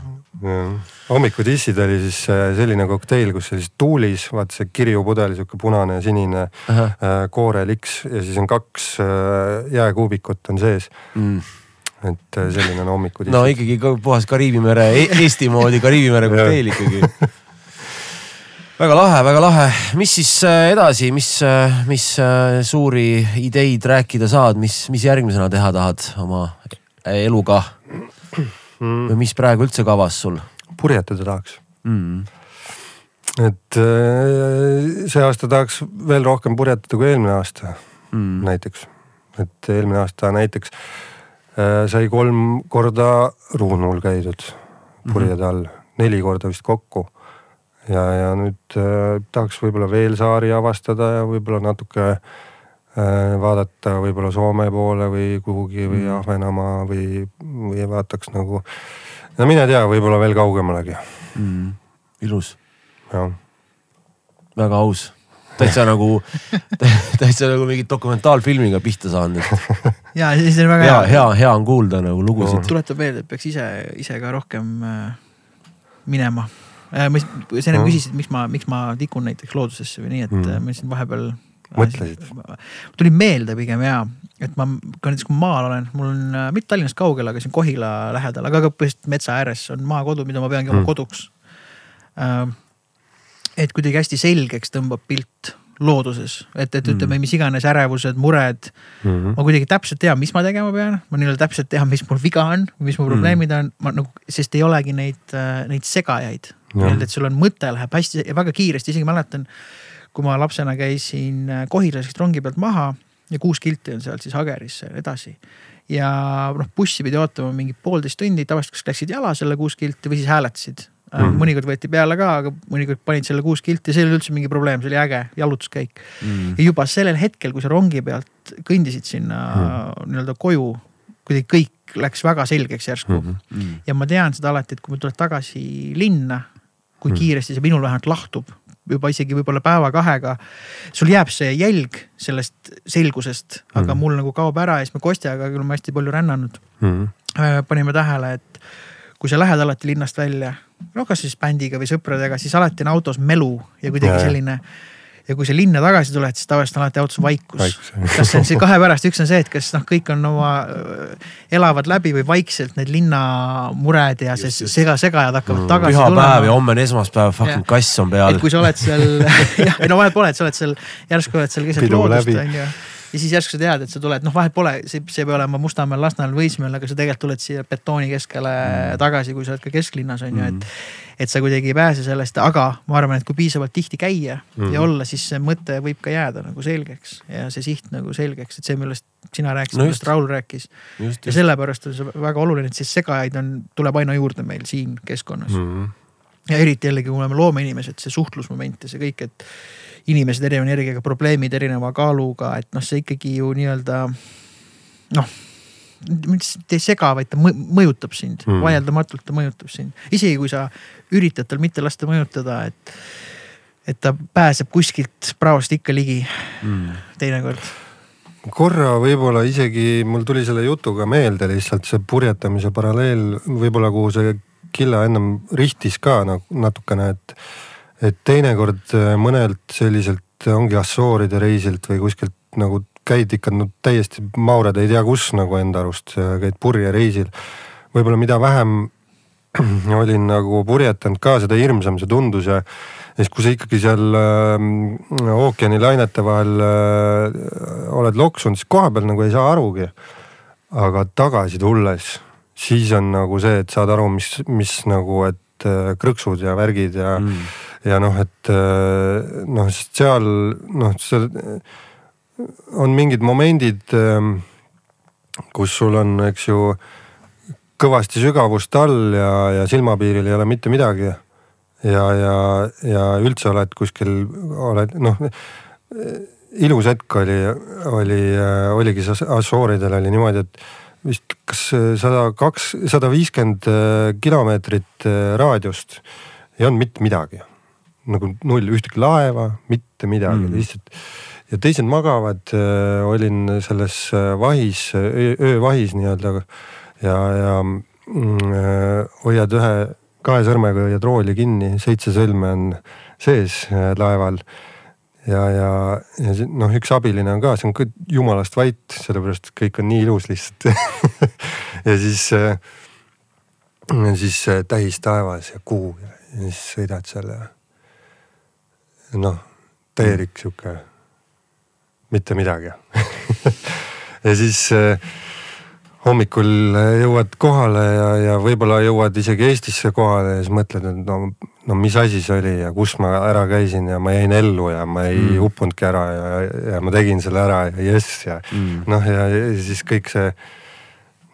hommikutissid oli siis äh, selline kokteil, kus oli siis tuulis, vaata see kirjupudel, sihuke punane ja sinine Aha. äh, kooreliks ja siis on kaks äh, jääkuubikut on sees mm et selline on hommikutiss. no ikkagi puhas Kariibi mere e, Eesti moodi Kariibi mere [laughs] kokteil ikkagi väga lahe, väga lahe, mis siis edasi, mis, mis suuri ideid rääkida saad, mis, mis järgmisena teha tahad oma eluga mm.? või mis praegu üldse kavas sul? Purjetada tahaks mm.. et äh, see aasta tahaks veel rohkem purjetada kui eelmine aasta mm. näiteks. et eelmine aasta näiteks äh, sai kolm korda Ruhnul käidud purjede all, neli korda vist kokku. ja, ja nüüd äh, tahaks võib-olla veel saari avastada ja võib-olla natuke äh, vaadata võib-olla Soome poole või kuhugi või mm. Ahvenamaa või, või vaataks nagu äh, no mine tea, võib-olla veel kaugemalegi mm,. ilus. väga aus, täitsa [laughs] nagu, täitsa nagu mingi dokumentaalfilmiga pihta saanud [laughs] ja siis on väga hea. hea, hea, on kuulda nagu lugusid no.. tuletab meelde, et peaks ise, ise ka rohkem äh, minema äh,. ma, sa enne küsisid, miks ma, miks ma tikun näiteks loodusesse või nii, et mm. Äh, ma siin vahepeal mõtlesid? tuli meelde pigem ja, et ma ka näiteks kui maal olen, mul on äh, mitte Tallinnast kaugel, aga siin Kohila lähedal, aga ka põhimõtteliselt metsa ääres on maakodu, mida ma peangi oma mm. koduks. Äh, et kuidagi hästi selgeks tõmbab pilt looduses, et, et ütleme, mm. mis iganes ärevused, mured mm. -hmm. ma kuidagi täpselt tean, mis ma tegema pean, ma nii-öelda täpselt tean, mis mul viga on, mis mu probleemid mm. on, ma nagu, sest ei olegi neid, äh, neid segajaid. nii-öelda, et sul on mõte läheb hästi ja väga kiiresti, isegi mäletan kui ma lapsena käisin äh, Kohilas rongi pealt maha ja kuus kilti on sealt siis Hagerisse edasi. ja noh, bussi pidi ootama mingi poolteist tundi, tavaliselt kas läksid jala selle kuus kilti või siis hääletasid mm.. mõnikord võeti peale ka, aga mõnikord panid selle kuus kilti, see ei olnud üldse mingi probleem, see oli äge jalutuskäik mm.. ja juba sellel hetkel, kui sa rongi pealt kõndisid sinna mm. nii-öelda koju, kuidagi kõik läks väga selgeks järsku mm. -hmm. ja ma tean seda alati, et kui ma tulen tagasi linna, kui mm. kiiresti see minul vähemalt lahtub juba isegi võib-olla päeva-kahega. sul jääb see jälg sellest selgusest, aga mm. mul nagu kaob ära ja siis me Kostjaga, küll me hästi palju rännanud mm., panime tähele, et kui sa lähed alati linnast välja, no kas siis bändiga või sõpradega, siis alati on autos melu ja kuidagi Jaa, jah. Ja kui sa linna tagasi tuled, siis tavaliselt on alati autos vaikus, Vaikus, kas see on see kahe pärast, üks on see, et kas noh, kõik on oma, elavad läbi või vaikselt need linnamured ja see sega-segajad hakkavad tagasi pühapäev ja homme on esmaspäev, fucking kass on peal. Et kui sa oled seal [laughs] [laughs] jah, ei no vahet pole, et sa oled seal, järsku oled seal keset loodust on ju. Ja siis järsku sa tead, et sa tuled, noh vahet pole, see, see peab olema Mustamäel, Lasnamäel, Võismäel, aga sa tegelikult tuled siia betooni keskele mm. tagasi, kui sa oled ka kesklinnas on ju, et. et sa kuidagi ei pääse sellest, aga ma arvan, et kui piisavalt tihti käia mm. ja olla, siis see mõte võib ka jääda nagu selgeks ja see siht nagu selgeks, et see, millest sina rääkisid No millest Raul rääkis. ja sellepärast on see väga oluline, et siis segajaid on, tuleb aina juurde meil siin keskkonnas mm Mhm. ja eriti jällegi, kui me oleme loomeinimesed, see suhtlusmoment ja see kõik, et inimesed erineva energiaga, probleemid erineva kaaluga, et noh, see ikkagi ju nii-öelda noh, mitte ei sega, vaid ta mõ- mõjutab sind mm., vaieldamatult ta mõjutab sind. isegi kui sa üritad tal mitte lasta mõjutada, et, et ta pääseb kuskilt praost ikka ligi Mm. teinekord. korra võib-olla isegi mul tuli selle jutuga meelde lihtsalt see purjetamise paralleel võib-olla, kuhu see Killa ennem rihtis ka nagu natukene, et. Et teinekord äh, mõnelt selliselt ongi Assooride reisilt või kuskilt nagu käid ikka no täiesti maurad ei tea kus nagu enda arust, käid purjereisil. võib-olla mida vähem [clears throat] olin nagu purjetanud ka, seda hirmsam see tundus ja siis, kui sa ikkagi seal äh, ookeani lainete vahel äh, oled loksunud, siis kohapeal nagu ei saa arugi. aga tagasi tulles, siis on nagu see, et saad aru, mis, mis nagu, et äh, krõksud ja värgid ja mm. Ja noh, et äh, noh, seal noh, seal on mingid momendid, kus sul on, eks ju, kõvasti sügavust all ja, ja silmapiiril ei ole mitte midagi. ja, ja, ja üldse oled kuskil, oled noh, ilus hetk oli, oli, oligi Assuuridel oli niimoodi, et vist kas sada kaks, sada viiskümmend kilomeetrit raadiost ei olnud mitte midagi. Nagu null, ühtegi laeva, mitte midagi Mm. lihtsalt ja teised magavad, olin selles vahis, öövahis nii-öelda ja, ja mm, hoiad ühe, kahe sõrmega hoiad rooli kinni, seitse sõlme on sees äh, laeval. ja, ja, ja noh, üks abiline on ka, see on ka jumalast vait, sellepärast et kõik on nii ilus lihtsalt [laughs] ja siis äh,, siis äh, täis taevas ja kuu ja, ja siis sõidad seal ja noh, täielik sihuke mitte midagi [laughs] ja siis äh, hommikul jõuad kohale ja, ja võib-olla jõuad isegi Eestisse kohale ja siis mõtled, et no, no mis asi see oli ja kus ma ära käisin ja ma jäin ellu ja ma ei mm. uppunudki ära ja, ja ma tegin selle ära ja jess ja Mm. noh, ja, ja siis kõik see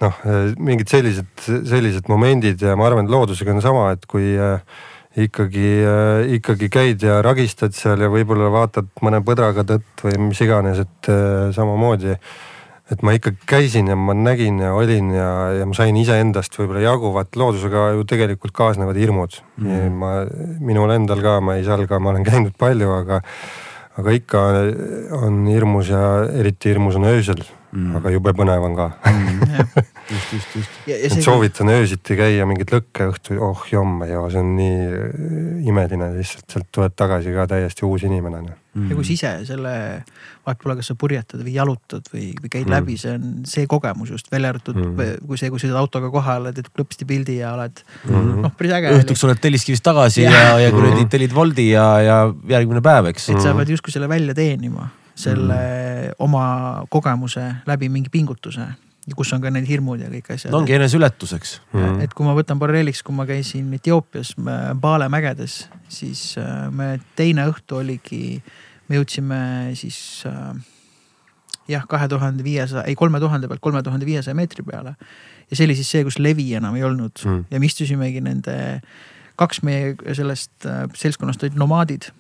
noh, mingid sellised, sellised momendid ja ma arvan, et loodusega on sama, et kui äh, ikkagi äh,, ikkagi käid ja ragistad seal ja võib-olla vaatad mõne põdraga tõtt või mis iganes, et äh, samamoodi. et ma ikkagi käisin ja ma nägin ja olin ja, ja ma sain iseendast võib-olla jagu, vaat loodusega ju tegelikult kaasnevad hirmud mm.. ma, minul endal ka, ma ei salga, ma olen käinud palju, aga aga ikka on hirmus ja eriti hirmus on öösel mm., aga jube põnev on ka [laughs] just, just, just. ja, ja et see, soovitan öösiti käia mingit lõkke õhtul, oh jomme ja see on nii imeline lihtsalt, sealt tuled tagasi ka täiesti uus inimene. Noh. ja kui sa ise selle, vahet pole, kas sa purjetad või jalutad või, või käid Mm. mm. läbi, see on see kogemus just välja arvatud Mm. mm. kui see, kui sõidad autoga kohale, teed klõpsti pildi ja oled Mhm. noh, päris äge. õhtuks oled Telliskivist tagasi ja, ja, ja kuradi Mhm. tellid Woldi ja, ja järgmine päev, eks. et sa pead justkui selle välja teenima, selle mm. oma kogemuse läbi mingi pingutuse kus on ka need hirmud ja kõik asjad no ongi eneseületuseks. Mhm. et kui ma võtan paralleeliks, kui ma käisin Etioopias äh, Paale mägedes, siis äh, me teine õhtu oligi, me jõudsime siis äh, jah, kahe tuhande viiesaja, ei kolme tuhande pealt kolme tuhande viiesaja meetri peale. ja see oli siis see, kus levi enam ei olnud Mm. mm. ja me istusimegi nende, kaks meie sellest äh, seltskonnast olid nomaadid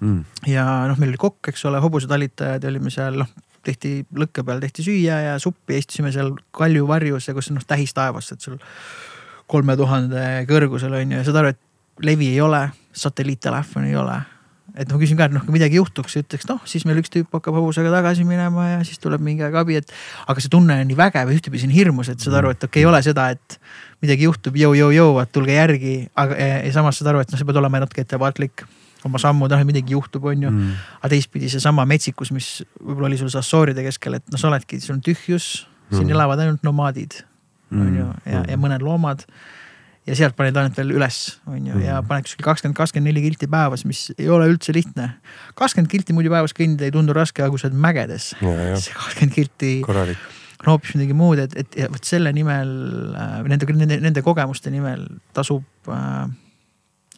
Mm. ja noh, meil oli kokk, eks ole, hobusatalitajad ja olime seal noh, tehti lõkke peal tehti süüa ja suppi ja istusime seal kalju varjus ja kus noh tähis taevas, et sul kolme tuhande kõrgusel on ju ja saad aru, et levi ei ole, satelliittelefoni ei ole. et ma küsin ka, et noh, kui midagi juhtuks, ütleks noh, siis meil üks tüüp hakkab hobusega tagasi minema ja siis tuleb mingi aeg abi, et. aga see tunne on nii vägev ja ühtepidi on hirmus, et saad aru, et okei okay,, ei ole seda, et midagi juhtub, jõu-jõu-jõu, et tulge järgi, aga ja, ja samas saad aru, et noh, sa pead olema natuke ettevaatlik oma sammud, et midagi juhtub, on ju mm.. aga teistpidi seesama metsikus, mis võib-olla oli sul Sassooride keskel, et noh, sa oledki, sul on tühjus, siin mm. elavad ainult nomaadid, on ju, ja, ja mõned loomad ja sealt paned ainult veel üles, on ju, ja mhm. paned kuskil kakskümmend, kakskümmend neli kilti päevas, mis ei ole üldse lihtne. kakskümmend kilti muidu päevas kõndida ei tundu raske, aga kui sa oled mägedes, see kakskümmend kilti Korralik. on hoopis midagi muud, et, et vot selle nimel äh,, nende, nende, nende kogemuste nimel tasub äh,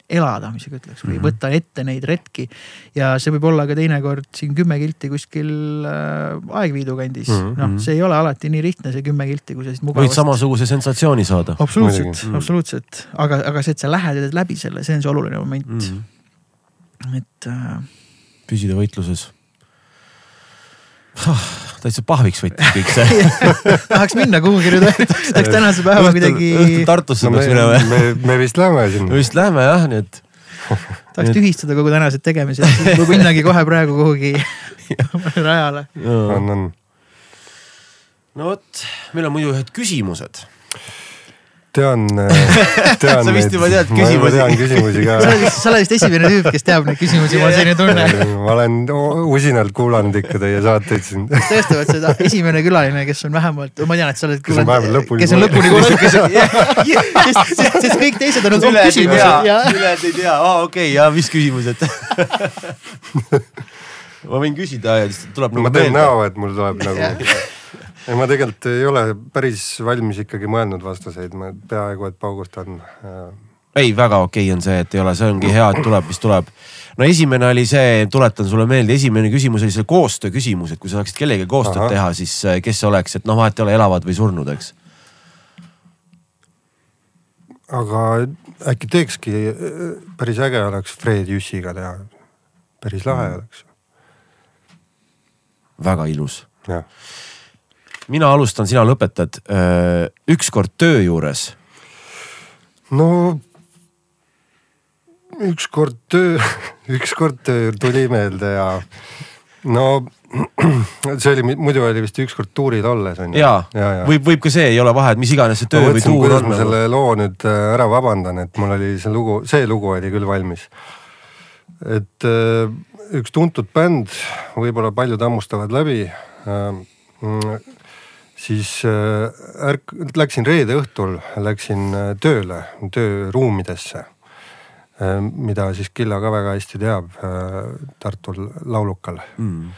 elada, ma isegi ütleks, või mm -hmm. võtta ette neid retki. ja see võib olla ka teinekord siin kümme kilti kuskil äh, Aegviidu kandis mm -hmm., noh, see ei ole alati nii lihtne, see kümme kilti, kui sa siit mugavast. võid samasuguse sensatsiooni saada. absoluutselt mm, -hmm. absoluutselt, aga, aga see, et sa lähed ja teed läbi selle, see on see oluline moment mm. -hmm. et äh.... püsida võitluses oh, täitsa pahviks võttis kõik see [laughs] tahaks minna kuhugi nüüd, tahaks tänase päeva kuidagi. Tartusse no, peaks minema. me, me vist lähme sinna. me vist lähme jah, nii et. [laughs] tahaks tühistada kogu tänased tegemised, võib minnagi kohe praegu kuhugi [laughs] rajale. on, on. no vot, meil on muidu ühed küsimused tean, [laughs] äh, tean. sa vist juba tead küsimusi. tean küsimusi ka. [laughs] sa oled vist, sa oled vist esimene tüüp, kes teab neid küsimusi, mul on selline tunne. ma olen usinalt kuulanud ikka teie saateid siin. tõestavad seda, esimene külaline, kes on vähemalt, ma tean, et sa oled. kes on vähemalt lõpuni. kes on lõpuni kuulanud. [laughs] sest, sest kõik teised on olnud küsimused ja. ülejäänud ei tea, aa okei, ja mis küsimused ma võin küsida ja siis tuleb nagu. ma teen näo, et mul tuleb nagu ei, ma tegelikult ei ole päris valmis ikkagi mõelnud vastuseid, ma peaaegu et paugustan. ei, väga okei on see, et ei ole, see ongi hea, et tuleb, mis tuleb. no esimene oli see, tuletan sulle meelde, esimene küsimus oli see koostöö küsimus, et kui sa saaksid kellegagi koostööd Aha. teha, siis äh, kes see oleks, et noh, vahet ei ole, elavad või surnud, eks. aga äkki teekski, päris äge oleks Fred Jüssiga teha. päris lahe mm. oleks. väga ilus. jah mina alustan, sina lõpetad. ükskord töö juures. no ükskord töö, [laughs] ükskord töö tuli meelde ja no [clears throat] see oli, muidu oli vist ükskord tuuril olles on ju. ja, ja, ja., võib, võib ka see, ei ole vahet, mis iganes see töö või tuur on. ma selle loo nüüd äh, ära vabandan, et mul oli see lugu, see lugu oli küll valmis. et äh, üks tuntud bänd, võib-olla paljud hammustavad läbi äh, siis äh, ärk-, läksin reede õhtul, läksin äh, tööle, tööruumidesse. Äh, mida siis Killa ka väga hästi teab Tartul laulukal mm..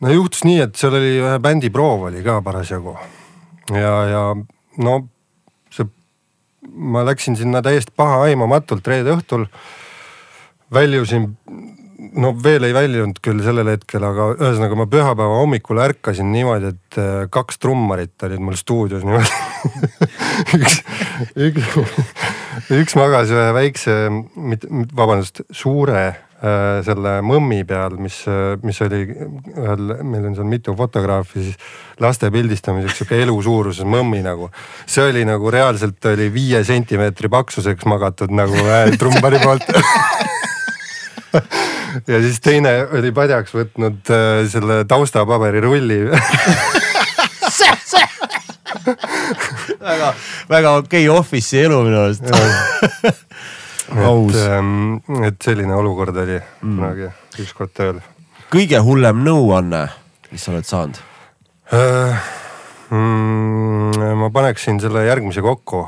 no juhtus nii, et seal oli ühe bändi proov oli ka parasjagu. ja, ja no see, ma läksin sinna täiesti pahaaimamatult reede õhtul. väljusin no veel ei väljunud küll sellel hetkel, aga ühesõnaga ma pühapäeva hommikul ärkasin niimoodi, et äh, kaks trummarit olid mul stuudios niimoodi [laughs] üks, üks, üks magas ühe väikse, vabandust, suure äh, selle mõmmi peal, mis, mis oli ühel, meil on seal mitu fotograafi, siis laste pildistamiseks sihuke elu suuruses mõmmi nagu. see oli nagu reaalselt oli viie sentimeetri paksuseks magatud nagu äh, trummari poolt [laughs] [laughs] ja siis teine oli padjaks võtnud äh, selle taustapaberirulli väga, väga okei okay office'i elu minu arust [laughs] aus. Ähm, et selline olukord oli mm. kunagi ükskord tööl. kõige hullem nõuanne, mis sa oled saanud äh,? Mm, ma paneksin selle järgmise kokku.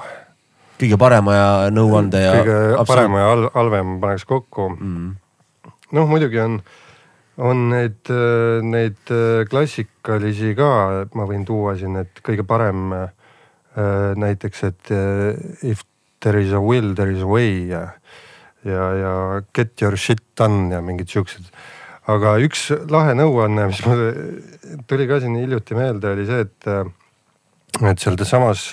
kõige parema ja nõuande ja. kõige parema ja halvem paneks kokku mm noh, muidugi on, on neid, neid klassikalisi ka, ma võin tuua siin, et kõige parem näiteks, et if there is a will, there is a way ja, ja, ja get your shit done ja mingid siuksed. aga üks lahe nõuanne, mis mul tuli ka siin hiljuti meelde, oli see, et, et sealsamas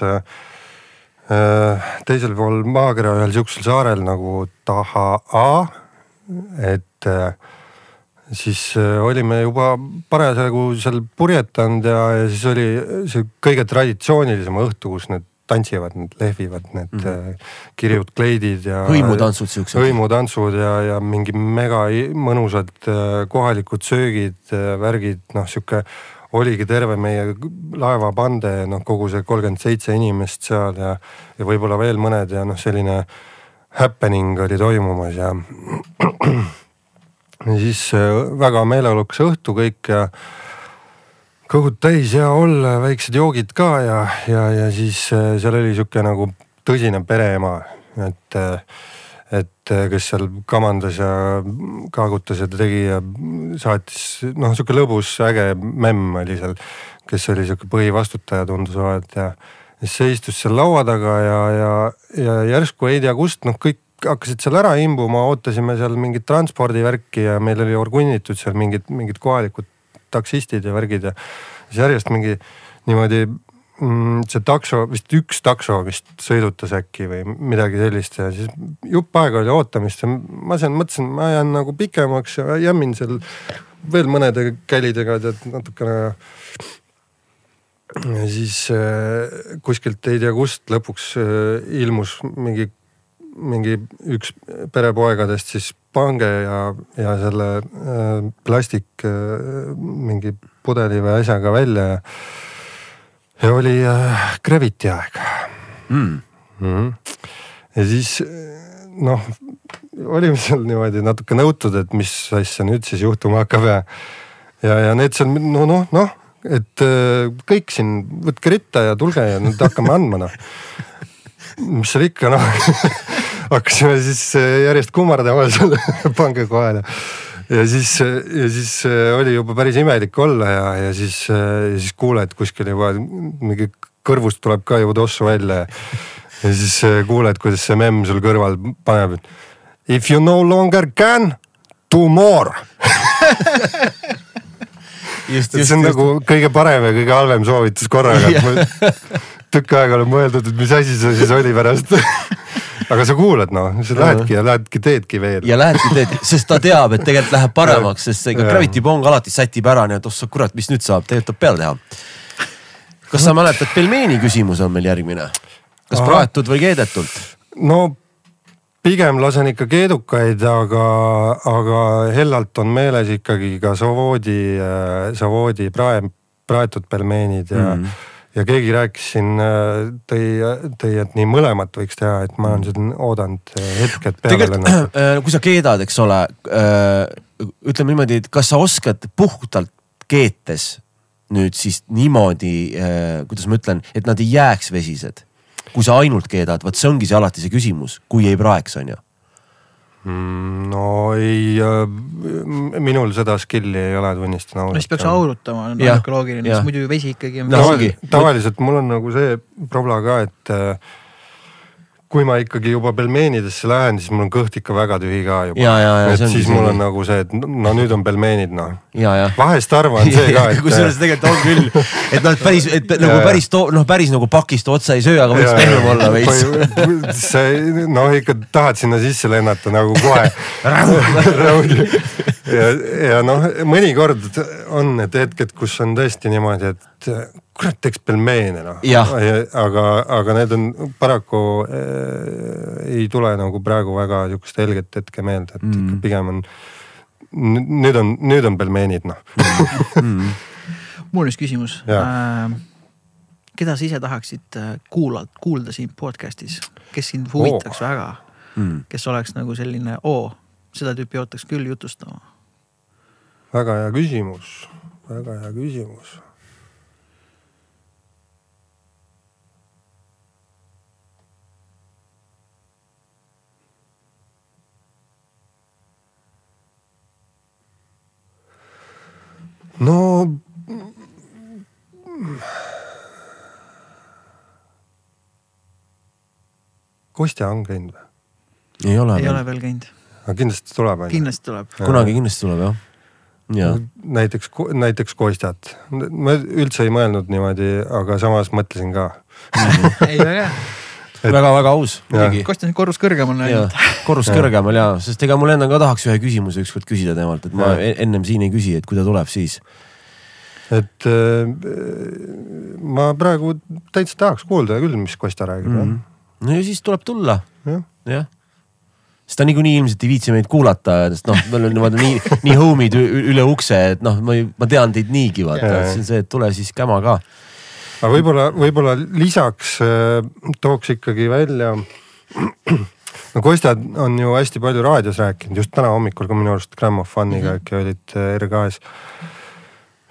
teisel pool maakera ühel sihukesel saarel nagu Tahaa, et äh, siis äh, olime juba parasjagu seal purjetanud ja, ja siis oli see kõige traditsioonilisem õhtu, kus need tantsivad, need lehvivad need mm -hmm. kirjud kleidid ja. hõimutantsud siuksed. hõimutantsud ja, ja mingi mega mõnusad kohalikud söögid, värgid, noh sihuke oligi terve meie laevapande, noh kogu see kolmkümmend seitse inimest seal ja, ja võib-olla veel mõned ja noh, selline happening oli toimumas ja. [clears throat] ja siis äh, väga meeleolukas õhtu kõik ja kõhud täis ja olla, väiksed joogid ka ja, ja, ja siis äh, seal oli sihuke nagu tõsine pereema, et, et äh, kes seal kamandas ja kaagutas ja tegi ja saatis, noh sihuke lõbus äge memm oli seal, kes oli sihuke põhivastutaja tundus olevat ja siis see istus seal laua taga ja, ja, ja järsku ei tea kust, noh kõik hakkasid seal ära imbuma, ootasime seal mingit transpordivärki ja meil oli orgunnitud seal mingid, mingid kohalikud taksistid ja värgid ja siis järjest mingi niimoodi mm, see takso, vist üks takso vist sõidutas äkki või midagi sellist ja siis jupp aega oli ootamist ja ma seal mõtlesin, ma jään nagu pikemaks ja jämmin seal veel mõnede kälidega tead natukene. Ja siis äh, kuskilt ei tea kust lõpuks äh, ilmus mingi, mingi üks perepoegadest siis pange ja, ja selle äh, plastik mingi pudeli või asjaga välja ja, ja oli Gravity aeg Mm. mm. -hmm. ja siis noh, olime seal niimoodi natuke nõutud, et mis asja nüüd siis juhtuma hakkab ja, ja, ja need seal no noh, noh, et äh, kõik siin võtke ritta ja tulge ja nüüd hakkame andma noh. mis seal ikka noh, [laughs] hakkasime siis äh, järjest kummardama [laughs] seal pange kohal ja siis, ja siis äh, oli juba päris imelik olla ja, ja siis, siis kuuled kuskil juba mingi kõrvust tuleb ka juba tossu välja ja, ja siis kuuled, kuidas see memm sul kõrval paneb. If you no longer can, do more. [laughs] just, just, see on just. nagu kõige parem ja kõige halvem soovitus korraga, [laughs] tükk aega olen mõeldud, et mis asi see siis oli pärast. [laughs] aga sa kuulad noh, sa lähedki ja lähedki teedki veel. ja lähedki teed, sest ta teab, et tegelikult läheb paremaks, sest see Jah. Gravity Bong alati sätib ära, nii et ossa kurat, mis nüüd saab, tegelikult tuleb peale teha. kas sa mäletad, pelmeeni küsimus on meil järgmine. kas Ahah. praetud või keedetult? no pigem lasen ikka keedukaid, aga, aga hellalt on meeles ikkagi ka Savoodi, Savoodi prae, praetud pelmeenid ja mm., ja keegi rääkis siin, tõi, tõi, et nii mõlemat võiks teha, et ma olen seda oodanud hetke, et peale lennata. [clears throat] kui sa keedad, eks ole, ütleme niimoodi, et kas sa oskad puhtalt keetes nüüd siis niimoodi, kuidas ma ütlen, et nad ei jääks vesised kui sa ainult keedad, vot see ongi see alati see küsimus, kui ei praeks, on ju. Mm, no ei, minul seda skill'i ei ole, tunnistan no siis peaks ausalt. aurutama, on ainuke loogiline, sest muidu ju vesi ikkagi on No tavaliselt mul on nagu see probla ka, et äh, kui ma ikkagi juba pelmeenidesse lähen, siis mul on kõht ikka väga tühi ka juba. Et see siis mul see- on nagu see, et no nüüd on pelmeenid noh. vahest harva on see ka, [laughs] et. kusjuures tegelikult on küll, et noh, et päris, et nagu päris too, noh, päris nagu pakist otsa ei söö, aga võiks pehmem olla veits. see noh, ikka tahad sinna sisse lennata nagu kohe. [laughs] ja, ja noh, mõnikord on need hetked, kus on tõesti niimoodi, et kurat, teeks pelmeene noh. Jah. aga, aga need on paraku äh, ei tule nagu praegu väga sihukest helget hetke meelde, et mm. ikka pigem on. nüüd on, nüüd on pelmeenid noh. [laughs] mul on üks küsimus äh,. keda sa ise tahaksid äh, kuulata, kuulda siin podcast'is, kes sind huvitaks oh. väga, Mm. kes oleks nagu selline oo, seda tüüpi ootaks küll jutustama. väga hea küsimus, väga hea küsimus. No Kostja on käinud või? ei ole ei ole veel, veel käinud, aga kindlasti tuleb on ju. kindlasti tuleb. kunagi kindlasti tuleb jah. ja, näiteks, näiteks Kostjat, ma üldse ei mõelnud niimoodi, aga samas mõtlesin ka. [laughs] ei hea, et- väga-väga aus muidugi. Kostja on korrus kõrgemal ja läinud. korrus kõrgemal ja, sest ega mul endal ka tahaks ühe küsimuse ükskord küsida temalt, et ma Ja. ennem siin ei küsi, et kui ta tuleb, siis. et äh, ma praegu täitsa tahaks kuulda küll, mis Kosta räägib mm. -hmm. no ja siis tuleb tulla jah jah sest ta niikuinii ilmselt ei viitsi meid kuulata, sest noh, me oleme niimoodi nii, nii homid üle ukse, et noh, ma, ma tean teid niigi vaata, see on see, et tule siis käma ka. Aga võib-olla, võib-olla lisaks äh, tooks ikkagi välja. [clears throat] no Kostja on ju hästi palju raadios rääkinud, just täna hommikul ka minu arust Grammofoniga äkki mm -hmm. olid äh, RKS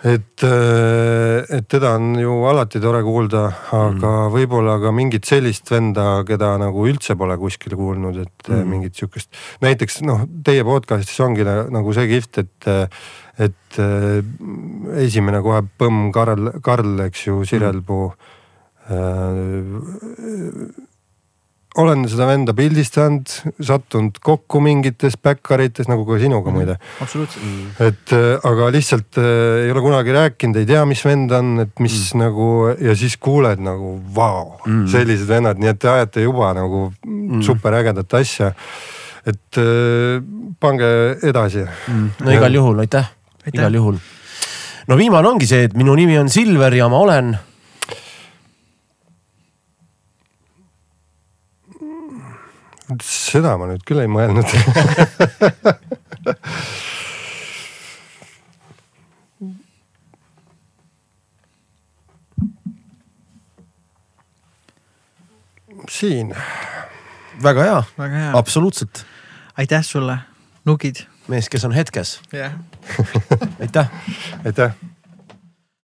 et, äh, et teda on ju alati tore kuulda, aga mm. võib-olla ka mingit sellist venda, keda nagu üldse pole kuskil kuulnud, et mm. mingit sihukest. näiteks noh, teie podcast'is ongi nagu see kihvt, et, et äh, esimene kohe põmm Karl, Karl, eks ju, Sirelpuu mm olen seda venda pildistanud, sattunud kokku mingites backkarites nagu ka sinuga Mhm. muide. absoluutselt. et äh, aga lihtsalt äh, ei ole kunagi rääkinud, ei tea, mis vend on, et mis mm. nagu ja siis kuuled nagu vau mm., sellised vennad, nii et te ajate juba nagu mm. superägedat asja. et äh, pange edasi mm.. no igal juhul, Aitäh. Igal juhul. no viimane ongi see, et minu nimi on Silver ja ma olen seda ma nüüd küll ei mõelnud siin. väga hea, väga hea, absoluutselt. aitäh sulle, nukid. Mees, kes on hetkes, jah. Aitäh. aitäh